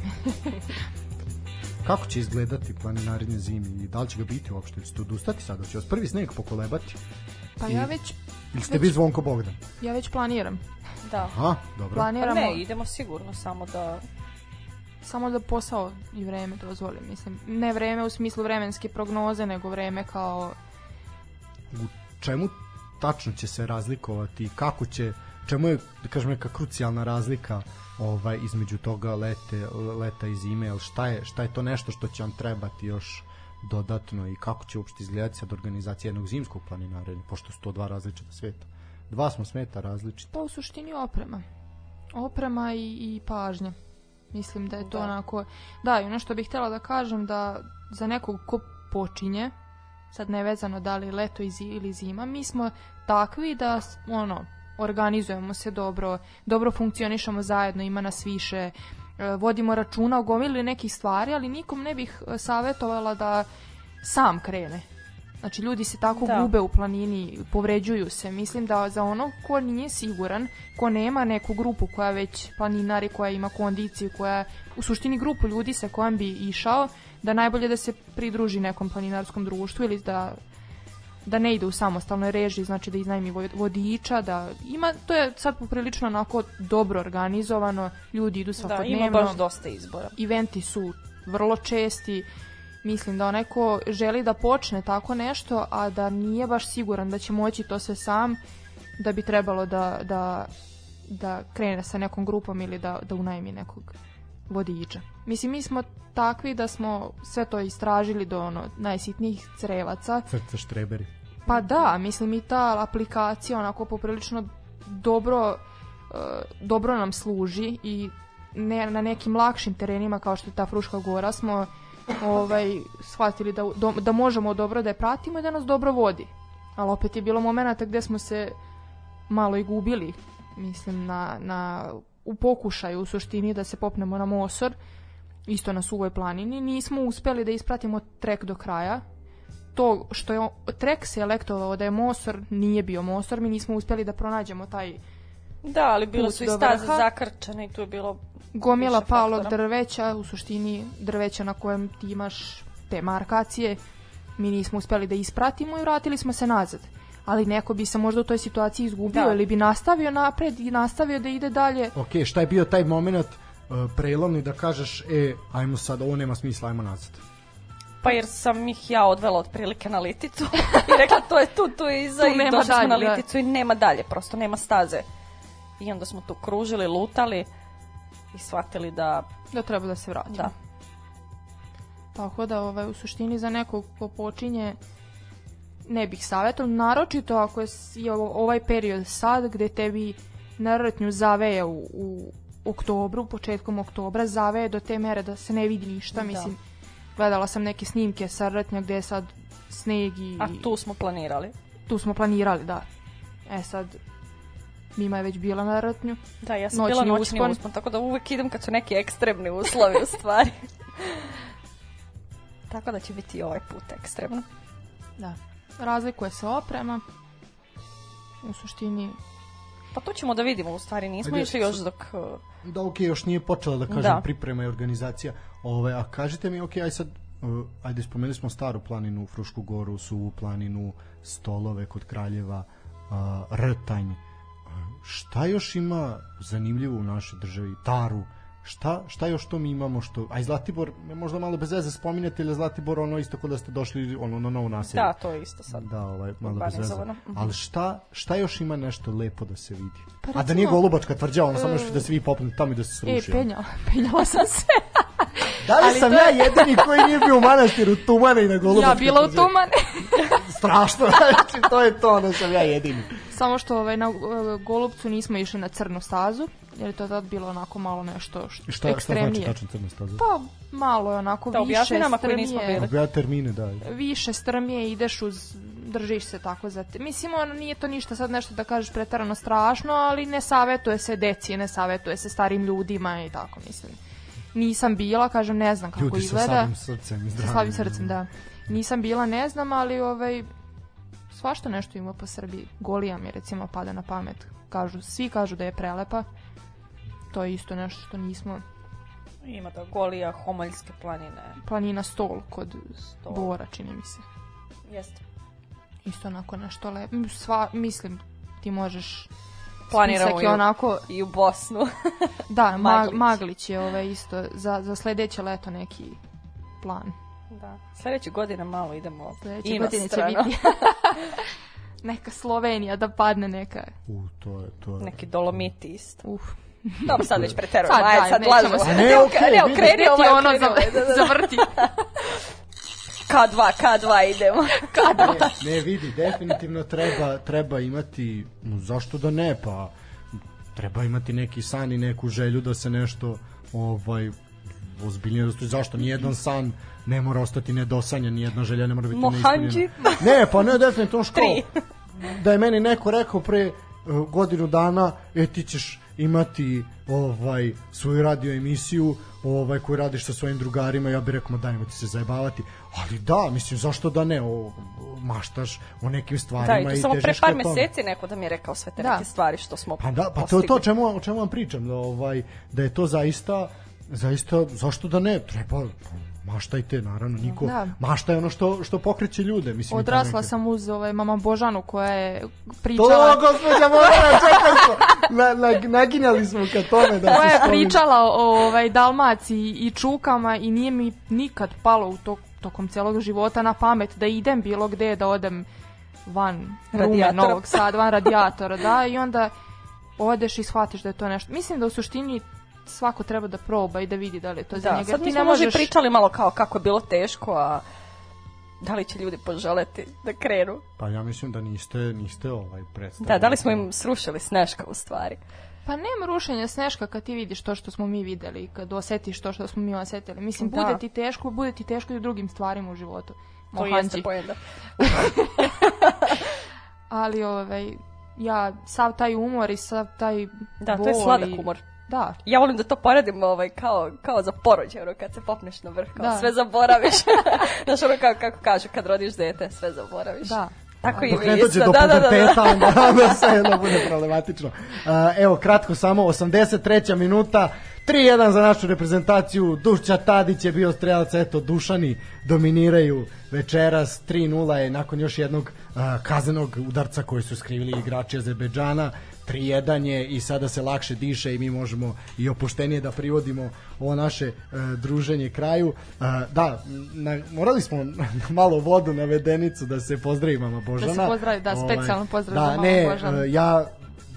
kako će izgledati planinarenje zimi i da li će ga biti uopšte, će odustati sada, će vas prvi sneg pokolebati? Pa I, ja već... Ili ste vi zvonko Bogdan? Ja već planiram. Da. Aha, dobro. Planiramo... Pa ne, idemo sigurno, samo da samo da posao i vreme dozvoli, mislim. Ne vreme u smislu vremenske prognoze, nego vreme kao... U čemu tačno će se razlikovati i kako će, čemu je, da kažem, neka krucijalna razlika ovaj, između toga lete, leta i zime, el šta je, šta je to nešto što će vam trebati još dodatno i kako će uopšte izgledati sad organizacija jednog zimskog planinarenja, pošto su to dva različita sveta? Dva smo smeta različita. Pa u suštini oprema. Oprema i, i pažnja. Mislim da je to da. onako... Da, i ono što bih htjela da kažem da za nekog ko počinje, sad nevezano da li leto ili zima, mi smo takvi da ono, organizujemo se dobro, dobro funkcionišemo zajedno, ima nas više, e, vodimo računa o gomili nekih stvari, ali nikom ne bih e, savjetovala da sam krene Znači, ljudi se tako da. gube u planini, povređuju se. Mislim da za ono ko nije siguran, ko nema neku grupu koja već planinari, koja ima kondiciju, koja u suštini grupu ljudi sa kojom bi išao, da najbolje da se pridruži nekom planinarskom društvu ili da da ne ide u samostalnoj reži, znači da iznajmi vodiča, da ima, to je sad poprilično onako dobro organizovano, ljudi idu da, svakodnevno. Da, ima baš dosta izbora. Eventi su vrlo česti, Mislim da onaj ko želi da počne tako nešto, a da nije baš siguran da će moći to sve sam, da bi trebalo da, da, da krene sa nekom grupom ili da, da unajmi nekog vodiča. Mislim, mi smo takvi da smo sve to istražili do ono najsitnijih crevaca. Crta štreberi. Pa da, mislim i ta aplikacija onako poprilično dobro, e, dobro nam služi i ne, na nekim lakšim terenima kao što je ta Fruška gora smo ovaj, shvatili da, da, da možemo dobro da je pratimo i da nas dobro vodi. Ali opet je bilo momenta gde smo se malo i gubili, mislim, na, na, u pokušaju u suštini da se popnemo na Mosor, isto na suvoj planini. Nismo uspeli da ispratimo trek do kraja. To što je trek se elektovao da je Mosor, nije bio Mosor, mi nismo uspeli da pronađemo taj Da, ali bilo su i staze zakrčene i tu je bilo gomila palog drveća, u suštini drveća na kojem ti imaš te markacije, mi nismo uspeli da ispratimo i vratili smo se nazad. Ali neko bi se možda u toj situaciji izgubio da. ili bi nastavio napred i nastavio da ide dalje. Ok, šta je bio taj moment uh, prelomni da kažeš, e, ajmo sad, ovo nema smisla, ajmo nazad? Pa jer sam ih ja odvela otprilike na liticu i rekla to je tu, tu je iza tu i došli smo na da. liticu da. i nema dalje, prosto nema staze. I onda smo tu kružili, lutali i shvatili da... Da treba da se vratimo. Da. Tako da, ovaj, u suštini za nekog ko počinje ne bih savjetovala, naročito ako je ovaj period sad gde tebi na rtnju zaveje u, u oktobru, početkom oktobra, zaveje do te mere da se ne vidi ništa, da. mislim. Gledala sam neke snimke sa rtnja gde je sad sneg i... A tu smo planirali. Tu smo planirali, da. E sad, Mima je već bila na ratnju. Da, ja sam Noćni bila na uspon. uspon, tako da uvek idem kad su neki ekstremni uslovi u stvari. tako da će biti i ovaj put ekstremno. Da. Razlikuje se oprema. U suštini Pa to ćemo da vidimo, u stvari nismo Ajde, išli još dok... Uh, da, ok, još nije počela da kažem da. priprema i organizacija. Ove, a kažite mi, okay, aj sad, uh, ajde spomenuli smo Staru planinu, Frušku goru, Suvu planinu, Stolove kod Kraljeva, uh, Rtanj šta još ima zanimljivo u našoj državi, taru, šta, šta još to mi imamo što, a Zlatibor, možda malo bez veze spominjate, ili Zlatibor ono isto kod da ste došli ono, na novo naselje. Da, to je isto sad. Da, ovaj, malo bez veze. Mhm. Ali šta, šta još ima nešto lepo da se vidi? Pa, recimo, a da nije Golubačka tvrđava, ono samo još e, da se vi popnete tamo i da se sruši. E, penjala, penjala sam se. Da li Ali sam je... ja jedini koji nije bio u manastiru Tumane i na Golubačka? Ja bila u Tumane. Strašno, znači to je to, ono sam ja jedini. Samo što ovaj, na e, Golubcu nismo išli na crnu stazu, jer je to tad bilo onako malo nešto što šta, ekstremnije. Šta znači tačno crna staza? Pa malo je onako da, više strmije. Da, koji nismo bili. Objavi termine, da. Više strmije ideš uz, držiš se tako za te. Mislim, ono, nije to ništa sad nešto da kažeš pretarano strašno, ali ne savetuje se deci, ne savetuje se starim ljudima i tako, mislim. Nisam bila, kažem, ne znam kako Ljudi izgleda. Ljudi sa slabim srcem i zdravim. Sa slabim srcem, da. Nisam bila, ne znam, ali ovaj, svašta nešto ima po Srbiji. Golija mi recimo pada na pamet. Kažu, svi kažu da je prelepa. To je isto nešto što nismo... Ima da Golija, Homoljske planine. Planina Stol kod Stol. Bora, čini mi se. Jeste. Isto onako nešto lepo. Sva, mislim, ti možeš planiramo i, onako... i u Bosnu. da, Maglić. Maglić je ovaj isto za, za sledeće leto neki plan. Da. Sljedeće godine malo idemo Sljedeće godine će biti neka Slovenija da padne neka. U, to je, to je. Neki dolomiti isto. Uh. Dobro, sad već preterujem. Sad, Ajde, sad lažemo se. Ne, ne, okay, ne okreni ovaj, ono zavrti. K2, K2 idemo. K2. Ne, ne, vidi, definitivno treba, treba imati, zašto da ne, pa treba imati neki san i neku želju da se nešto ovaj ozbiljnije rastu. Zašto? Nijedan san ne mora ostati nedosanjan, nijedna želja ne mora biti neispunjena. Ne, pa ne, definitivno školu. da je meni neko rekao pre e, godinu dana, e ti ćeš imati ovaj svoju radio emisiju ovaj koji radiš sa svojim drugarima ja bih rekao ma dajmo ti se zajebavati ali da mislim zašto da ne o, maštaš o nekim stvarima da, i, to i samo pre par meseci neko da mi je rekao sve te da. neke stvari što smo pa da pa postigli. to je to čemu o čemu vam pričam da ovaj da je to zaista zaista zašto da ne treba maštajte, naravno, niko, da. mašta je ono što, što pokreće ljude. Mislim, Odrasla sam uz ovaj, mama Božanu koja je pričala... To, gospođa Božana, čekaj smo, na, na, naginjali smo ka tome da Koja je pričala o ovaj, Dalmaciji i Čukama i nije mi nikad palo u to, tokom celog života na pamet da idem bilo gde, da odem van rume Novog Sada, van radijatora, da, i onda odeš i shvatiš da je to nešto. Mislim da u suštini svako treba da proba i da vidi da li je to da, za njega. Sad mi smo možeš... pričali malo kao kako je bilo teško, a da li će ljudi poželeti da krenu? Pa ja mislim da niste, niste ovaj predstavili. Da, da li smo im srušili Sneška u stvari? Pa nema rušenja Sneška kad ti vidiš to što smo mi videli, kad osetiš to što smo mi osetili. Mislim, da. bude ti teško, bude ti teško i u drugim stvarima u životu. Mohanđi. To jeste pojenda. Ali, ovaj, ja, sav taj umor i sav taj Da, bol to je sladak umor. Da. Ja volim da to poredim ovaj, kao, kao za porođaj, ono, kad se popneš na vrh, kao da. sve zaboraviš. Znaš, ono, kao, kako kažu, kad rodiš dete, sve zaboraviš. Da. Tako i mi isto. Do da, da, da, da. onda, onda sve jedno bude problematično. Uh, evo, kratko samo, 83. minuta, 3-1 za našu reprezentaciju, Dušća Tadić je bio strelac, eto, Dušani dominiraju večeras, 3-0 je nakon još jednog uh, kazenog udarca koji su skrivili igrači Azerbeđana, prijedanje i sada se lakše diše i mi možemo i opuštenije da privodimo ovo naše e, druženje kraju. E, da, na, morali smo malo vodu na vedenicu da se pozdravi mama Božana. Da se pozdravi, da, ovaj, specijalno pozdrav da, mama ne, e, Božana. ja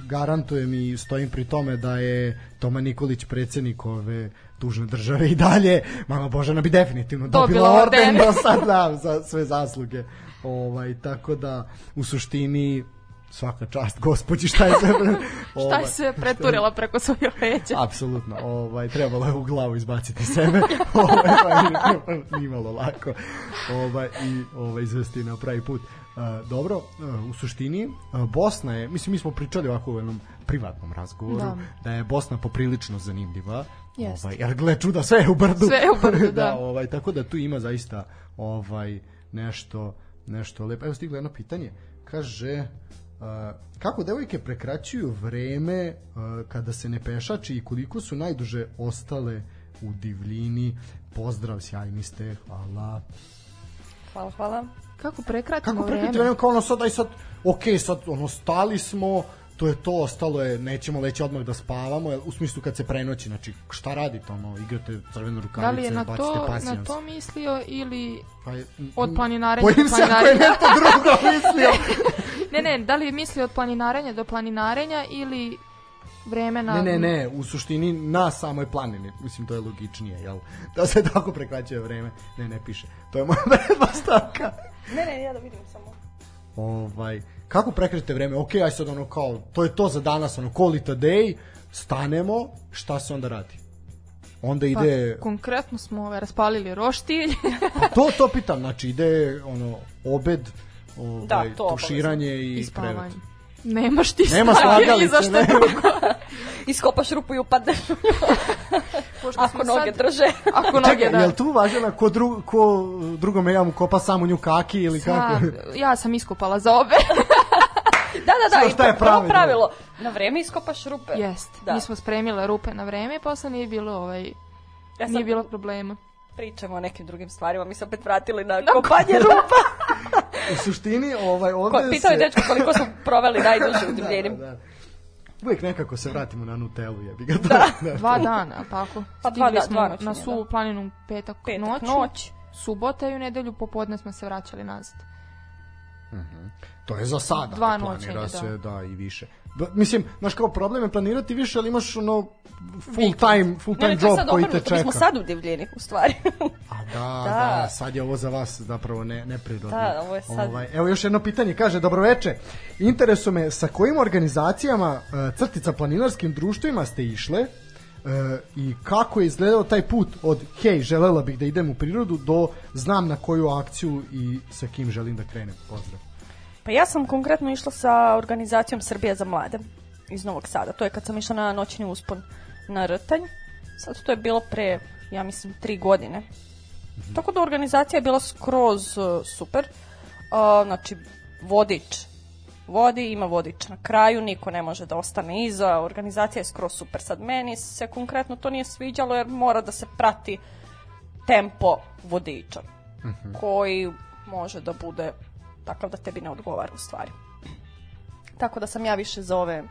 garantujem i stojim pri tome da je Toma Nikolić predsednik ove tužne države i dalje, mama Božana bi definitivno dobila, dobila orden, orden do sad da, za sve zasluge. Ovaj, tako da, u suštini, svaka čast gospođi šta je sve šta je ovaj, sve preturila preko svoje leđa apsolutno ovaj trebalo je u glavu izbaciti sebe ovaj pa nimalo lako ovaj i ovaj izvesti na pravi put e, dobro, e, u suštini e, Bosna je, mislim mi smo pričali ovako u jednom privatnom razgovoru, da, da je Bosna poprilično zanimljiva Jest. ovaj, jer gle čuda, sve je u brdu sve je u brdu, da. da ovaj, tako da tu ima zaista ovaj, nešto nešto lepo, evo stiglo jedno pitanje kaže kako devojke prekraćuju vreme kada se ne pešači i koliko su najduže ostale u divljini. Pozdrav, sjajni ste, hvala. Hvala, hvala. Kako prekratimo Kako prekratimo vreme? vreme? Kao ono sad, daj sad, ok, sad ono, stali smo, to je to, ostalo je, nećemo leći odmah da spavamo, jel, u smislu kad se prenoći, znači šta radite, ono, igrate crvene rukavice, da li je na to, pasijans. na to mislio ili pa je, od planinarenja Bojim se ako je nešto drugo mislio. Ne, ne, da li misli od planinarenja do planinarenja ili vremena... Ne, ne, ne, u suštini na samoj planini, mislim to je logičnije, jel? Da se tako prekraćuje vreme. Ne, ne piše. To je moja predpostavka. ne, ne, ja da vidim samo. Ovaj, kako prekraćate vreme? Ok, aj sad ono kao, to je to za danas, ono call it a day, stanemo, šta se onda radi? Onda pa, ide... Pa, konkretno smo ovaj, raspalili roštilj. Pa to, to pitam, znači ide ono, obed, Da, ovaj, da, to tuširanje i, I spavanje. Nemaš ti Nema slagalice, nema. Iskopaš rupu i upadneš. ako noge sad... drže. ako noge, Čekaj, da. je tu važena ko, dru, ko drugome ja mu kopa samo nju kaki ili Sad, kako? Ja sam iskopala za obe. da, da, da, Sve, i to je pravi, pravilo. Na vreme iskopaš rupe. Jest, da. mi smo spremile rupe na vreme posle nije bilo, ovaj, ja nije bilo problema. Pričamo o nekim drugim stvarima, mi se opet vratili na, na kopanje rupa. U suštini, ovaj, ovde Ko, pitao se... Pitao je dečko koliko smo proveli najduže u divljenim. da, da, da, da. Uvijek nekako se vratimo na Nutellu, jebi ga. Da. da. dva dana, tako. Pa dva, da, dva noćenja, na Suvu da. planinu petak, petak noć. noć. Subota i u nedelju popodne smo se vraćali nazad. Mm To je za sada. Dva noćenja, planira da. se, da. da. i više. Da, mislim, znaš kao problem je planirati više, ali imaš ono full time, full time ne, job koji te čeka. Mi smo sad u divljini, u stvari. A da, da, da, sad je ovo za vas zapravo ne, neprirodno. Da, ovo je sad. Ovaj, evo još jedno pitanje, kaže, dobroveče, interesuje me sa kojim organizacijama e, crtica planinarskim društvima ste išle, e, i kako je izgledao taj put od hej, želela bih da idem u prirodu do znam na koju akciju i sa kim želim da krenem. Pozdrav. Pa ja sam konkretno išla sa organizacijom Srbija za mlade iz Novog Sada. To je kad sam išla na noćni uspon na Rtanj. Sad to je bilo pre, ja mislim, tri godine. Mm -hmm. Tako da organizacija je bila skroz uh, super. Uh, znači, vodič vodi, ima vodič na kraju, niko ne može da ostane iza, organizacija je skroz super. Sad meni se konkretno to nije sviđalo jer mora da se prati tempo vodiča mhm. koji može da bude takav da tebi ne odgovara u stvari. Tako da sam ja više za ove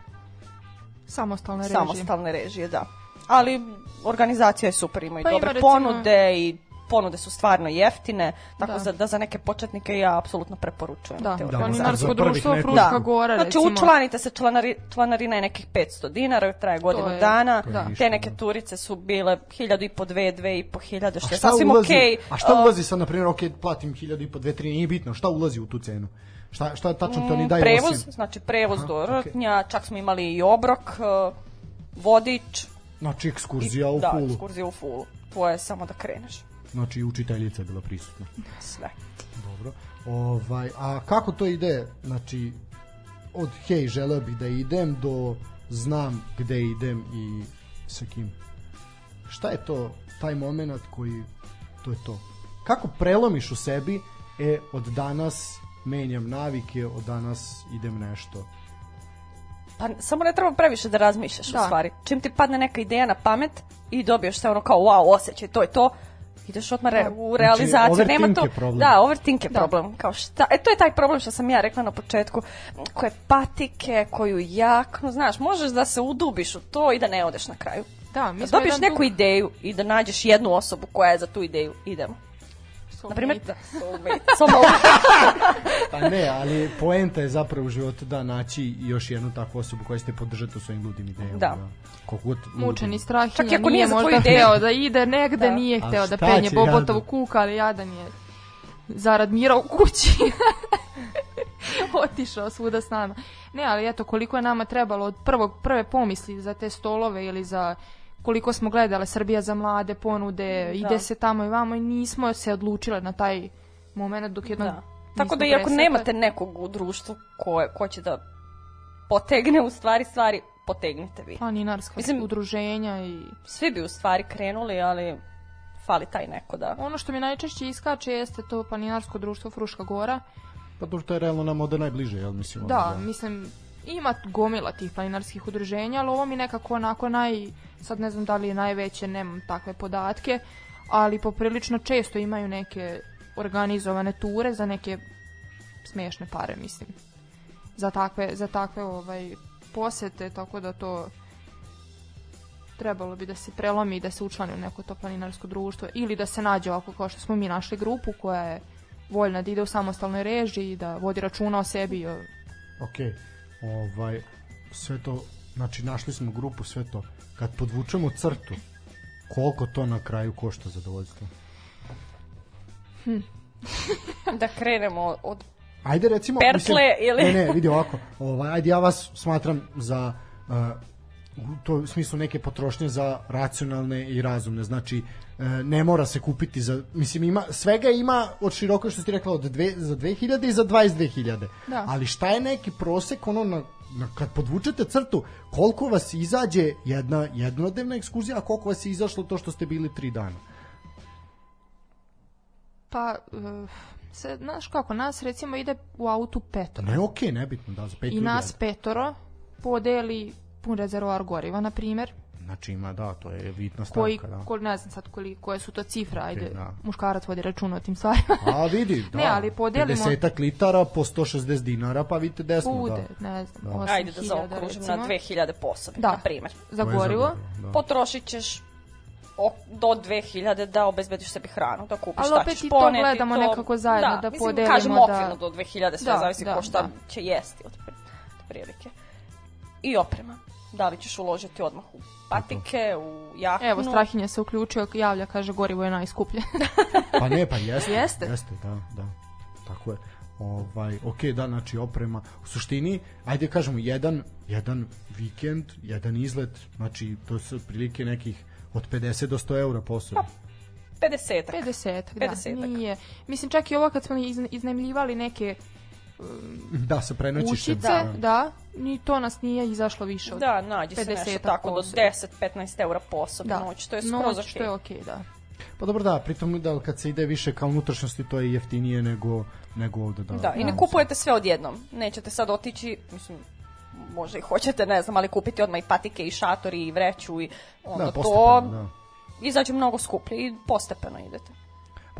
samostalne režije. Samostalne režije, da. Ali organizacija je super, ima i pa dobre recimo... ponude i ponude su stvarno jeftine, tako da, za, da za neke početnike ja apsolutno preporučujem. Da, planinarsko društvo Fruška da. Gora, Znači, recimo. učlanite se, članari, članarina je nekih 500 dinara, traje godinu je, dana, da. te neke turice su bile 1000 i po 2, 2 i po 1000, što je sasvim ulazi, okay. A šta ulazi sad, na primjer, ok, platim 1000 i po 2, 3, nije bitno, šta ulazi u tu cenu? Šta, šta tačno to oni daju mm, prevoz, osim? Znači prevoz do Rtnja, okay. čak smo imali i obrok, e, vodič. Znači ekskurzija i, u da, fulu. Da, ekskurzija u fulu. Tvoje samo da kreneš znači učiteljica je bila prisutna. Sve. Dobro. Ovaj, a kako to ide? Znači, od hej, želeo bih da idem do znam gde idem i sa kim. Šta je to, taj moment koji, to je to. Kako prelomiš u sebi, e, od danas menjam navike, od danas idem nešto. Pa samo ne treba previše da razmišljaš da. u stvari. Čim ti padne neka ideja na pamet i dobiješ se ono kao wow, osjećaj, to je to, ideš odmah re, da. u realizaciju. Znači, Nema to, problem. Da, overthink je da. problem. Kao šta, e, to je taj problem što sam ja rekla na početku. Koje patike, koju jaknu, znaš, možeš da se udubiš u to i da ne odeš na kraju. Da, mi da dobiješ neku dug... ideju i da nađeš jednu osobu koja je za tu ideju. Idemo. Na primjer, Pa ne, ali poenta je zapravo u životu da naći još jednu takvu osobu koja ćete podržati u svojim ludim idejama. Da. da. Koliko god Mučeni strahinja nije, nije možda hteo da ide negde, da. nije hteo da penje Bobotovu da- kuka, ali jadan je zarad mira u kući. otišao svuda s nama. Ne, ali eto, koliko je nama trebalo od prvog, prve pomisli za te stolove ili za koliko smo gledale Srbija za mlade ponude, da. ide se tamo i vamo i nismo se odlučile na taj moment dok jedno... Da. Tako da iako ako nemate nekog u društvu ko, ko će da potegne u stvari stvari, potegnite vi. Planinarska Mislim, udruženja i... Svi bi u stvari krenuli, ali fali taj neko da... Ono što mi najčešće iskače jeste to planinarsko društvo Fruška Gora. Pa to je realno nam ode najbliže, jel mislim? Da, da, mislim, ima gomila tih planinarskih udruženja, ali ovo mi nekako onako naj, sad ne znam da li je najveće, nemam takve podatke, ali poprilično često imaju neke organizovane ture za neke smešne pare, mislim. Za takve, za takve ovaj, posete, tako da to trebalo bi da se prelomi i da se učlani u neko to planinarsko društvo ili da se nađe ovako kao što smo mi našli grupu koja je voljna da ide u samostalnoj režiji i da vodi računa o sebi i o Ok ovaj, sve to, znači našli smo grupu, sve to. Kad podvučemo crtu, koliko to na kraju košta zadovoljstvo? Hm. da krenemo od Ajde recimo Pertle mislim, ili Ne, ne, vidi ovako. Ovaj ajde ja vas smatram za uh, u to smislu neke potrošnje za racionalne i razumne. Znači, e, ne mora se kupiti za, mislim, ima, svega ima od široko što ti rekla, od dve, za 2000 i za 22.000. Da. Ali šta je neki prosek, ono na na, kad podvučete crtu, koliko vas izađe jedna jednodnevna ekskurzija, a koliko vas je izašlo to što ste bili tri dana? Pa, uh, se, znaš kako, nas recimo ide u autu petoro. Ne, okej, okay, nebitno, da, za pet I nas petoro podeli pun rezervoar goriva, na primer. Znači ima, da, to je bitna stavka. Koji, da. Ko, ne znam sad koli, koje su to cifra, ajde, da. muškarac vodi račun o tim stvarima. A vidi, da. ne, ali podelimo... 50 litara po 160 dinara, pa vidite desno, Bude, da. ne znam, da. 8 Ajde da zaokružimo na 2000 po da. na primjer. Za gorivo. Za da. Potrošit ćeš do 2000 da obezbediš sebi hranu, da kupiš Ali šta ćeš poneti. Ali opet i to gledamo to... nekako zajedno da, da mislim, podelimo. Kažem da... okvirno do 2000, sve da, zavisi da, ko šta da. će jesti od prilike. I oprema da li ćeš uložiti odmah u patike, u jaknu. Evo, Strahinja se uključio, javlja, kaže, gorivo je najskuplje. pa ne, pa jeste. Jeste. Jeste, da, da. Tako je. Ovaj, ok, da, znači oprema. U suštini, ajde kažemo, jedan, jedan vikend, jedan izlet, znači to su otprilike nekih od 50 do 100 eura po osobi. Pa, 50 -ak. 50 da, 50 nije. Mislim, čak i ovo kad smo iznajmljivali neke um, da, sa prenoćištem. Učice, da. da ni to nas nije izašlo više od Da, nađe se nešto tako do 10-15 eura po osobi da. noć, to je skroz noć, okay. to je okej, okay, da. Pa dobro da, pritom da kad se ide više kao unutrašnjosti to je jeftinije nego, nego ovde. Da, da i ne da, kupujete da. sve odjednom, nećete sad otići, mislim, možda i hoćete, ne znam, ali kupiti odmah i patike i šatori i vreću i da, onda da, to, da. izađe mnogo skuplje i postepeno idete.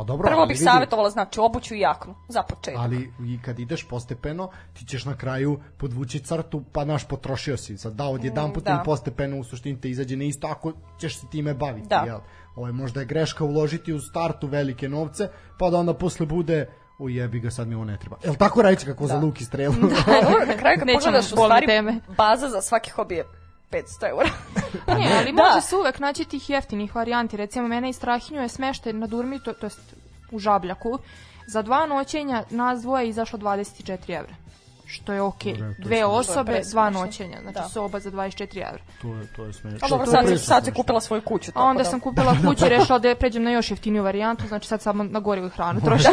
Pa dobro, Prvo bih vidi... savjetovala, znači, obuću i jaknu, za početak. Ali i kad ideš postepeno, ti ćeš na kraju podvući crtu, pa naš potrošio si. Sad da, jedan put mm, da. postepeno u suštini te izađe na isto, ako ćeš se time baviti. Da. Jel? Ovo je možda je greška uložiti u startu velike novce, pa da onda posle bude u jebi ga sad mi ovo ne treba. Jel tako reći kako da. za luk i strelu? Da, na kraju kad pogledaš u stvari teme. baza za svaki hobi je 500 eura. Pa ne, da. ali da. može se uvek naći tih jeftinih varijanti. Recimo, mene i Strahinju je smeštaj na Durmi, to, to jest u Žabljaku. Za dva noćenja nas dvoje izašlo 24 evra što je okej. Okay. Dve osobe, dva noćenja, znači da. soba za 24 evra. To je, to je smešno. Dobro, sad, je sad si kupila svoju kuću. A onda da. sam kupila kuću i rešila da pređem na još jeftiniju varijantu, znači sad samo na gorivu hranu trošim.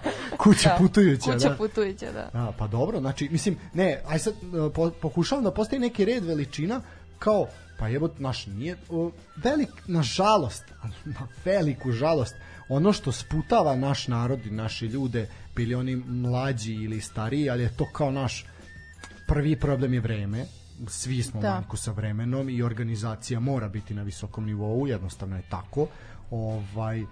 kuća da. putujuća, kuća da. putujuća, da. A, pa dobro, znači, mislim, ne, aj sad e, po, pokušavam da postoji neki red veličina, kao pa jebot naš nije o, velik nažalost na veliku žalost ono što sputava naš narod i naše ljude bili oni mlađi ili stariji ali je to kao naš prvi problem je vreme svi smo da. manjku sa vremenom i organizacija mora biti na visokom nivou jednostavno je tako ovaj e,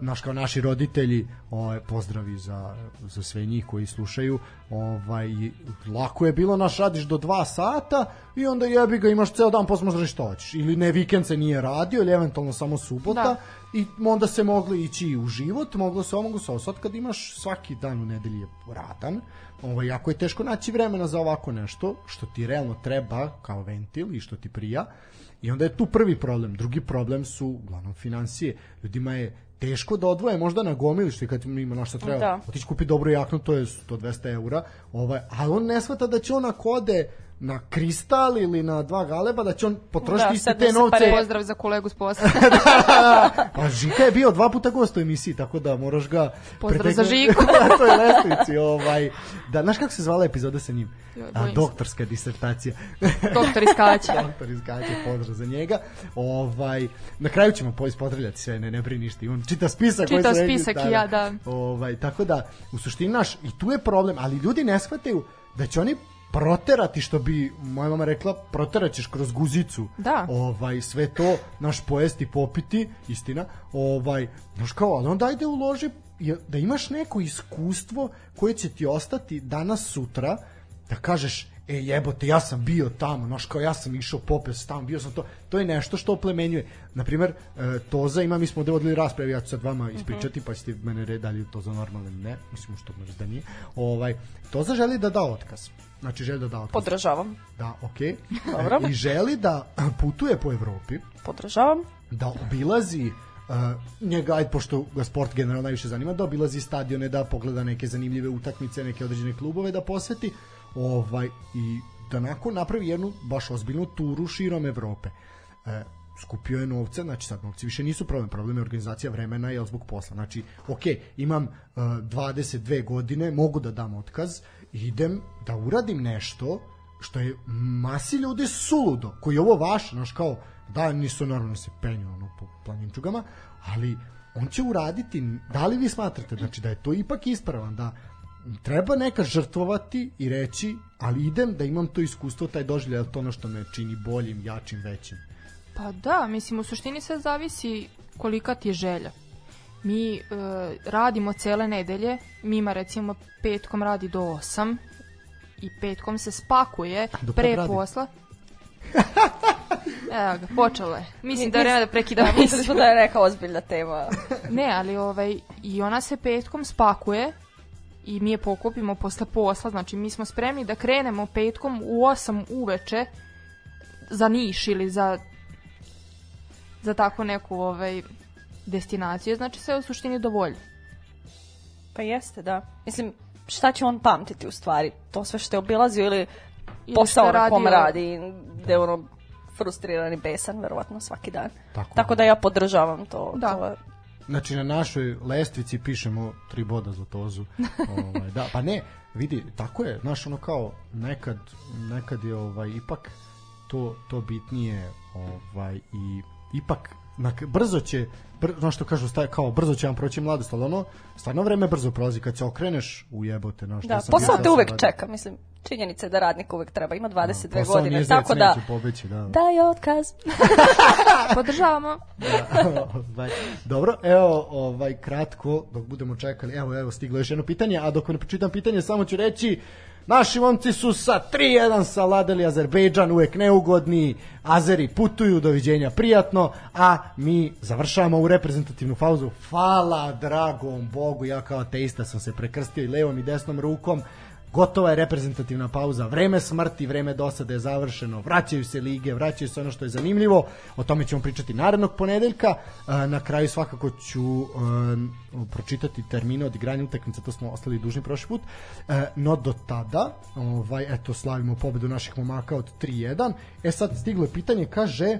naš kao naši roditelji ovaj pozdravi za za sve njih koji slušaju ovaj lako je bilo naš radiš do 2 sata i onda jebi ga imaš ceo dan posle možda što hoćeš ili ne vikend se nije radio ili eventualno samo subota da. i onda se moglo ići u život moglo se omogu sa sad kad imaš svaki dan u nedelji je radan ovaj jako je teško naći vremena za ovako nešto što ti realno treba kao ventil i što ti prija I onda je tu prvi problem. Drugi problem su uglavnom financije. Ljudima je teško da odvoje možda na gomilište kad ima na šta treba. Da. Otići kupi dobro jaknu, to je 100-200 eura. Ovaj, ali on ne shvata da će on ako ode na kristal ili na dva galeba da će on potrošiti da, te novce. Da, pozdrav za kolegu s posla. Da, da, da, da, Pa Žika je bio dva puta gost u emisiji, tako da moraš ga... Pozdrav pretekne... za Žiku. na toj lestvici, ovaj. Da, znaš kako se zvala epizoda sa njim? A, doktorska disertacija. Doktor iskače. Kaća. Doktor iskače, pozdrav za njega. Ovaj, na kraju ćemo poispotreljati sve, ne, ne brini ništa. On čita spisak. Čita spisak i ja, da. Ovaj, tako da, u suštini naš, i tu je problem, ali ljudi ne shvataju da će oni proterati što bi moja mama rekla proteraćeš kroz guzicu da. ovaj sve to naš pojesti popiti istina ovaj znaš kao ali onda ajde uloži da imaš neko iskustvo koje će ti ostati danas sutra da kažeš e jebote, ja sam bio tamo, znaš, kao ja sam išao popes tamo, bio sam to, to je nešto što oplemenjuje. Naprimer, e, Toza ima, mi smo ovde vodili rasprave, ja ću sad vama mhm. ispričati, mm -hmm. pa ćete mene redali Toza normalno ne, mislim što možda da nije. Ovaj, Toza želi da da otkaz. Znači, želi da da otkaz. Podržavam. Da, okej. Okay. Dobro. E, I želi da putuje po Evropi. Podržavam. Da obilazi Uh, njega, ajde, pošto ga sport generalno najviše zanima, da obilazi stadione, da pogleda neke zanimljive utakmice, neke određene klubove da poseti ovaj, i da nakon napravi jednu baš ozbiljnu turu širom Evrope. E, skupio je novce, znači sad novci više nisu problem, problem je organizacija vremena jel zbog posla. Znači, ok, imam e, 22 godine, mogu da dam otkaz, idem da uradim nešto što je masi ljudi suludo, koji je ovo vaš, znaš kao, da, nisu normalno se penju ono, po planinčugama, ali on će uraditi, da li vi smatrate, znači da je to ipak ispravan, da treba neka žrtvovati i reći, ali idem da imam to iskustvo, taj doživljaj, to ono što me čini boljim, jačim, većim. Pa da, mislim, u suštini sve zavisi kolika ti je želja. Mi e, radimo cele nedelje, Mima recimo petkom radi do 8 i petkom se spakuje do pre radi. posla. Evo ga, počelo je. Mislim da je vreme da prekidamo. Da, mislim da je neka ozbiljna tema. ne, ali ovaj, i ona se petkom spakuje, i mi je pokupimo posle posla, znači mi smo spremni da krenemo petkom u 8 uveče za Niš ili za za tako neku ovaj, destinaciju, znači sve u suštini dovoljno. Pa jeste, da. Mislim, šta će on pamtiti u stvari? To sve što je obilazio ili, ili posao na kom radi, gde da ono frustriran i besan, verovatno, svaki dan. Tako, Tako da ja podržavam to. Da. to znači na našoj lestvici pišemo tri boda za tozu. ovaj, da, pa ne, vidi, tako je, znaš, ono kao nekad, nekad je ovaj, ipak to, to bitnije ovaj, i ipak na, brzo će br, no što kažu, staje, kao brzo će vam proći mladost, ali ono, stvarno vreme brzo prolazi, kad se okreneš u jebote. No, da, da, sam posao te uvek radi. čeka, mislim, činjenica je da radnik uvek treba, ima 22 da, godine, tako da... Pobeći, da. Da je otkaz. Podržavamo. da, ovaj, Dobro, evo, ovaj, kratko, dok budemo čekali, evo, evo, stiglo još jedno pitanje, a dok ne pročitam pitanje, samo ću reći, Naši momci su sa 3-1 savladali Azerbejdžan, uvek neugodni, Azeri putuju, doviđenja prijatno, a mi završavamo ovu reprezentativnu pauzu. Hvala dragom Bogu, ja kao ateista sam se prekrstio i levom i desnom rukom, Gotova je reprezentativna pauza, vreme smrti, vreme dosade je završeno, vraćaju se lige, vraćaju se ono što je zanimljivo, o tome ćemo pričati narednog ponedeljka. E, na kraju svakako ću e, pročitati termine od igranja utakmica, to smo ostali dužni prošli put. E, no do tada, ovaj, eto, slavimo pobedu naših momaka od 3-1. E sad stiglo je pitanje, kaže,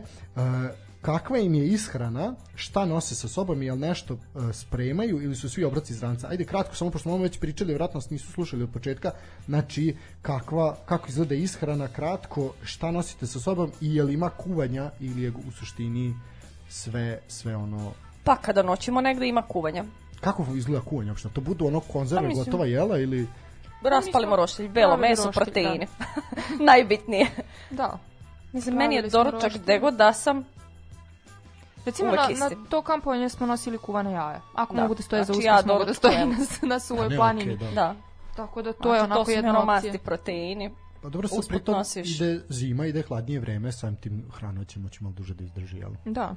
kakva im je ishrana, šta nose sa sobom, jel nešto uh, spremaju ili su svi obraci iz ranca. Ajde kratko, samo pošto smo već pričali, vjerojatno nisu slušali od početka, znači kakva, kako izgleda ishrana, kratko, šta nosite sa sobom i jel ima kuvanja ili je u suštini sve, sve ono... Pa kada noćimo negde ima kuvanja. Kako izgleda kuvanje uopšte? To budu ono konzerve, pa, mislim... gotova jela ili... Raspalimo roštilj, belo meso, roštilj, da. proteine. Da. Najbitnije. Da. Mislim, Pravili meni je doručak gde god da sam, Recimo, na, na, to kampovanje smo nosili kuvana jaja. Ako da. mogu da stoje znači, za usta, ja mogu da stoje na, na suvoj planini. Okay, da. Tako da to znači, je onako to jedna opcija. masti, proteini. Pa dobro, sa pritom nosiš. ide zima, ide hladnije vreme, sam tim hrana će moći malo duže da izdrži, jel? Da.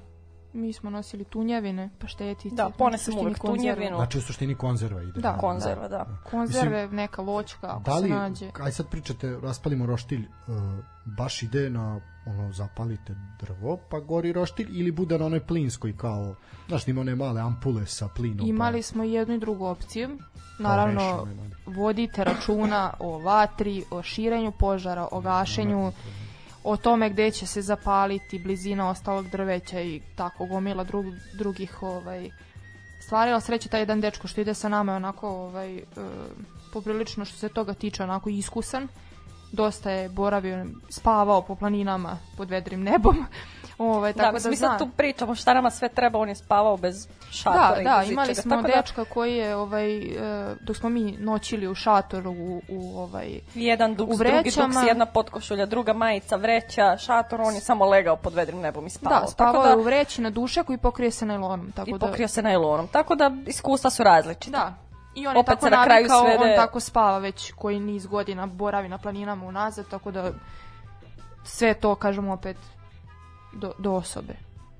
Mi smo nosili tunjevine, paštetice. Da, ponesem uvek tunjevinu. Znači u suštini konzerva ide. Da, konzerva, da. da. Konzerve, Mislim, neka loćka, ako da li, se nađe. Aj sad pričate, raspalimo roštilj, uh, baš ide na ono zapalite drvo pa gori roštilj ili bude na onoj plinskoj kao znaš ima one male ampule sa plinom pa- imali pa... smo jednu i drugu opciju pa naravno rešimo, vodite računa o vatri o širenju požara o gašenju ne o tome gde će se zapaliti, blizina ostalog drveća i tako gomila drug, drugih ovaj, stvari, ali sreće taj jedan dečko što ide sa nama je onako ovaj, e, poprilično što se toga tiče onako iskusan, dosta je boravio, spavao po planinama pod vedrim nebom, Ove, ovaj, da, tako da, da mi sad tu pričamo šta nama sve treba, on je spavao bez šatora. Da, da, imali smo tako da- dečka da... koji je, ovaj, e, dok smo mi noćili u šatoru, u, u ovaj, Jedan duks, u vrećama. drugi duks, jedna potkošulja, druga majica, vreća, šator, on je samo legao pod vedrim nebom i spavao. Da, spavao da- je da, u vreći na dušaku i pokrije se najlonom. Tako I da... pokrio se najlonom, tako da iskustva su različita. Da, i on je Opet tako navikao, na kraju svede... on tako spava već koji niz godina boravi na planinama unazad, tako da sve to, kažemo opet, do, do osobe.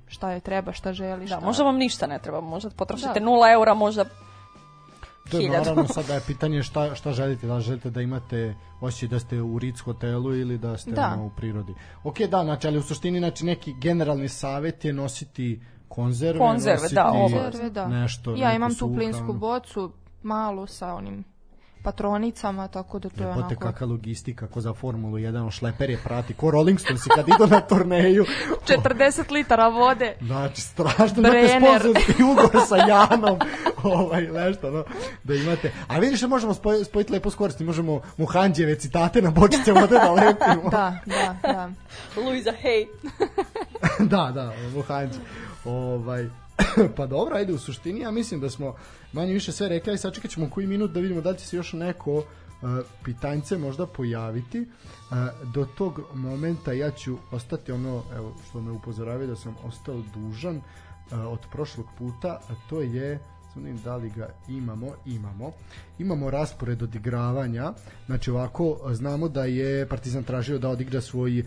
Šta je treba, šta želi, da, šta... Da, možda vam ništa ne treba, možda potrošite da. nula eura, možda To je naravno sada je pitanje šta, šta želite, da želite da imate osjećaj da ste u Ritz hotelu ili da ste da. Ono, u prirodi. Ok, da, znači, ali u suštini znači, neki generalni savjet je nositi konzerve, konzerve da, nositi da, ovo. da. nešto. Ja imam tu plinsku bocu, malu sa onim patronicama, tako da to je onako... kakva logistika, ko za Formulu 1 šleper je prati, ko Rolling Stonesi kad idu na turneju. 40 litara vode. Znači, strašno, Brenner. imate sponsorski ugovor sa Janom, ovaj, nešto, no, da imate. A vidiš da možemo spoj, spojiti lepo skorosti, možemo Muhanđeve citate na bočice vode da lepimo. da, da, da. Luisa, hej. da, da, Muhanđe. Ovaj, pa dobro, ajde, u suštini ja mislim da smo manje više sve rekli, aj sačekat ćemo koji minut da vidimo da li će se još neko uh, pitanjce možda pojaviti. Uh, do tog momenta ja ću ostati ono, evo, što me upozoravaju da sam ostao dužan uh, od prošlog puta, a to je samo da li ga imamo, imamo. Imamo raspored odigravanja, znači ovako, znamo da je Partizan tražio da odigra svoj, uh,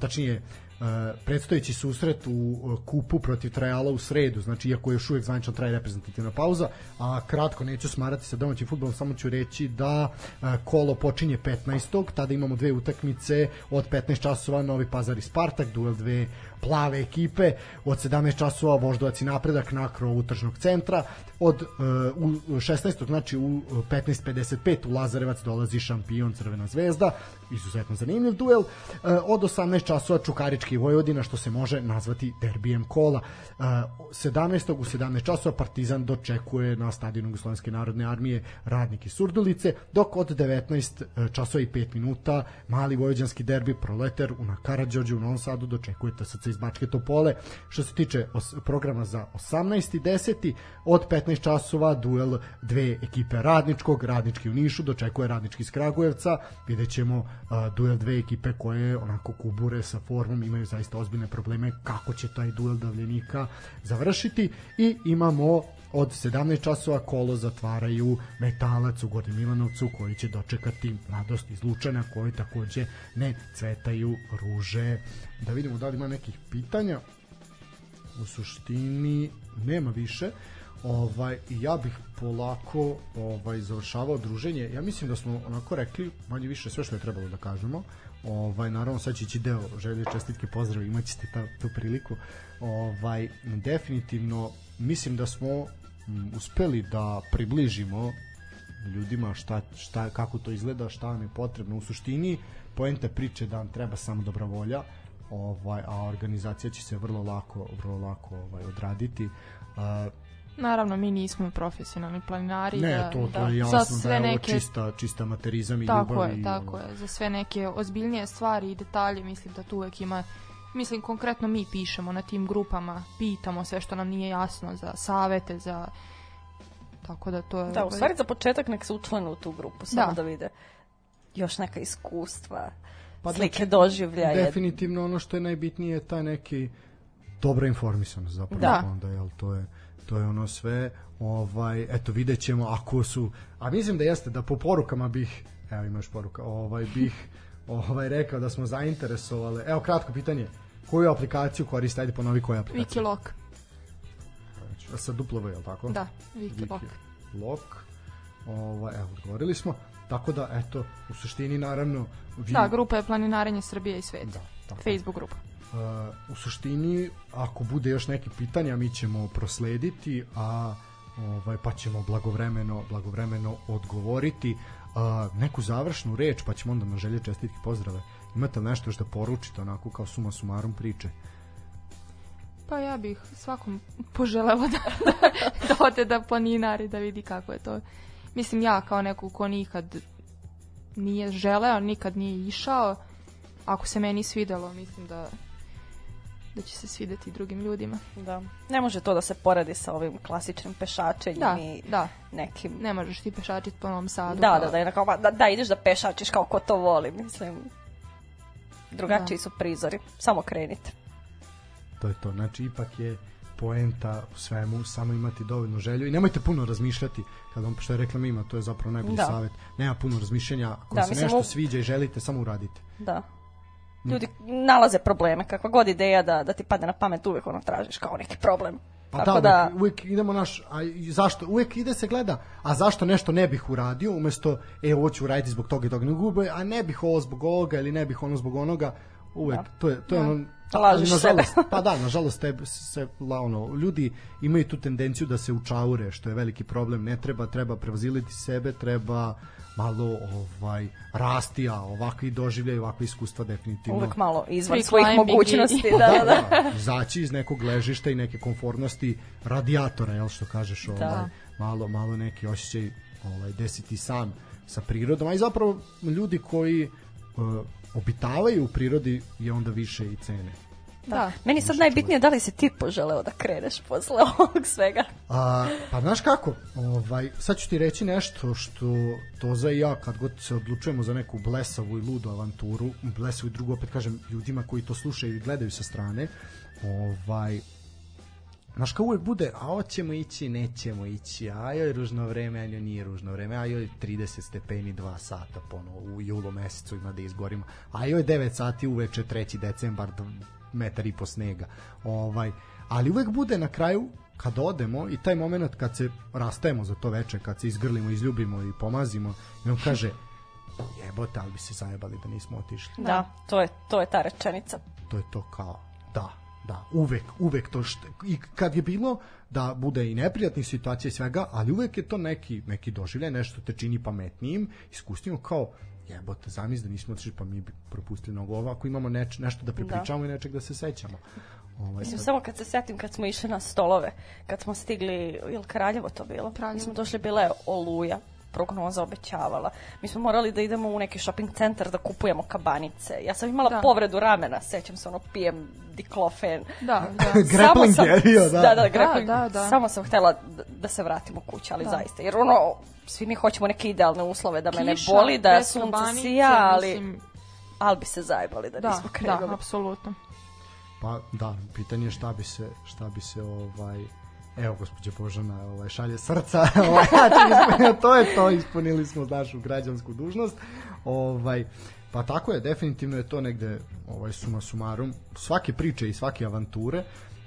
tačnije, E, predstojeći susret u e, kupu protiv Trajala u sredu, znači iako još uvijek zvanično traje reprezentativna pauza, a kratko neću smarati sa domaćim futbolom, samo ću reći da e, kolo počinje 15. tada imamo dve utakmice od 15 časova Novi Pazar i Spartak, duel dve plave ekipe od 17 časova Voždovac i napredak na krovu tržnog centra od e, u 16. znači u 15.55 u Lazarevac dolazi šampion Crvena zvezda izuzetno zanimljiv duel e, od 18 časova Čukarički Vojvodina što se može nazvati derbijem kola 17. E, u 17 časova Partizan dočekuje na stadionu Jugoslovenske narodne armije radnik iz Surdulice dok od 19 časova i 5 minuta mali vojvođanski derbi Proleter u na Karadžorđu u Novom Sadu dočekuje TSC Crnogorca iz Bačke Topole. Što se tiče programa za 18.10. od 15 časova duel dve ekipe radničkog, radnički u Nišu, dočekuje radnički iz Kragujevca, vidjet ćemo duel dve ekipe koje onako kubure sa formom, imaju zaista ozbiljne probleme kako će taj duel davljenika završiti i imamo od 17 časova kolo zatvaraju metalac u Gornjem Milanovcu koji će dočekati radost iz Lučana koji takođe ne cvetaju ruže. Da vidimo da li ima nekih pitanja. U suštini nema više ovaj ja bih polako ovaj završavao druženje. Ja mislim da smo onako rekli manje više sve što je trebalo da kažemo. Ovaj naravno sad će ići deo želje čestitke pozdrave, imaćete ta, tu priliku. Ovaj definitivno mislim da smo m, mm, uspeli da približimo ljudima šta, šta, kako to izgleda, šta vam je potrebno. U suštini, poenta priče da vam treba samo dobra volja, ovaj, a organizacija će se vrlo lako, vrlo lako ovaj, odraditi. Uh, Naravno, mi nismo profesionalni planinari. Ne, da, to, je jasno za sve da je da neke, ovo čista, čista materizam i tako ljubav. Tako je, i, tako ono... je. Za sve neke ozbiljnije stvari i detalje mislim da tu uvek ima mislim konkretno mi pišemo na tim grupama, pitamo sve što nam nije jasno za savete, za tako da to je... Da, u ovaj- stvari za početak nek se učlane u tu grupu, samo da, da vide još neka iskustva, pa da slike doživlja. Definitivno ono što je najbitnije je taj neki dobra informisanost zapravo da. Pa onda, jel, to je to je ono sve ovaj eto videćemo ako su a mislim da jeste da po porukama bih evo imaš poruka ovaj bih ovaj rekao da smo zainteresovali evo kratko pitanje Koju aplikaciju koriste? Ajde ponovi koja aplikacija. Wikiloc. Znači, sa duplo V, je li tako? Da, Wikiloc. Wikiloc. Ova, evo, odgovorili smo. Tako da, eto, u suštini, naravno... Vi... Da, grupa je Planinarenje Srbije i svet. Da, tako. Facebook grupa. Uh, u suštini, ako bude još neki pitanja, mi ćemo proslediti, a ovaj, pa ćemo blagovremeno, blagovremeno odgovoriti. Uh, neku završnu reč, pa ćemo onda na želje čestitke pozdrave imate nešto što poručite onako kao suma sumarum priče pa ja bih svakom poželela da, da ode da planinari da vidi kako je to mislim ja kao neko ko nikad nije želeo, nikad nije išao ako se meni svidelo mislim da da će se svideti drugim ljudima. Da. Ne može to da se poredi sa ovim klasičnim pešačenjem da, i da. nekim... Ne možeš ti pešačiti po Novom Sadu. Da, kao... da, da, da, da ideš da pešačiš kao ko to voli, mislim drugačiji da. su prizori. Samo krenite. To je to. Znači, ipak je poenta u svemu, samo imati dovoljno želju i nemojte puno razmišljati kad on što je rekla Mima, to je zapravo najbolji da. savet. Nema puno razmišljanja, ako da, se mislim, nešto u... sviđa i želite, samo uradite. Da. Mm. Ljudi nalaze probleme, kakva god ideja da, da ti padne na pamet, uvek ono tražiš kao neki problem. Pa Tako da, da... Uvijek, idemo naš, a zašto, uvek ide se gleda, a zašto nešto ne bih uradio, umesto, e, ovo ću uraditi zbog toga i toga, gube, a ne bih ovo zbog ovoga ili ne bih ono zbog onoga, uvek, da. to je, to je da. ono, pa Lažiš nažalost, sebe. pa da, nažalost tebe se la, ono, ljudi imaju tu tendenciju da se učaure, što je veliki problem. Ne treba, treba prevaziliti sebe, treba malo ovaj rasti, a ovakvi doživljaje, ovakva iskustva definitivno. Uvek malo izvan svojih mogućnosti. Pa da, da, da. Izaći da. da. iz nekog ležišta i neke konformnosti radijatora, jel što kažeš, da. ovaj, da. malo, malo neki osjećaj ovaj, desiti sam sa prirodom, a i zapravo ljudi koji uh, obitavaju u prirodi je onda više i cene Da. da. Meni sad najbitnije da li si ti poželeo da kreneš posle ovog svega. A, pa znaš kako, ovaj, sad ću ti reći nešto što Toza i ja kad god se odlučujemo za neku blesavu i ludu avanturu, blesavu i drugu opet kažem ljudima koji to slušaju i gledaju sa strane, ovaj, Znaš, kao uvek bude, a oćemo ići, nećemo ići, a joj ružno vreme, a joj nije ružno vreme, a joj 30 stepeni 2 sata ponovo u julu mesecu ima da izgorimo, a joj 9 sati uveče 3. decembar metar i po snega. Ovaj, ali uvek bude na kraju kad odemo i taj moment kad se rastajemo za to veče, kad se izgrlimo, izljubimo i pomazimo i on kaže jebote, ali bi se zajebali da nismo otišli. Da, da. to, je, to je ta rečenica. To je to kao, da, da, uvek, uvek to što, i kad je bilo da bude i neprijatni situacija i svega, ali uvek je to neki, neki doživljaj, nešto te čini pametnijim, iskusnijim, kao, jebote, zamisli da nismo otišli, pa mi bi propustili mnogo ovo, ako imamo neč, nešto da prepričamo da. i nečeg da se sećamo. Ovaj, Mislim, sad... samo kad se setim, kad smo išli na stolove, kad smo stigli, ili Kraljevo to bilo, Kraljevo. smo došli, bila je oluja, prognoza obećavala. Mi smo morali da idemo u neki shopping centar da kupujemo kabanice. Ja sam imala da. povredu ramena, sećam se ono pijem diklofen. Da, da. grappling sam, je bio, da. Da, da, grappling. Da, da, da. Samo sam htela da, da se vratim u kuću, ali da. zaista. Jer ono, svi mi hoćemo neke idealne uslove da Kiša, me ne boli, da sunce sija, ali... Mislim... Ali bi se zajebali da, da nismo da, krenuli. Da, apsolutno. Pa da, pitanje je šta bi se, šta bi se ovaj evo gospođa Božana ovaj, šalje srca, ovaj, to je to, ispunili smo našu građansku dužnost. Ovaj, pa tako je, definitivno je to negde ovaj, suma sumarum, svake priče i svake avanture,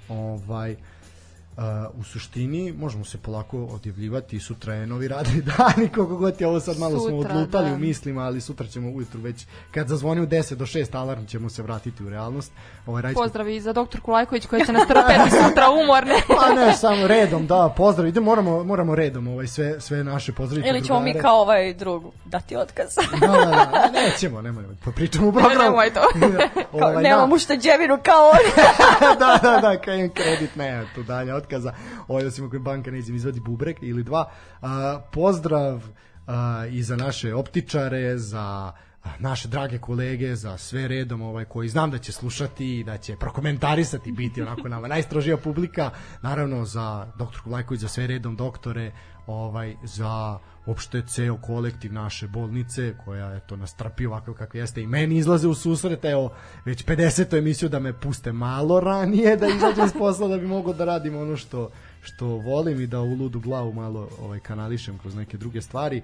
ovaj, Uh, u suštini možemo se polako odjavljivati sutra je novi radni dani koliko god je ovo sad malo sutra, smo odlutali da. u mislima ali sutra ćemo ujutru već kad zazvoni u 10 do 6 alarm ćemo se vratiti u realnost ovaj, radićemo... pozdravi za doktor Kulajković koja će nas trpeti sutra umorne pa ne samo redom da pozdrav ide moramo, moramo redom ovaj, sve, sve naše pozdraviti ili ćemo drugare. mi kao ovaj drugu dati otkaz da, da, da, ne, nećemo nemoj, pa pričamo u programu ne, nemoj to da, ovaj, nemamo da. ušteđevinu kao on da da da kajem kredit ne tu dalje otkaza, ovaj, osim ako je banka neće izvadi bubrek ili dva. A, pozdrav a, i za naše optičare, za naše drage kolege za sve redom ovaj koji znam da će slušati i da će prokomentarisati biti onako nama najstrožija publika naravno za doktorku Lajković za sve redom doktore ovaj za opšte ceo kolektiv naše bolnice koja je to nastrpi ovakav kakvi jeste i meni izlaze u susret evo već 50. emisiju da me puste malo ranije da izađem s posla da bi mogao da radim ono što što volim i da u ludu glavu malo ovaj kanališem kroz neke druge stvari.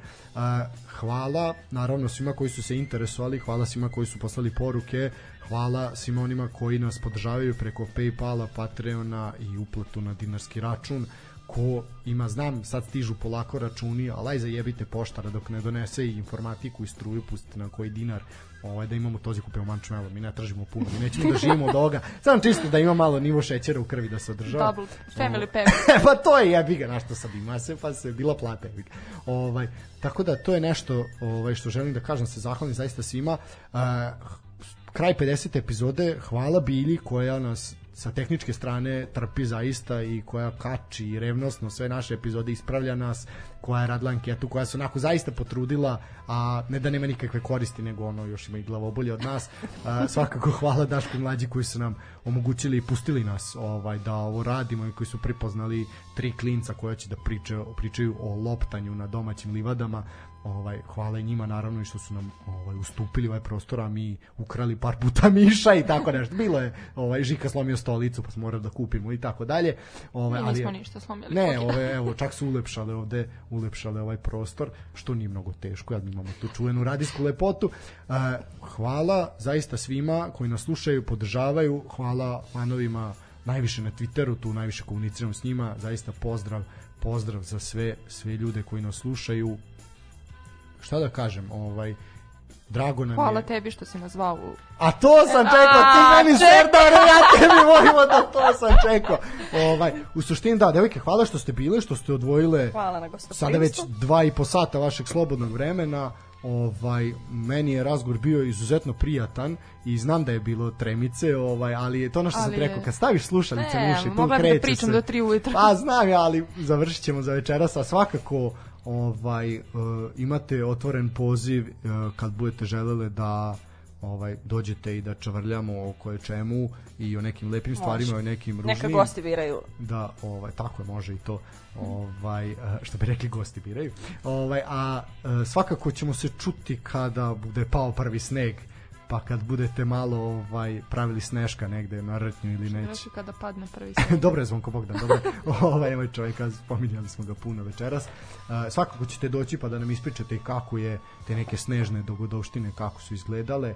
Hvala naravno svima koji su se interesovali, hvala svima koji su poslali poruke, hvala svima onima koji nas podržavaju preko Paypala, Patreona i uplatu na dinarski račun ko ima, znam, sad stižu polako računi, ali aj zajebite poštara dok ne donese i informatiku i struju, pustite na koji dinar, ovaj, da imamo to kupimo mančmelo, mi ne tražimo puno, mi nećemo da živimo od ovoga, samo čisto da ima malo nivo šećera u krvi da se održava. Double, family pack. E, pa to je jebi ga, na što ima se, pa se bila plata. Jebiga. Ovaj, tako da to je nešto ovaj, što želim da kažem, se zahvalim zaista svima. Uh, kraj 50. epizode, hvala Bili koja nas sa tehničke strane trpi zaista i koja kači i revnosno sve naše epizode ispravlja nas, koja je radila anketu, koja se onako zaista potrudila, a ne da nema nikakve koristi, nego ono još ima i glavobolje od nas. A, svakako hvala Daško mlađi koji su nam omogućili i pustili nas ovaj da ovo radimo i koji su pripoznali tri klinca koja će da priče, pričaju o loptanju na domaćim livadama ovaj hvala njima naravno i što su nam ovaj ustupili ovaj prostor a mi ukrali par puta miša i tako nešto bilo je ovaj Žika slomio stolicu pa smo morali da kupimo i tako dalje ovaj ali nismo ništa slomili ne ovaj evo čak su ulepšale ovde ulepšale ovaj prostor što nije mnogo teško ja imamo tu čuvenu radijsku lepotu e, hvala zaista svima koji nas slušaju podržavaju hvala fanovima najviše na Twitteru tu najviše komuniciramo s njima zaista pozdrav pozdrav za sve sve ljude koji nas slušaju šta da kažem, ovaj, Drago nam Hvala je. tebi što si nazvao. U... A to sam čekao, ti meni serdare, ja tebi volimo da to sam čekao. Ovaj, u suštini da, devojke, hvala što ste bile, što ste odvojile hvala na sada već dva i po sata vašeg slobodnog vremena. Ovaj, meni je razgovor bio izuzetno prijatan i znam da je bilo tremice, ovaj, ali je to ono što ali sam rekao, kad staviš slušalice ne, u uši, tu da kreće da pričam se. do 3 ujutro. Pa znam ja, ali završićemo za večeras, a svakako ovaj e, imate otvoren poziv e, kad budete želele da ovaj dođete i da čavrljamo o koje čemu i o nekim lepim može. stvarima i o nekim ružnim. Neka gosti biraju. Da, ovaj tako je može i to. Ovaj e, što bi rekli gosti biraju. Ovaj a svakako ćemo se čuti kada bude pao prvi sneg pa kad budete malo ovaj pravili sneška negde na rtnju ili neće. kada padne prvi snešak. dobro je Zvonko Bogdan, dobro. ovaj moj čovjek, spominjali smo ga puno večeras. Uh, svakako ćete doći pa da nam ispričate kako je te neke snežne dogodovštine, kako su izgledale.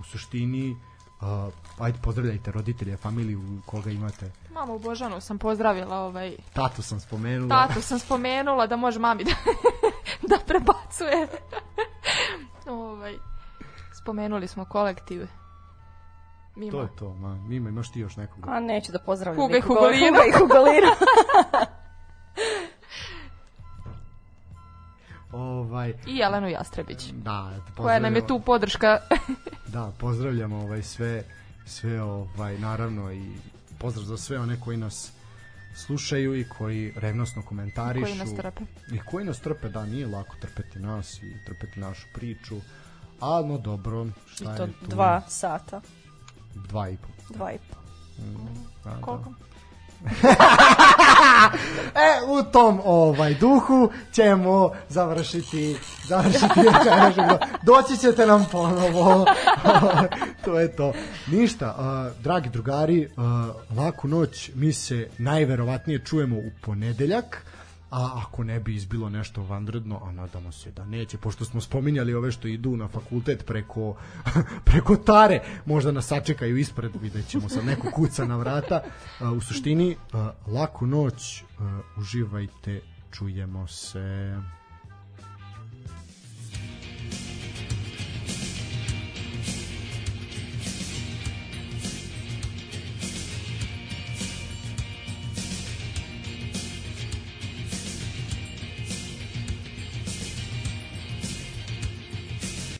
U suštini, uh, ajde pozdravljajte roditelje, familiju koga imate. Mamu Božanu sam pozdravila. Ovaj... Tatu sam spomenula. Tatu sam spomenula da može mami da, da prebacuje. ovaj, Spomenuli smo kolektiv. Mima. To je to, ma, Mima, imaš ti još nekog. A neću da pozdravljam Huga i Hugolina. Huga i Hugolina. ovaj, I Jelenu Jastrebić. Da, da, koja nam je tu podrška. da, pozdravljamo ovaj sve sve ovaj naravno i pozdrav za sve one koji nas slušaju i koji revnosno komentarišu. I koji nas trpe. I koji nas trpe, da, nije lako trpeti nas i trpeti našu priču. Uh, A, no dobro, šta I to je tu? Dva sata. Dva i po. Dva i po. Mm, da, Koliko? Da. e, u tom ovaj duhu ćemo završiti završiti doći ćete nam ponovo to je to ništa, uh, dragi drugari uh, laku noć mi se najverovatnije čujemo u ponedeljak a ako ne bi izbilo nešto vanredno, a nadamo se da neće, pošto smo spominjali ove što idu na fakultet preko, preko tare, možda nas sačekaju ispred, vidjet ćemo sa neko kuca na vrata. U suštini, laku noć, uživajte, čujemo se.